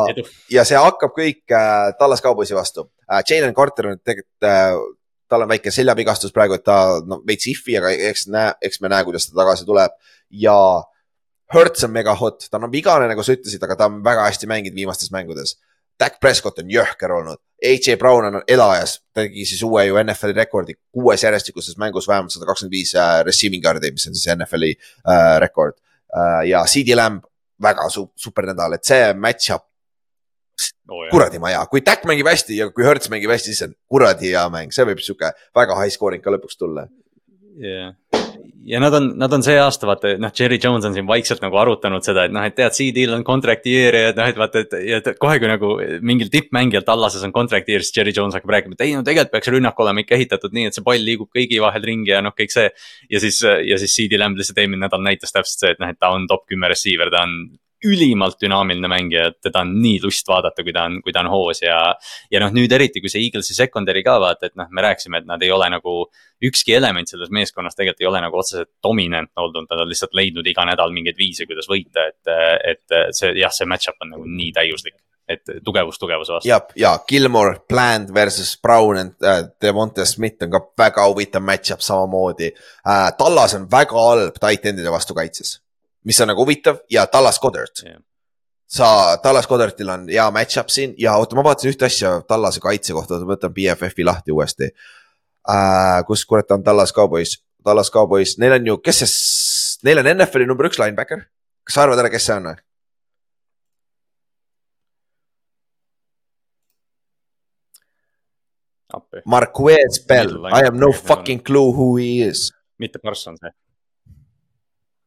[SPEAKER 2] ja see hakkab kõik äh, Tallas Cowboysi vastu. Äh,. Jalen Carter on tegelikult äh,, tal on väike seljavigastus praegu, et ta no, veits if'i, aga eks näe, eks me näe, kuidas ta tagasi tuleb. Ja Hertz on mega hot, ta on vigane, nagu sa ütlesid, aga ta on väga hästi mänginud viimastes mängudes. Dak Prescott on jõhker olnud, AJ Brown on elajas, tegi siis uue ju NFL-i rekordi, kuues järjestikuses mängus vähemalt sada kakskümmend viis äh, receiving yard'i, mis on siis NFL-i äh, rekord. Äh,. ja CD Lamb väga su super nädal, et see match-up kuradi ma hea, kui Dak mängib hästi ja kui Hertz mängib hästi, siis on kuradi hea mäng, see võib sihuke väga high scoring ka lõpuks tulla.
[SPEAKER 3] yeah. ja nad on, nad on see aasta vaata, noh, Jerry Jones on siin vaikselt nagu arutanud seda, et noh, et tead, CD-l on contract year ja noh, et vaata, et ja kohe, kui nagu mingil tippmängijal Tallases on contract year, siis Jerry Jones hakkab rääkima, et ei no tegelikult peaks rünnak olema ikka ehitatud nii, et see pall liigub kõigi vahel ringi ja noh, kõik see. ja siis, ja siis CD Lamb lihtsalt eelmine nädal näitas täpselt see, et noh, et ta on top kümme receiver, ta on ülimalt dünaamiline mängija, et teda on nii lust vaadata, kui ta on, kui ta on hoos ja. ja noh, nüüd eriti, kui see Eaglesi secondary ka vaata, et noh, me rääkisime, et nad ei ole nagu. ükski element selles meeskonnas tegelikult ei ole nagu otseselt dominant olnud, nad on lihtsalt leidnud iga nädal mingeid viise, kuidas võita, et, et see jah, see match-up on nagu nii täiuslik. et tugevus tugevuse vastu.
[SPEAKER 2] ja, ja Gilmore, Bland versus Brown and äh, Devonte Smith on ka väga huvitav match-up samamoodi äh,. Tallas on väga halb tight end'ide vastu kaitses, mis on nagu huvitav ja Tallas Goddard
[SPEAKER 3] Jah.
[SPEAKER 2] sa, Tallas Goddardil on hea match-up siin ja oota, ma vaatasin ühte asja Tallase kaitse kohta, ma võtan BFF-i lahti uuesti äh,. kus kurat on Tallas Cowboys, Tallas Cowboys, neil on ju, kes see, neil on NFL-i number üks linebacker. kas sa arvad ära, kes see on või? Marquez Bell, I have no fucking clue who he is.
[SPEAKER 3] mitte Carson see.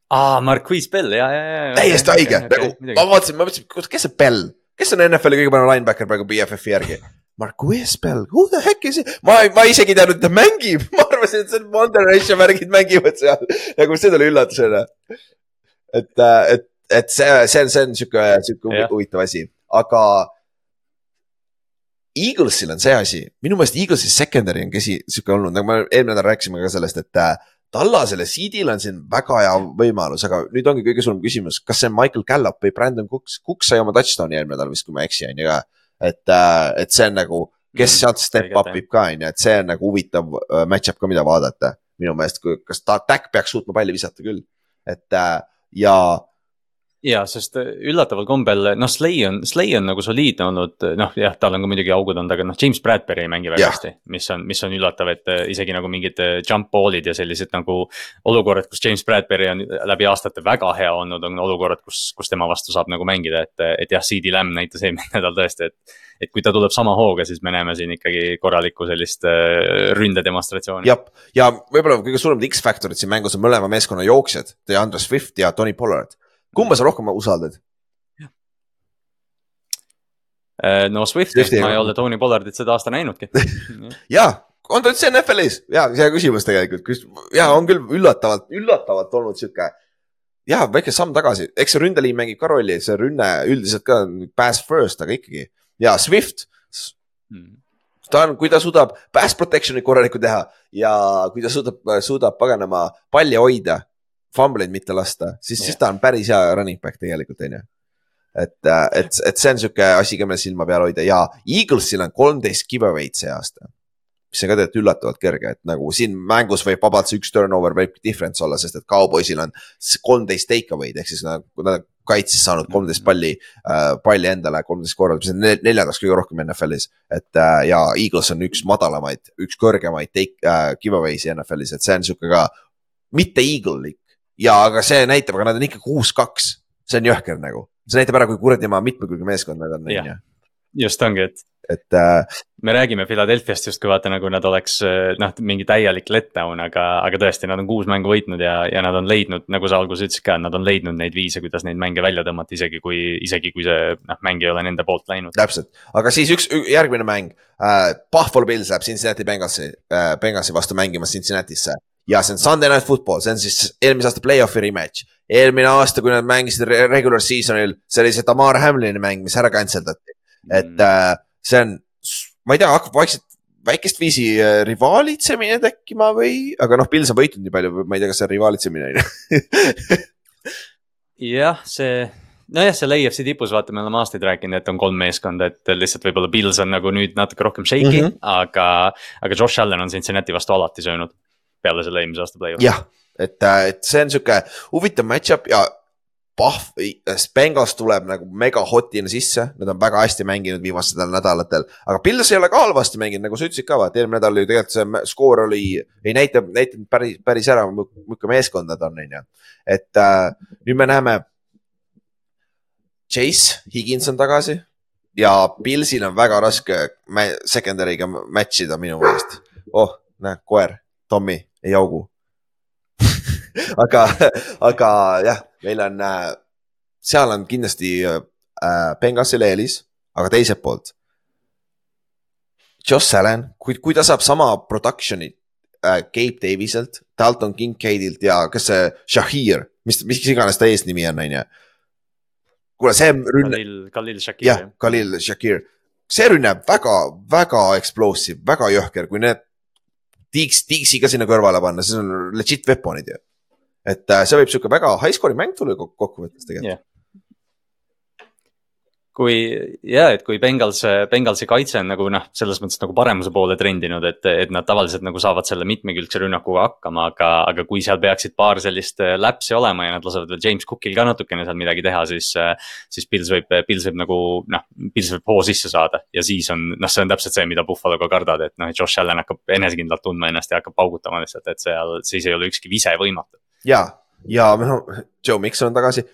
[SPEAKER 3] aa, Marquise Bell ja, ja, ja.
[SPEAKER 2] täiesti haige, nagu ma vaatasin, ma mõtlesin, kes see Bell, kes on NFL-i kõige parem linebacker praegu BFF-i järgi? Marquez Bell, who the heck is he? ma, ma isegi ei teadnud, et ta mängib, ma arvasin, et see on Monterey'sse värgid mängivad seal, nagu see tuli üllatusena. et, et, et see, see on, see on sihuke, sihuke huvitav asi, aga. Eaglesil on see asi, minu meelest Eaglesi secondary on kesi, sihuke olnud, nagu me eelmine nädal rääkisime ka sellest, et äh, Tallasele seed'il on siin väga hea võimalus, aga nüüd ongi kõige suurem küsimus, kas see on Michael Gallup või Brandon Cooks, Cooks sai oma touchdown'i eelmine nädal vist, kui ma ei eksi, on ju ka. et, äh, et see on nagu, kes
[SPEAKER 3] Mm,
[SPEAKER 2] sealt step up ib ka, on ju, et see on nagu huvitav äh, match-up ka, mida vaadata. minu meelest, kas ta, Dak peaks suutma palli visata küll, et äh, ja
[SPEAKER 3] ja, sest äh, üllataval kombel, noh, Slay on, Slay on nagu soliidne olnud, noh jah, tal on ka muidugi augud olnud, aga noh, James Bradbury ei mängi väga
[SPEAKER 2] Jah.
[SPEAKER 3] hästi. mis on, mis on üllatav, et äh, isegi nagu mingid äh, jump ball'id ja sellised nagu olukorrad, kus James Bradbury on läbi aastate väga hea olnud, on olukorrad, kus, kus tema vastu saab nagu mängida, et, et jah, CD Lamb näitas eelmine nädal tõesti, et. et kui ta tuleb sama hooga, siis me näeme siin ikkagi korralikku sellist äh, ründedemonstratsiooni.
[SPEAKER 2] jah, ja võib-olla kõige suuremad X-faktorid siin mängus on mõlema meeskonna jooksjad, DeAndre Swift ja Tony Pollard. Kumba sa rohkem usaldad?
[SPEAKER 3] Äh, no Swifti,
[SPEAKER 2] Swifti,
[SPEAKER 3] ma ei
[SPEAKER 2] jah.
[SPEAKER 3] ole Tony Pollardit seda aasta näinudki
[SPEAKER 2] ja, on ta üldse NFL-is? ja, hea küsimus tegelikult, kus ja on küll üllatavalt, üllatavalt olnud sihuke. ja väike samm tagasi, eks see ründeliin mängib ka rolli, see rünne üldiselt ka pass first, aga ikkagi ja Swift
[SPEAKER 3] Hmm.
[SPEAKER 2] ta on, kui ta suudab pass protection'it korralikku teha ja kui ta suudab, suudab paganama palli hoida, fumbleid mitte lasta, siis, siis ta on päris hea running back tegelikult, on ju. et, et, et see on sihuke asi ka, mille silma peal hoida ja Eaglesil on kolmteist giveaway'd see aasta. mis on ka tegelikult üllatavalt kerge, et nagu siin mängus võib vabalt see üks turnover võib difference olla, sest et Cowboysil on kolmteist take away'd ehk siis nad, nad kaitses saanud kolmteist palli äh,, palli endale kolmteist korda, mis on nel- neljandaks kõige rohkem NFL-is. et äh, ja Eagles on üks madalamaid, üks kõrgemaid take äh, giveaway'si NFL-is, et see on sihuke ka mitte eagle'lik ja, aga see näitab, aga nad on ikka kuus-kaks, see on jõhker nagu, see näitab ära, kui kuradi maa mitmekülgne meeskond nad on, on ju,
[SPEAKER 3] just ongi, et
[SPEAKER 2] et äh,
[SPEAKER 3] me räägime Philadelphia'st justkui vaata nagu nad oleks eh, noh, mingi täielik letdown, aga, aga tõesti, nad on kuus mängu võitnud ja, ja nad on leidnud, nagu sa alguses ütlesid ka, nad on leidnud neid viise, kuidas neid mänge välja tõmmata, isegi kui, isegi kui see noh, mäng ei ole nende poolt läinud.
[SPEAKER 2] täpselt, aga siis üks järgmine mäng. Äh,, Buffalo Bills läheb Cincinnati Bengalsi äh,, Bengalsi vastu mängima Cincinnatisse ja see on Sunday Night Football, see on siis eelmise aasta play-off'i rematch. eelmine aasta, kui nad mängisid re- regular season'il, see oli see Tamar Hamlini mäng, mis ära cancel dati. et
[SPEAKER 3] Mm.
[SPEAKER 2] äh, see on, ma ei tea, hakkab vaikselt väikest viisi äh, rivaalitsemine tekkima või, aga noh, Pils on võitnud nii palju, ma ei tea, kas see on rivaalitsemine on ju.
[SPEAKER 3] jah, see, nojah, seal AFC tipus vaata, me oleme aastaid rääkinud, et on kolm meeskonda, et lihtsalt võib-olla Pils on nagu nüüd natuke rohkem shaky mm. -hmm. aga, aga Josh Allan on Cincinnati vastu alati söönud. Peale selle eelmise aasta play-off'i.
[SPEAKER 2] jah, et, et see on sihuke huvitav match-up ja Pahv, Bengals tuleb nagu mega hotina sisse, nad on väga hästi mänginud viimastel nädalatel, aga Pils ei ole ka halvasti mänginud, nagu sa ütlesid ka, vaata eelmine nädal ju tegelikult see skoor oli, ei näita, näitanud päris, päris ära, milline meeskond nad on, on ju. et äh, nüüd me näeme. Chase Higins on tagasi ja Pilsil on väga raske secondary'ga match ida minu meelest. oh, näe, koer, Tommy, ei jaugu aga, aga jah, meil on äh,, seal on kindlasti äh, Bengasil eelis, aga teiselt poolt. Josh Allan, kui, kui ta saab sama production'i äh, Gabe Daviselt, Dalton Kincaidilt ja kes see Shahir, mis, mis iganes ta eesnimi on, on ju. kuule, see rünne,
[SPEAKER 3] Khalil, Khalil Shakir.
[SPEAKER 2] jah, Khalil Shakir, see rünne väga, väga explosive, väga jõhker, kui need tiiks, tiiksi ka sinna kõrvale panna, siis on legit weapon'id ju. et äh, see võib sihuke väga high score'i mäng tulla kok- kokkuvõttes tegelikult
[SPEAKER 3] Jah. Kui ja, et kui Bengals, Bengalsi kaitse on nagu noh, selles mõttes nagu paremuse poole trendinud, et, et nad tavaliselt nagu saavad selle mitmekülgse rünnakuga hakkama, aga, aga kui seal peaksid paar sellist äh, läpsi olema ja nad lasevad veel James Cookil ka natukene seal midagi teha, siis. siis Pils võib, Pils võib nagu noh, Pils võib hoo sisse saada ja siis on, noh, see on täpselt see, mida Buffalo ka kardad, et noh, Josh Allan hakkab enesekindlalt tundma ennast ja hakkab paugutama lihtsalt, et seal, siis ei ole ükski vise võimatu.
[SPEAKER 2] ja, ja noh, Joe Mikson on tagasi.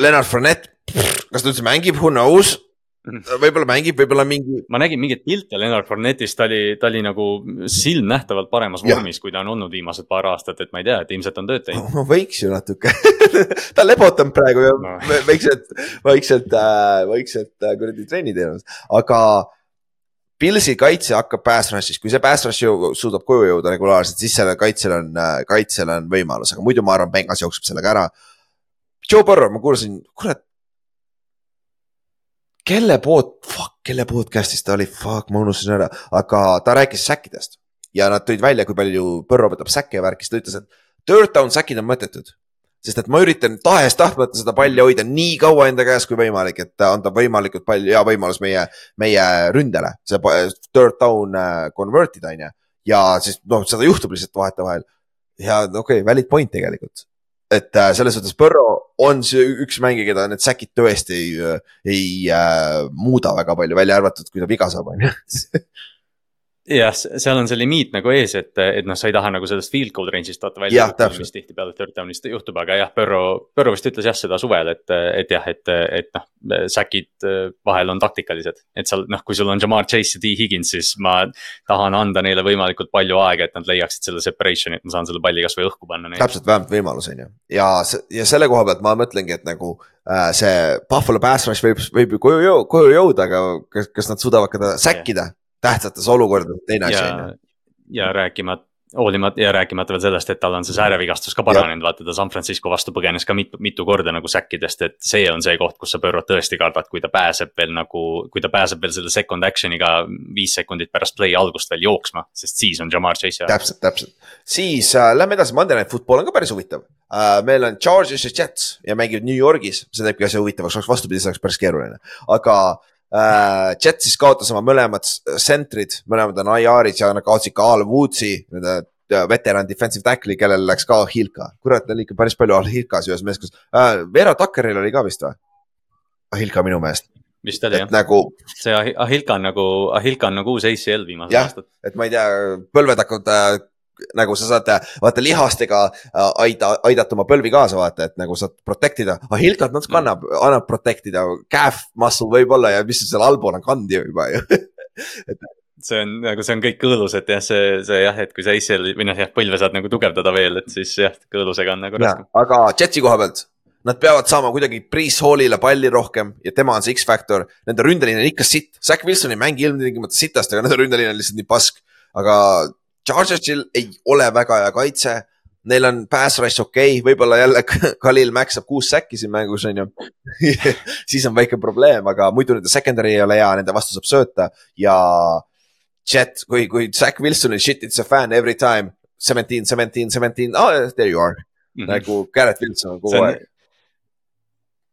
[SPEAKER 2] Leonard Fournette, kas ta üldse mängib, who knows? võib-olla mängib, võib-olla mingi,
[SPEAKER 3] ma nägin mingeid pilte Leonard Fournetist, ta oli, ta oli nagu silmnähtavalt paremas vormis, kui ta on olnud viimased paar aastat, et ma ei tea, et ilmselt on tööd teinud.
[SPEAKER 2] no võiks ju natuke ta lebotanud praegu ja
[SPEAKER 3] No.
[SPEAKER 2] vaikselt, vaikselt äh,, vaikselt äh, kuradi trenni teinud, aga. Pilsi kaitse hakkab pass rush'is, kui see pass rush suudab koju jõuda regulaarselt, siis sellel kaitsel on, kaitsel on võimalus, aga muidu ma arvan, Bengas jookseb sellega ära. Joe Burrow, ma kuulasin, kurat. Kelle pod-, fuck, kelle podcast'is ta oli, fuck, ma unustasin ära, aga ta rääkis säkkidest ja nad tõid välja, kui palju Põrro võtab säkke ja värki, siis ta ütles, et third down säkid on mõttetud. sest et ma üritan tahes-tahtmata seda palli hoida nii kaua enda käes kui võimalik, et anda võimalikult palju hea võimalus meie, meie ründele, see third down äh, convert ida, on ju. ja siis noh, seda juhtub lihtsalt vahetevahel. ja okei okay,, valid point tegelikult et äh, selles suhtes Põrro on see üks mängija, keda need säkid tõesti ei, ei äh, muuda väga palju, välja arvatud, kui ta viga saab, on ju
[SPEAKER 3] jah, seal on see limiit nagu ees, et, et noh, sa ei taha nagu sellest field goal range'ist vaata välja. mis tihtipeale third down'ist juhtub, aga jah, Põrro, Põrro vist ütles jah seda suvel, et, et jah, et, et noh, säkid vahel on taktikalised. et seal noh, kui sul on Jamar Chase ja T Higgins, siis ma tahan anda neile võimalikult palju aega, et nad leiaksid selle separation'i, et ma saan selle palli kasvõi õhku panna.
[SPEAKER 2] täpselt, vähemalt võimalus on ju ja, ja selle koha pealt ma mõtlengi, et nagu äh, see Buffalo pass rush võib, võib ju koju, koju jõuda, aga kas, kas nad suudavad ka ta säkkida tähtsates olukordades teine asi on ju.
[SPEAKER 3] ja rääkimata hoolimata ja rääkimata veel sellest, et tal on see säärevigastus ka paranenud, vaata ta San Francisco vastu põgenes ka mitu, mitu korda nagu säkkidest, et see on see koht, kus sa pöörad tõesti kardad, kui ta pääseb veel nagu, kui ta pääseb veel selle second action'iga viis sekundit pärast play algust veel jooksma, sest siis on Jamar Chase.
[SPEAKER 2] täpselt, täpselt, siis äh, lähme edasi, Monday Night Football on ka päris huvitav äh,. meil on Chargers ja Jets ja mängivad New Yorgis, see teebki asja huvitavaks, oleks vastupidi, see oleks päris keeruline, aga äh,. Jets siis kaotas oma mõlemad sentrid, mõlemad on IR-is ja nad kaotasid ka Al Woodsi, nende äh, veteran defensive tackle'i, kellel läks ka Ahilka. kurat, neil ikka päris palju Ahilkas ühes meeskonnas äh,. Vera Tuckeril oli ka vist või? Ahilka minu meelest.
[SPEAKER 3] vist oli jah.
[SPEAKER 2] nagu.
[SPEAKER 3] see Ahilka on nagu, Ahilka on nagu uus ACL viimased aastad.
[SPEAKER 2] et ma ei tea, põlved hakkavad äh, nagu sa saad vaata lihastega äh, aida, aidata oma põlvi kaasa, vaata, et nagu saad protect ida, aga hilkalt natuke annab, annab protect ida, calf muscle võib-olla ja mis seal allpool on kand juba ju
[SPEAKER 3] et see on nagu, see on kõik kõõlus, et jah, see, see jah, et kui sa ACL või noh, jah, põlve saad nagu tugevdada veel, et siis jah, kõõlusega on nagu raske.
[SPEAKER 2] aga Jetsi koha pealt, nad peavad saama kuidagi Priis Hallile palli rohkem ja tema on see X-faktor. Nende ründeliin on ikka sitt, Zack Wilson ei mängi ilmtingimata sitast, aga nende ründeliin on lihtsalt nii pask. aga Chargersil ei ole väga hea kaitse. Neil on pass rush okei okay., võib-olla jälle Khalil Mack saab kuus säkki siin mängus, on ju siis on väike probleem, aga muidu nende secondary ei ole hea, nende vastu saab sööta ja. Jet, kui, kui Zack Wilson on shit, it's a fan every time. Seventeen, seventeen, seventeen, oh there you are mm. -hmm. nagu Garrett Wilson on kogu aeg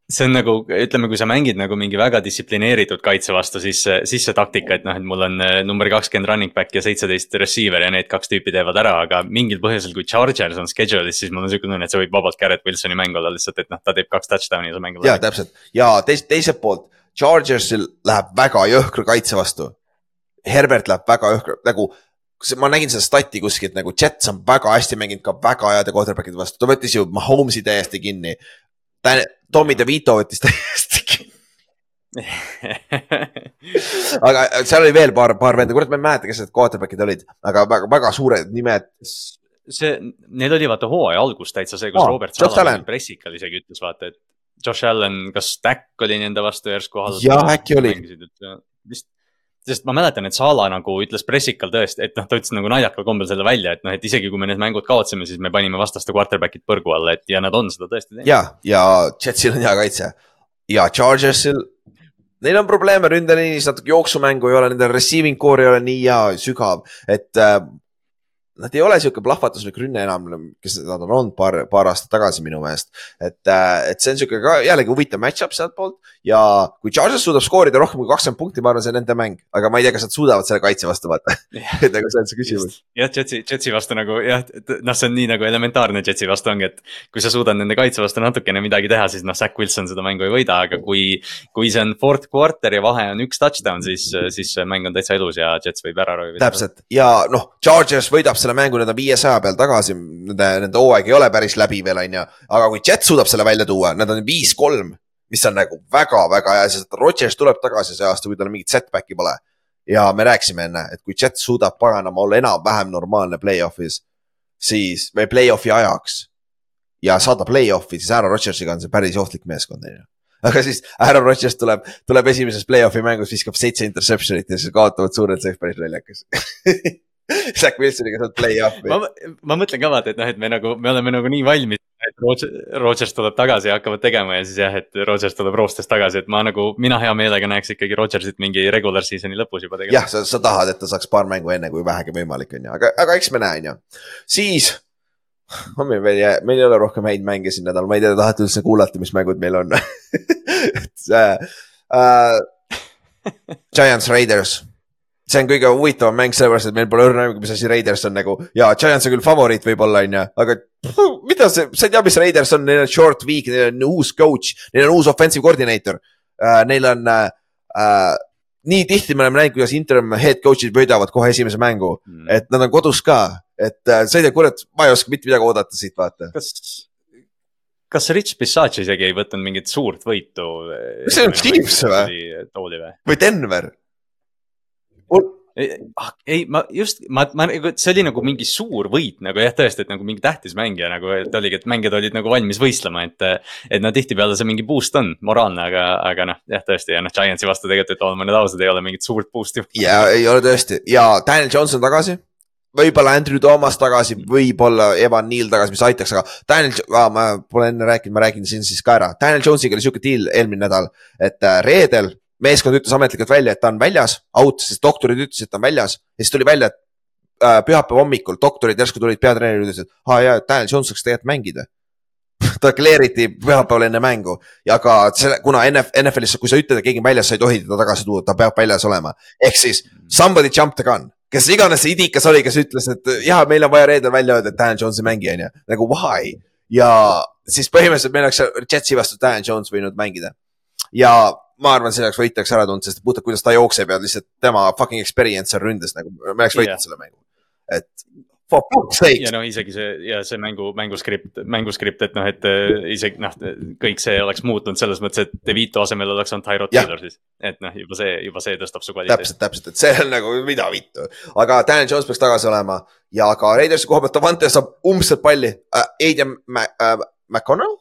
[SPEAKER 3] see on nagu, ütleme, kui sa mängid nagu mingi väga distsiplineeritud kaitse vastu, siis, siis see taktika, et noh, et mul on äh, number kakskümmend running back ja seitseteist receiver ja need kaks tüüpi teevad ära, aga mingil põhjusel, kui Chargers on schedule'is, siis mul on sihuke tunne, et see võib vabalt Garrett Wilsoni mäng olla lihtsalt, et noh, ta teeb kaks touchdown'i ja see mäng.
[SPEAKER 2] ja täpselt ja teis, teiselt poolt, Chargersil läheb väga jõhkra kaitse vastu. Herbert läheb väga jõhkra, nagu ma nägin seda stati kuskilt nagu Jets on väga hästi mänginud ka väga heade quarterback'ide vastu, ta võttis ju Mahomes'i täiesti kinni Tommy DeVito võttis täiesti aga seal oli veel paar, paar venda, kurat, ma ei mäleta, kes need quarterback'id olid, aga väga, väga suured nimed.
[SPEAKER 3] see, need oli vaata hooaja algus täitsa see, kus oh, Robert Sala pressikal isegi ütles, vaata, et Josh Allan, kas Stack oli nende vastu järsku halb.
[SPEAKER 2] jah, äkki oli.
[SPEAKER 3] vist sest ma mäletan, et Sala nagu ütles pressikal tõesti, et noh, ta ütles nagu naljakal kombel selle välja, et noh, et isegi kui me need mängud kaotasime, siis me panime vastaste quarterback'id põrgu alla, et ja nad on seda tõesti
[SPEAKER 2] teinud. ja, ja Jetsil on hea kaitse ja Chargersil, neil on probleeme ründeliinis, natuke jooksumängu ei ole, nende receiving core ei ole nii hea, sügav, et äh, nad ei ole sihuke plahvatuslik rünne enam, kes nad on olnud paar, paar aastat tagasi minu meelest. et, äh, et see on sihuke ka jällegi huvitav match-up sealtpoolt ja kui Chargers suudab skoorida rohkem kui kakskümmend punkti, ma arvan, see on nende mäng, aga ma ei tea, kas nad suudavad selle kaitse vastu vaata et nagu see on see küsimus.
[SPEAKER 3] jah, Jetsi, Jetsi vastu nagu jah, noh, see on nii nagu elementaarne Jetsi vastu ongi, et kui sa suudad nende kaitse vastu natukene midagi teha, siis noh, Zack Wilson seda mängu ei võida, aga kui, kui see on fourth quarter ja vahe on üks touchdown, siis, siis mäng on täitsa elus ja Jets võib ära röövida.
[SPEAKER 2] täpselt ja noh, Chargers võidab selle mängu, nad on viiesaja peal tagasi, nende, nende hooaeg ei ole päris läbi veel, on ju. aga kui Jet suudab selle välja tuua, nad on viis-kolm, mis on nagu väga-väga hea, sest Rodgers tuleb tagasi see aasta, kui tal mingit setback'i pole. ja me rääkisime enne, et kui Jet suudab paganama olla enam-vähem normaalne play-off'is, siis või play-off'i ajaks ja saada play-off'i, siis Aaron Rodgersiga on see päris ohtlik meeskond, on ju aga siis Aaron Rodgers tuleb, tuleb esimeses play-off'i mängus, viskab seitse interception'it ja siis kaotavad suurelt, see oleks päris naljakas Zack Wilsoniga saad play-off'i.
[SPEAKER 3] ma, mõtlen ka vaata, et noh, et me nagu, me oleme nagu nii valmis et Roger, Rogers tuleb tagasi ja hakkavad tegema ja siis jah, et Rogers tuleb roostest tagasi, et ma nagu, mina hea meelega näeks ikkagi Rogersit mingi regular season'i lõpus juba tegema.
[SPEAKER 2] jah, sa, sa tahad, et ta saaks paar mängu enne, kui vähegi võimalik on ju, aga, aga eks me näe, on ju. siis on meil veel, meil ei ole rohkem häid mänge siin nädalal, ma ei tea, tahate üldse kuulata, mis mängud meil on et äh, äh, Giants Raiders see on kõige huvitavam mäng, sellepärast et meil pole õrna aimugi, mis asi Raiders on nagu ja Giants on küll favoriit võib-olla, on ju, aga pff, mida see, sa ei tea, mis Raiders on, neil on short week, neil on uus coach, neil on uus offensive coordinator uh,. Neil on uh, uh, nii tihti me oleme näinud, kuidas interim head coach'id võidavad kohe esimese mängu mm., et nad on kodus ka, et uh, sa ei tea, kurat, ma ei oska mitte midagi oodata siit, vaata.
[SPEAKER 3] kas, kas Rich Bissac isegi ei võtnud mingit suurt võitu?
[SPEAKER 2] kas see on Chiefs või? või Denver?
[SPEAKER 3] Ah, ei, ma just, ma, ma, see oli nagu mingi suur võit nagu jah, tõesti, et nagu mingi tähtis mängija nagu, et oligi, et mängijad olid nagu valmis võistlema, et. et no tihtipeale see mingi boost on, moraalne, aga, aga noh, jah, tõesti ja noh, Giantsi vastu tegelikult, et oleme nüüd ausad, ei ole mingit suurt boost'i.
[SPEAKER 2] ja ei ole tõesti ja Daniel Johnson tagasi võib-olla Andrew Thomas tagasi, võib-olla Evan Neal tagasi, mis aitaks, aga Daniel ah,, ma pole enne rääkinud, ma räägin siin siis ka ära. Daniel Jonesiga oli sihuke deal eelmine nädal, et äh, reedel meeskond ütles ametlikult välja, et ta on väljas, out, sest doktorid ütlesid, et ta on väljas ja siis tuli välja, et äh, pühapäeva hommikul doktorid järsku tulid peatreenerile, ütlesid, et aa jaa, Daniel Jones saaks tegelikult mängida ta kleeriti pühapäeval enne mängu ja ka selle, kuna NF, NFL-is, kui sa ütled, et keegi on väljas, sa ei tohi teda tagasi tuua, ta peab väljas olema. ehk siis somebody jump the gun, kes iganes see idikas oli, kes ütles, et jaa, meil on vaja reedel välja öelda, et Dan Jones ei mängi, on ju. nagu why? ja siis põhimõtteliselt meil oleks Jetsi vastu Dan Jones võinud mängida. ja ma arvan, see oleks võitjaks ära tulnud, sest puhtalt kuidas ta jookseb ja lihtsalt tema fucking experience seal ründes nagu, me oleks võitnud yeah. selle mängu. et for fuck's sake.
[SPEAKER 3] ja no isegi see ja see mängu, mänguskript, mänguskript, et noh, et äh, isegi noh, kõik see oleks muutunud selles mõttes, et De Vito asemel oleks olnud Tyro Taylor siis. et noh, juba see, juba see tõstab su kvaliteeti.
[SPEAKER 2] täpselt, täpselt, et see on nagu mida vittu, aga Daniel Jones peaks tagasi olema ja ka Raidersi koha pealt Davante saab umbselt palli uh,. Aiden uh, McConnell?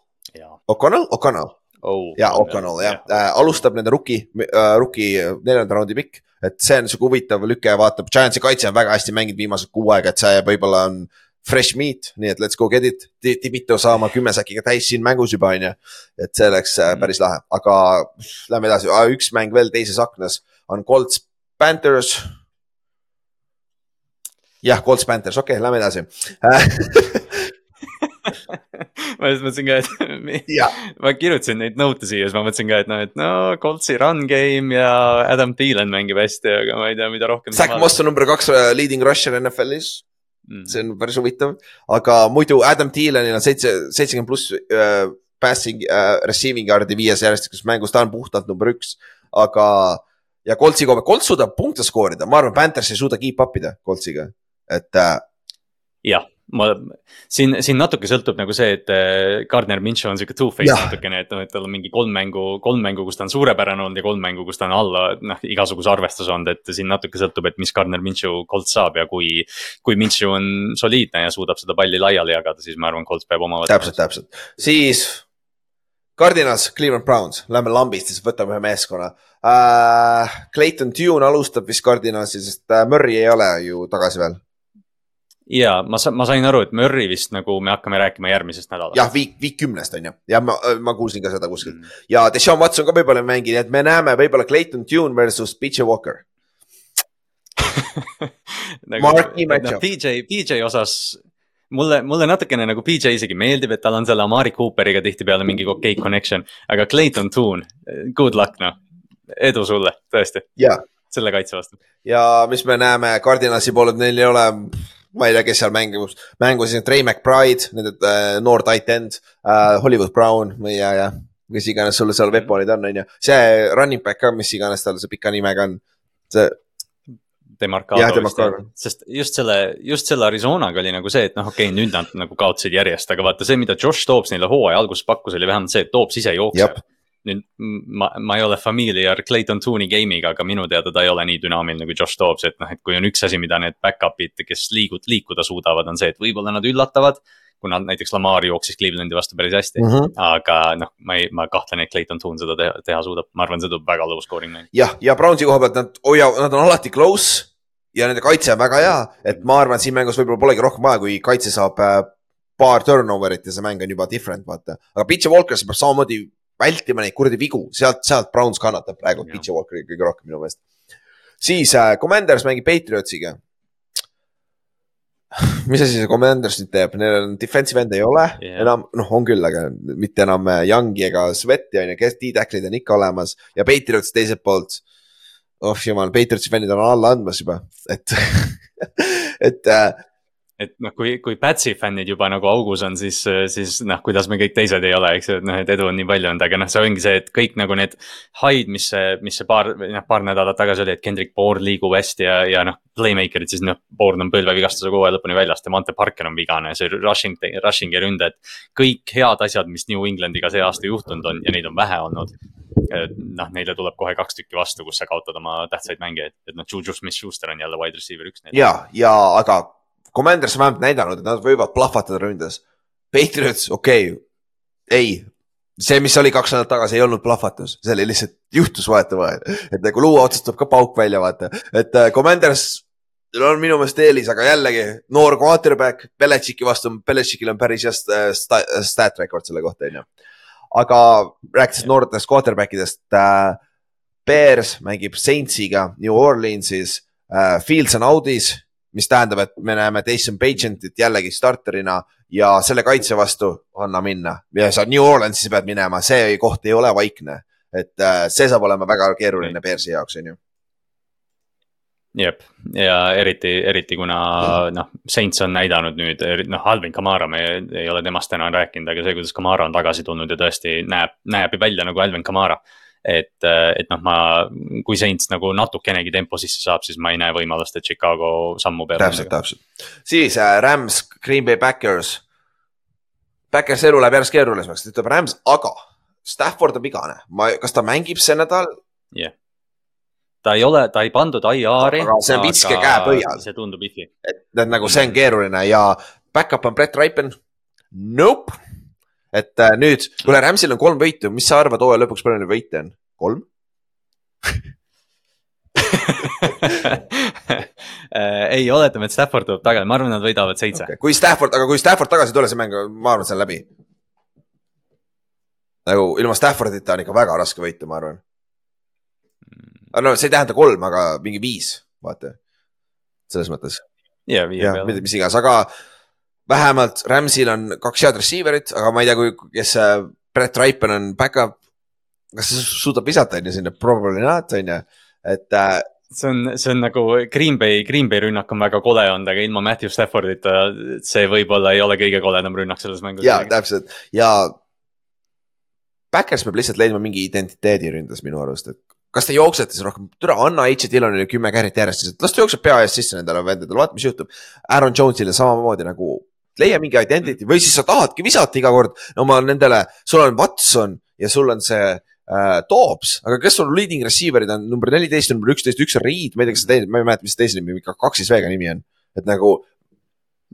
[SPEAKER 2] O'Connell, O'Connell
[SPEAKER 3] oh,.
[SPEAKER 2] ja O'Connell jah ja. äh,, alustab nende rookie äh,, rookie neljanda raundi pikk. et see on sihuke huvitav lüke, vaatab, Giantsi kaitse on väga hästi mänginud viimased kuu aega, et see võib-olla on fresh meat, nii et let's go get it. Tibito saama kümme säkiga täis siin mängus juba on ju. et see oleks äh, mm. päris lahe, aga lähme edasi, üks mäng veel teises aknas on Colts Panthers jah, Colts Panthers, okei okay,, lähme edasi
[SPEAKER 3] ma just mõtlesin ka, et ma kirjutasin neid note'e siia, siis ma mõtlesin ka, et noh, et no Coltsi run game ja Adam Thielen mängib hästi, aga ma ei tea, mida rohkem.
[SPEAKER 2] Zack Moss on number kaks äh, leading rusher NFL-is mm.. see on päris huvitav, aga muidu Adam Thielenil on seitse, seitsekümmend pluss äh, passing äh,, receiving yard'i viies järjestikuses mängus, ta on puhtalt number üks, aga ja Coltsi koha pealt, Colt suudab punkte skoorida, ma arvan, Panthers ei suuda keep up ida Coltsiga, et äh,
[SPEAKER 3] jah, ma siin, siin natuke sõltub nagu see, et äh, Gardner Minshew on sihuke two-face natukene, et noh, et tal on mingi kolm mängu, kolm mängu, kus ta on suurepärane olnud ja kolm mängu, kus ta on alla, noh, igasuguse arvestuse olnud, et siin natuke sõltub, et mis Gardner Minshew Colt saab ja kui. kui Minshew on soliidne ja suudab seda palli laiali jagada, siis ma arvan, Colt peab oma.
[SPEAKER 2] täpselt, täpselt, siis. Cardinals, Cleveland Browns, lähme lambist, siis võtame ühe meeskonna uh,. Clayton Tune alustab vist Cardinalsi, sest uh, Murry ei ole ju tagasi veel
[SPEAKER 3] ja ma, ma sain aru, et Murry vist nagu me hakkame rääkima järgmisest nädalast.
[SPEAKER 2] jah, viik, viik kümnest on ju, ja ma, ma kuulsin ka seda kuskilt mm. ja Deshaun Watson ka võib-olla ei mängi, nii et me näeme võib-olla Clayton Tune versus PJ Walker
[SPEAKER 3] nagu, no,. PJ, PJ osas mulle, mulle natukene nagu PJ isegi meeldib, et tal on selle Amari Cooperiga tihtipeale mingi okei okay connection, aga Clayton Tune, good luck noh, edu sulle, tõesti. selle kaitse vastu.
[SPEAKER 2] ja mis me näeme Cardinalsi poolelt, neil ei ole ma ei tea, kes seal mängus, mängus Trey McBride, nende äh, noor tight end äh,, Hollywood Brown ja, ja kes iganes sul seal weapon'id on, on ju. see running back ka, mis iganes tal see pika nimega on, see.
[SPEAKER 3] Demarcado vist, sest just selle, just selle Arizonaga oli nagu see, et noh, okei okay,, nüüd nad nagu kaotasid järjest, aga vaata see, mida Josh Dobbs neile hooaja alguses pakkus, oli vähemalt see, et Dobbs ise jookseb nüüd ma, ma ei ole familiar Clayton Tooney game'iga, aga minu teada ta ei ole nii dünaamiline kui Josh Dobbs, et noh, et kui on üks asi, mida need back-up'id, kes liigud, liikuda suudavad, on see, et võib-olla nad üllatavad. kuna näiteks Lamar jooksis Clevelandi vastu päris hästi mm, -hmm. aga noh, ma ei, ma kahtlen, et Clayton Toon seda teha, teha suudab, ma arvan, see tuleb väga low scoring mäng.
[SPEAKER 2] jah, ja Brownsi koha pealt nad hoiavad, nad on alati close ja nende kaitse on väga hea, et ma arvan, siin mängus võib-olla polegi rohkem vaja, kui kaitse saab äh, paar turnover'it ja see mäng on juba different, vaata. aga Pitcher Walker, sa pead samamoodi vältima neid kuradi vigu, sealt, sealt Browns kannatab praegu. Pitcher Walkeri kõige rohkem minu meelest. siis äh, Commanders mängib Patriotsiga. mis asi see Commanders nüüd teeb, neil on defensive end ei ole yeah. enam, noh, on küll, aga mitte enam äh, Youngi ega Sveti on ju, kes D-tacklid on ikka olemas ja Patriots teiselt poolt. oh jumal, Patriotsi fännid on alla andmas juba, et, et äh,
[SPEAKER 3] et noh, kui, kui Patsi fännid juba nagu augus on, siis, siis noh, kuidas me kõik teised ei ole, eks ju, et noh, et edu on nii palju olnud, aga noh, see ongi see, et kõik nagu need haid, mis see, mis see paar, noh, paar nädalat tagasi oli, et Kendrick Bourne liigub hästi ja, ja noh, playmaker'id siis noh, Bourne on põlvevigastuse hooaja lõpuni väljas, Devante Parker on vigane, see rushing, rushing'i ründe, et kõik head asjad, mis New Englandiga see aasta juhtunud on ja neid on vähe olnud noh, neile tuleb kohe kaks tükki vastu, kus sa kaotad oma tähtsaid mängijaid, et noh, Juju Smith-Schuster on jälle wide receiver üks
[SPEAKER 2] ja, ja aga Commanders on vähemalt näidanud, et nad võivad plahvatada ründes. Patriots, okei okay., ei, see, mis oli kaks nädalat tagasi, ei olnud plahvatus, see oli lihtsalt juhtus vaata vahel, et nagu luua otsast tuleb ka pauk välja, vaata, et äh, Commanders on minu meelest eelis, aga jällegi noor quarterback Belichicki vastu, Belichickil on päris hea sta- sta- stat record selle kohta, onju. aga rääkides noortest quarterback idest äh,, Bears mängib Saintsiga New Orleansis äh,, Fields on out'is, mis tähendab, et me näeme Jason Pagentit jällegi starterina ja selle kaitse vastu anna minna ja sa New Orleansi pead minema, see koht ei ole vaikne, et äh, see saab olema väga keeruline Bearsi jaoks, onju.
[SPEAKER 3] jep, ja eriti, eriti kuna noh, Saints on näidanud nüüd, noh, Alvin Kamara, me ei, ole temast täna rääkinud, aga see, kuidas Kamara on tagasi tulnud ja tõesti näeb, näeb ju välja nagu Alvin Kamara. et, et noh, ma, kui Saints nagu natukenegi tempo sisse saab, siis ma ei näe võimalust, et Chicago sammu peale.
[SPEAKER 2] täpselt, täpselt. siis äh, Rams, Green Bay Backers. Backers elu läheb järjest keerulisemaks, ütleb Rams, aga Stafford on vigane, ma, kas ta mängib see nädal?
[SPEAKER 3] ta ei ole, ta ei pandud IR-i.
[SPEAKER 2] Aga see on vitske käepõhjal.
[SPEAKER 3] see tundub ifi.
[SPEAKER 2] et nagu see on keeruline ja back-up on Brett Ripen. Nope. Et äh, nüüd, kuule, Ramsil on kolm võitu, mis sa arvad hooaja lõpuks, palju neid võite on? kolm?
[SPEAKER 3] ei, oletame, et Stafford tuleb tagasi, ma arvan, nad võidavad seitse
[SPEAKER 2] okay.. kui Stafford, aga kui Stafford tagasi ei tule, see mäng, ma arvan, see on läbi. nagu ilma Staffordita on ikka väga raske võita, ma arvan. aga no see ei tähenda kolm, aga mingi viis, vaata. selles mõttes,
[SPEAKER 3] ja viie peale.
[SPEAKER 2] mis iganes, aga vähemalt Ramsil on kaks head receiver'it, aga ma ei tea, kui, kes see Brett Ripen on back-up. kas ta suudab visata, on ju, sinna probably not, on ju, et äh,
[SPEAKER 3] see on, see on nagu Green Bay, Green Bay rünnak on väga kole olnud, aga ilma Matthew Staffordita see võib-olla ei ole kõige koledam rünnak selles mängus.
[SPEAKER 2] ja täpselt ja. Backers peab lihtsalt leidma mingi identiteedi ründes minu arust, et kas te jooksete siis rohkem, türa anna H. Dillonile kümme carry't järjest, las ta jookseb pea eest sisse nendele vendadele, vaata, mis juhtub. Aaron Jones'ile samamoodi nagu leia mingi identity või siis sa tahadki visata iga kord oma nendele, sul on Watson ja sul on see äh, Dobbs, aga kes sul leading receiver'id on number neliteist, number üksteist, üks on Reed, ma ei tea, kas see teine, ma ei mäleta, mis see teise nimi, kaks siis V-ga nimi on. et nagu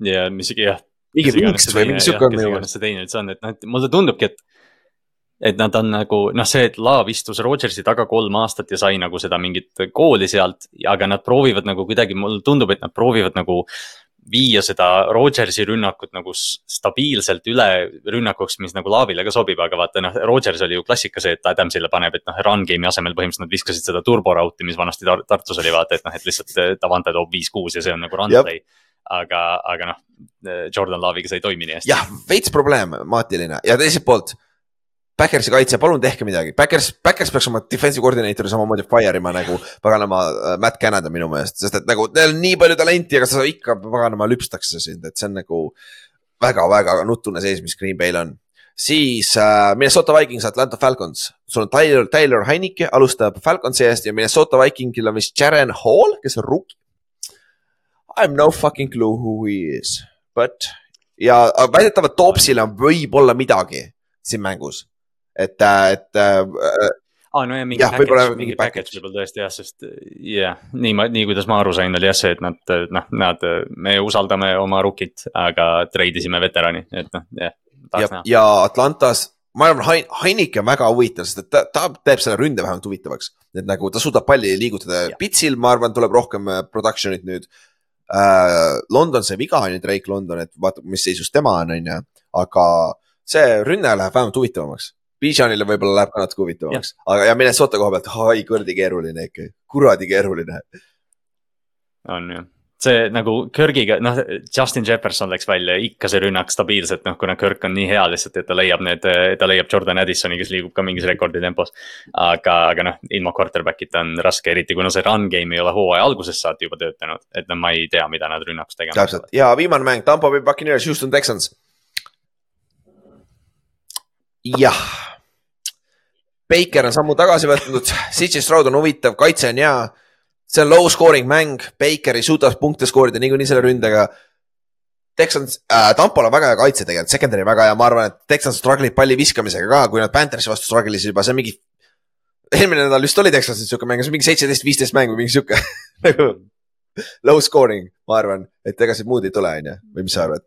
[SPEAKER 3] ja mis, jah.
[SPEAKER 2] mingi Winks või mingi siuke on minu meelest.
[SPEAKER 3] see teine üldse on, et noh, et mulle tundubki, et. et nad on nagu noh, see, et Laav istus Rodgersi taga kolm aastat ja sai nagu seda mingit kooli sealt, aga nad proovivad nagu kuidagi, mulle tundub, et nad proovivad nagu viia seda Rodgersi rünnakut nagu stabiilselt üle rünnakuks, mis nagu Laavile ka sobib, aga vaata noh, Rodgers oli ju klassika see, et Adamsile paneb, et noh, run game'i asemel põhimõtteliselt nad viskasid seda turbo raud'i, mis vanasti Tar Tartus oli vaata, et noh, et lihtsalt eh, Davante toob viis-kuus ja see on nagu run play. aga, aga noh, Jordan Laaviga see ei toimi nii hästi.
[SPEAKER 2] jah, veits problemaatiline ja teiselt poolt. Backersi kaitse, palun tehke midagi, Backers, Backers peaks oma defensive koordineetori samamoodi fire ima nagu paganama äh, Matt Canada minu meelest, sest et nagu neil on nii palju talenti, aga sa ikka paganama lüpstakse sind, et see on nagu väga-väga nutune seis, mis Green Bay'l on. siis äh, Minnesota Vikings, Atlanta Falcons, sul on Tyler, Tyler Heineke alustab Falconsi eest ja Minnesota Vikingil on vist Jaren Hall, kes on rookie. I have no fucking clue who he is, but ja väidetavalt Toopsil on võib-olla midagi siin mängus. et, et äh,
[SPEAKER 3] aa, no ja mingi
[SPEAKER 2] Jah,
[SPEAKER 3] package,
[SPEAKER 2] mingi
[SPEAKER 3] package võib-olla tõesti jah, sest jah, nii ma, nii kuidas ma aru sain, oli jah see, et nad noh, nad, me usaldame oma rookit, aga treidisime veterani, et noh, jah,
[SPEAKER 2] ja ja Atlantas, ma arvan Hein,, Heinike on väga huvitav, sest et ta, ta teeb selle ründe vähemalt huvitavaks. et nagu ta suudab palli liigutada pitsil, ma arvan, tuleb rohkem äh, production'it nüüd. äh,. London sai viga, on ju, Drake London, et vaata, mis seisus tema on, on ju, aga see rünne läheb vähemalt huvitavamaks. Bijanile võib-olla läheb ka natuke huvitavamaks, aga ja Minnesota koha pealt, oi kuradi keeruline ikka, kuradi keeruline.
[SPEAKER 3] on ju, see nagu Kirgiga, noh, Justin Jefferson läks välja, ikka see rünnak stabiilselt, noh, kuna Kirk on nii hea lihtsalt, et ta leiab need, ta leiab Jordan Addisoni, kes liigub ka mingis rekorditempos. aga, aga noh, ilma quarterback'ita on raske, eriti kuna see run game ei ole hooaja algusest saati juba töötanud, et no ma ei tea, mida nad rünnakus tegema
[SPEAKER 2] täpselt ja viimane mäng, Tampo Bay Buccaneers, Houston Texans. jah. Baker on sammu tagasi võtnud, CJ Stroud on huvitav, kaitse on hea. see on low scoring mäng, Baker ei suuda punkte skoorida niikuinii selle ründega. Texans äh,, Tampol on väga hea kaitse tegelikult, secondary väga hea, ma arvan, et Texans struggle ib palli viskamisega ka, kui nad Panthersi vastu struggle isid juba, see on mingi. eelmine nädal vist oli Texansil siuke mäng, see on mingi seitseteist, viisteist mängu, mingi siuke nagu low scoring, ma arvan, et ega siit muud ei tule, on ju, või mis sa arvad?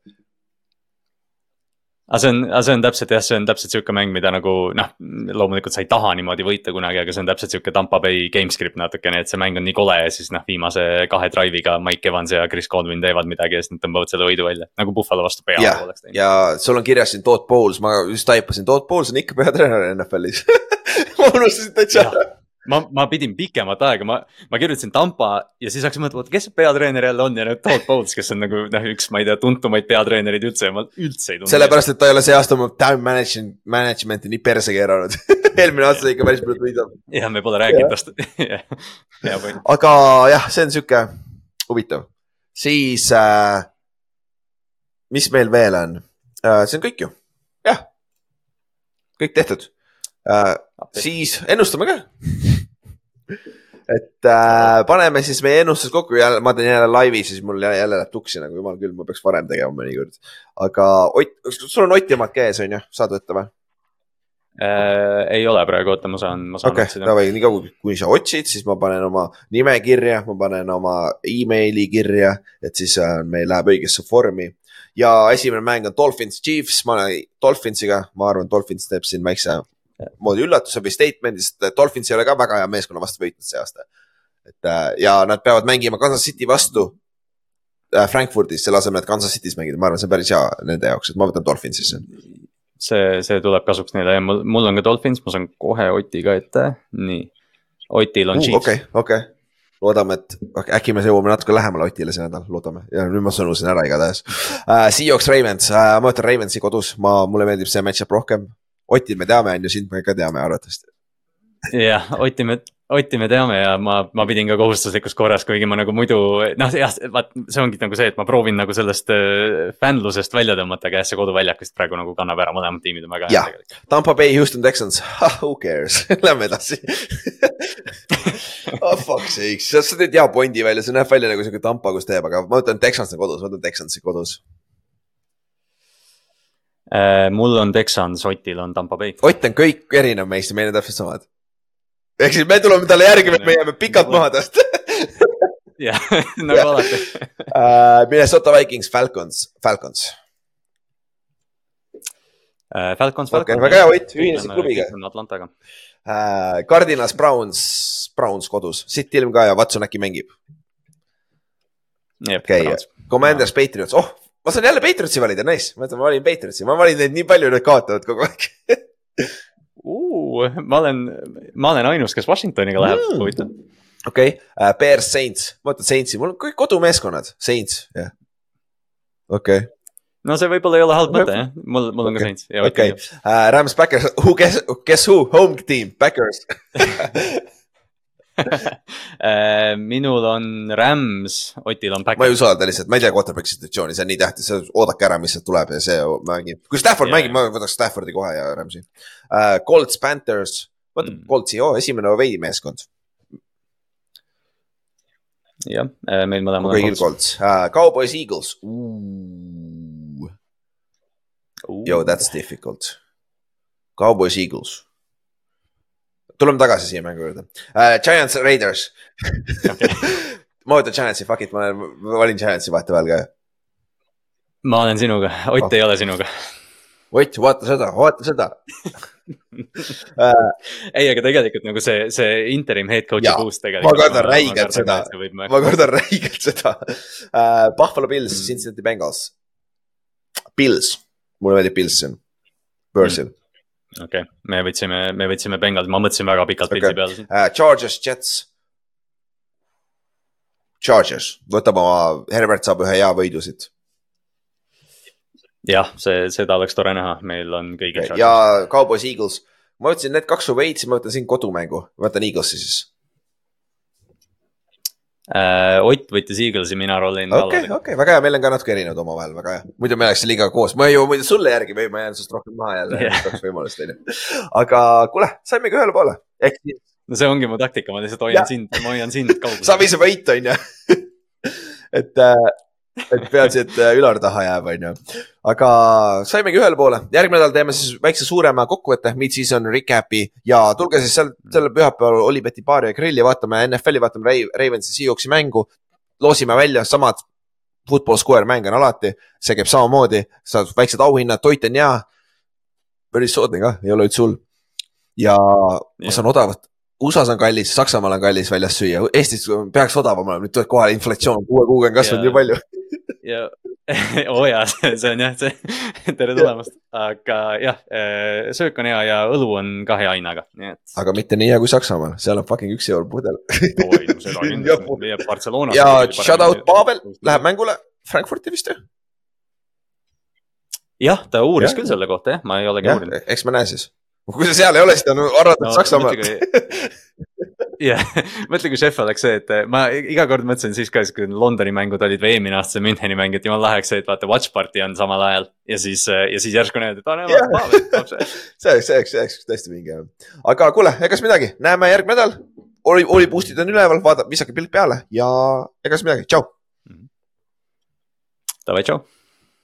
[SPEAKER 3] Aga see on, aga see on täpselt jah, see on täpselt sihuke mäng, mida nagu noh, loomulikult sa ei taha niimoodi võita kunagi, aga see on täpselt sihuke Tampa Bay game script natukene, et see mäng on nii kole ja siis noh, viimase kahe drive'iga Mike Evans ja Chris Godwin teevad midagi ja siis nad tõmbavad selle võidu välja, nagu Buffalo vastu peaaegu
[SPEAKER 2] jah
[SPEAKER 3] oleks, teinud.
[SPEAKER 2] ja sul on kirjas siin Todd Bowles, ma just taipasin, Todd Bowles on ikka peatreener NFL-is ma unustasin täitsa ära.
[SPEAKER 3] ma, ma pidin pikemat aega, ma, ma kirjutasin Tampa ja siis hakkasin mõtlema, et kes see peatreener jälle on ja nüüd Todd Bowles, kes on nagu noh, üks, ma ei tea, tuntumaid peatreenereid üldse ja ma üldse ei tunne.
[SPEAKER 2] sellepärast, et ta ei ole see aasta oma time management, management'i nii perse keeranud eelmine aasta ikka päris palju võidab.
[SPEAKER 3] jah, me pole rääkinud tast.
[SPEAKER 2] aga jah, see on sihuke huvitav, siis äh,. mis meil veel on äh,, see on kõik ju, jah. kõik tehtud äh,, siis ennustame ka. Et äh, paneme siis meie ennustused kokku jälle, ma teen jälle laivi, siis mul jälle, jälle läheb tuksi nagu jumal küll, ma peaks varem tegema mõnikord. aga Ott, sul on Oti omad käes on ju, saad võtta või?
[SPEAKER 3] äh,. ei ole praegu, oota, ma saan, ma saan
[SPEAKER 2] okei okay,, davai, niikaua kuni sa otsid, siis ma panen oma nime kirja, ma panen oma emaili kirja, et siis äh, meil läheb õigesse vormi. ja esimene mäng on Dolphins Chiefs, ma olen Dolphinsiga, ma arvan, Dolphins teeb siin väikse moodi üllatuse või statement'i, sest Dolphins ei ole ka väga hea meeskonna vastu võitnud see aasta. et äh, ja nad peavad mängima Kansas City vastu äh, Frankfurdis, selle asemel, et Kansas City's mängida, ma arvan, see on päris hea nende jaoks, et ma võtan Dolphinsisse.
[SPEAKER 3] see, see tuleb kasuks neile ja mul, mul on ka Dolphins, ma saan kohe Otiga ette, nii. Otil on Chiefs
[SPEAKER 2] okei, okei, loodame, et okay, äkki me jõuame natuke lähemale Otile see nädal, loodame ja nüüd ma sõnusin ära igatahes uh,. Seahawks Ravens uh,, ma võtan Ravensi kodus, ma, mulle meeldib see match-up rohkem. Otil me teame, on ju, sind me ka teame arvatavasti.
[SPEAKER 3] jah, Otti me, Otti me teame ja ma, ma pidin ka kohustuslikus korras, kuigi ma nagu muidu noh, jah, vaat see ongi nagu see, et ma proovin nagu sellest äh, fännlusest välja tõmmata, aga jah, see koduväljakust praegu nagu kannab ära, mõlemad tiimid on väga head tegelikult.
[SPEAKER 2] Tampa Bay, Houston Texans, who cares, lähme edasi oh fuck sakes, sa teed hea pointi välja, see näeb välja nagu siuke Tampa, kus teeb, aga ma võtan Texansi kodus, ma võtan Texansi kodus.
[SPEAKER 3] Äh, mul on Texans, Otil on Tampa Bay.
[SPEAKER 2] Ott on kõik erinev meist ja meil on täpselt samad. ehk siis me tuleme talle järgi, me jääme pikalt maha tast
[SPEAKER 3] jah, nagu alati.
[SPEAKER 2] uh,. Minnesota Vikings, Falcons, Falcons.
[SPEAKER 3] Äh, Falcons, Falcons.
[SPEAKER 2] väga hea, Ott, ühinesid klubiga..
[SPEAKER 3] Atlantaga.
[SPEAKER 2] Cardinals, Browns, Browns kodus, siit ilm ka ja Watson äkki mängib. okei, Commanders, Patriots, oh, ma saan jälle Patriotsi valida, nice, ma ütlen, ma valin Patriotsi, ma valin neid nii palju, nad kaotavad kogu aeg.
[SPEAKER 3] Ma olen, ma olen ainus, kes Washingtoniga läheb.
[SPEAKER 2] Mm.
[SPEAKER 3] huvitav.
[SPEAKER 2] okei okay. uh,, Bears, Saints, ma võtan Saintsi, mul on kõik kodumeeskonnad, Saints, jah. okei. Okay.,
[SPEAKER 3] no see võib-olla ei ole halb mõte jah, mul, mul on ka. Saints.
[SPEAKER 2] Okei. uh,, Rams, Backers, who, guess, guess who, home team, Backers
[SPEAKER 3] Äh, minul on Rams, Otil on
[SPEAKER 2] ma ei usalda lihtsalt, ma ei tea quarterback'i situatsiooni, see on nii tähtis, oodake ära, mis sealt tuleb ja see mängib. kui Stafford yeah. mängib, ma võtaks Staffordi kohe ja Rams'i uh,. Colts, Panthers, võtan
[SPEAKER 3] Mm.
[SPEAKER 2] Coltsi, oo, esimene veidi meeskond,
[SPEAKER 3] jah, meil mõlemal
[SPEAKER 2] kõigil Colts uh,, Cowboys, Eagles, yo that's difficult. Cowboys, Eagles. Tuleme tagasi siia mängu juurde uh,, Giants, Raiders ma võtan Giantsi, fuck it, ma valin Giantsi vahetevahel ka.
[SPEAKER 3] ma olen sinuga, Ott
[SPEAKER 2] Oh.
[SPEAKER 3] ei ole sinuga.
[SPEAKER 2] Ott, vaata seda, vaata seda
[SPEAKER 3] ei, aga tegelikult nagu see, see interim head coach'i boost tegelikult.
[SPEAKER 2] ma kardan räigelt seda. ma kardan räigelt seda uh,. Buffalo Bills
[SPEAKER 3] mm.,
[SPEAKER 2] Cincinnati Bengals. Bills, mulle meeldib Bills siin, börsil mm..
[SPEAKER 3] Okei okay., me võtsime, me võtsime Bengal, ma mõtlesin väga pikalt
[SPEAKER 2] Okei.
[SPEAKER 3] pildi peale.
[SPEAKER 2] Uh, Chargers, Jets. Chargers võtab oma, Herbert saab ühe hea võidu siit
[SPEAKER 3] jah, see, seda oleks tore näha, meil on kõigil
[SPEAKER 2] okay.. ja Cowboys, Eagles. ma võtsin need kaks su veits, ma võtan siin kodumängu, ma võtan Eaglesi siis.
[SPEAKER 3] äh,. Ott võttis Eaglesi, mina rollin
[SPEAKER 2] okei, okei, väga hea, meil on ka natuke erinevad omavahel, väga hea. muidu me oleks liiga koos, ma ei jõua muidu sulle järgi või ma jään sinust rohkem maha jälle yeah., kaks võimalust on ju. aga kuule, saimegi ühele poole, ehk siis
[SPEAKER 3] no see ongi mu taktika, ma lihtsalt hoian sind, ma hoian sind kaugel.
[SPEAKER 2] saab ise võita, on ju. et, et peaasi, et äh, Ülar taha jääb, on ju. aga saimegi ühele poole, järgmine nädal teeme siis väikse suurema kokkuvõtte, mid-season recap'i. Ja tulge siis seal, sellel pühapäeval Olibeti baari ja grilli, vaatame NFL-i, vaatame Ra- Ravensi Seahawksi mängu. loosime välja samad football square mäng on alati, see käib samamoodi, saad väiksed auhinnad, toit on hea. päris soodne ka, ei ole üldse hull. ja ma saan odavat, USA-s on kallis, Saksamaal on kallis väljas süüa, Eestis peaks odavam olema, nüüd tuleb kohale inflatsioon, kuue kuuga on kasvanud nii palju.
[SPEAKER 3] Ja, oo jaa, see on jah, see, tere tulemast, aga jah, söök on hea ja õlu on ka hea hinnaga, nii et.
[SPEAKER 2] aga mitte nii hea kui Saksamaal, seal on fucking üks euro pudel.
[SPEAKER 3] oi, no seda kindlasti, leiab Barcelonas.
[SPEAKER 2] ja shout out Pavel läheb mängule Frankfurti vist ju?
[SPEAKER 3] jah, ta uuris
[SPEAKER 2] Jah.
[SPEAKER 3] küll selle kohta jah, ma ei olegi uurinud.,
[SPEAKER 2] eks me näe siis. kui sa seal ei ole, siis ta on arvatud no, Saksamaal.
[SPEAKER 3] Jah, mõtle, kui šef oleks see, et ma iga kord mõtlesin siis ka, kui Londoni mängud olid või eelmine aasta see Müncheni mäng, et jumal lahe oleks see, et vaata watch party on samal ajal ja siis, ja siis järsku näed, et aa näe,
[SPEAKER 2] Jah.
[SPEAKER 3] vaata Pavel, see.
[SPEAKER 2] oleks, see oleks, see oleks tõesti jah. aga kuule, egas midagi, näeme järgmine nädal. oli, oli boost'id on üleval, vaata, visake pilk peale ja egas midagi, tšau.
[SPEAKER 3] Davai, tšau.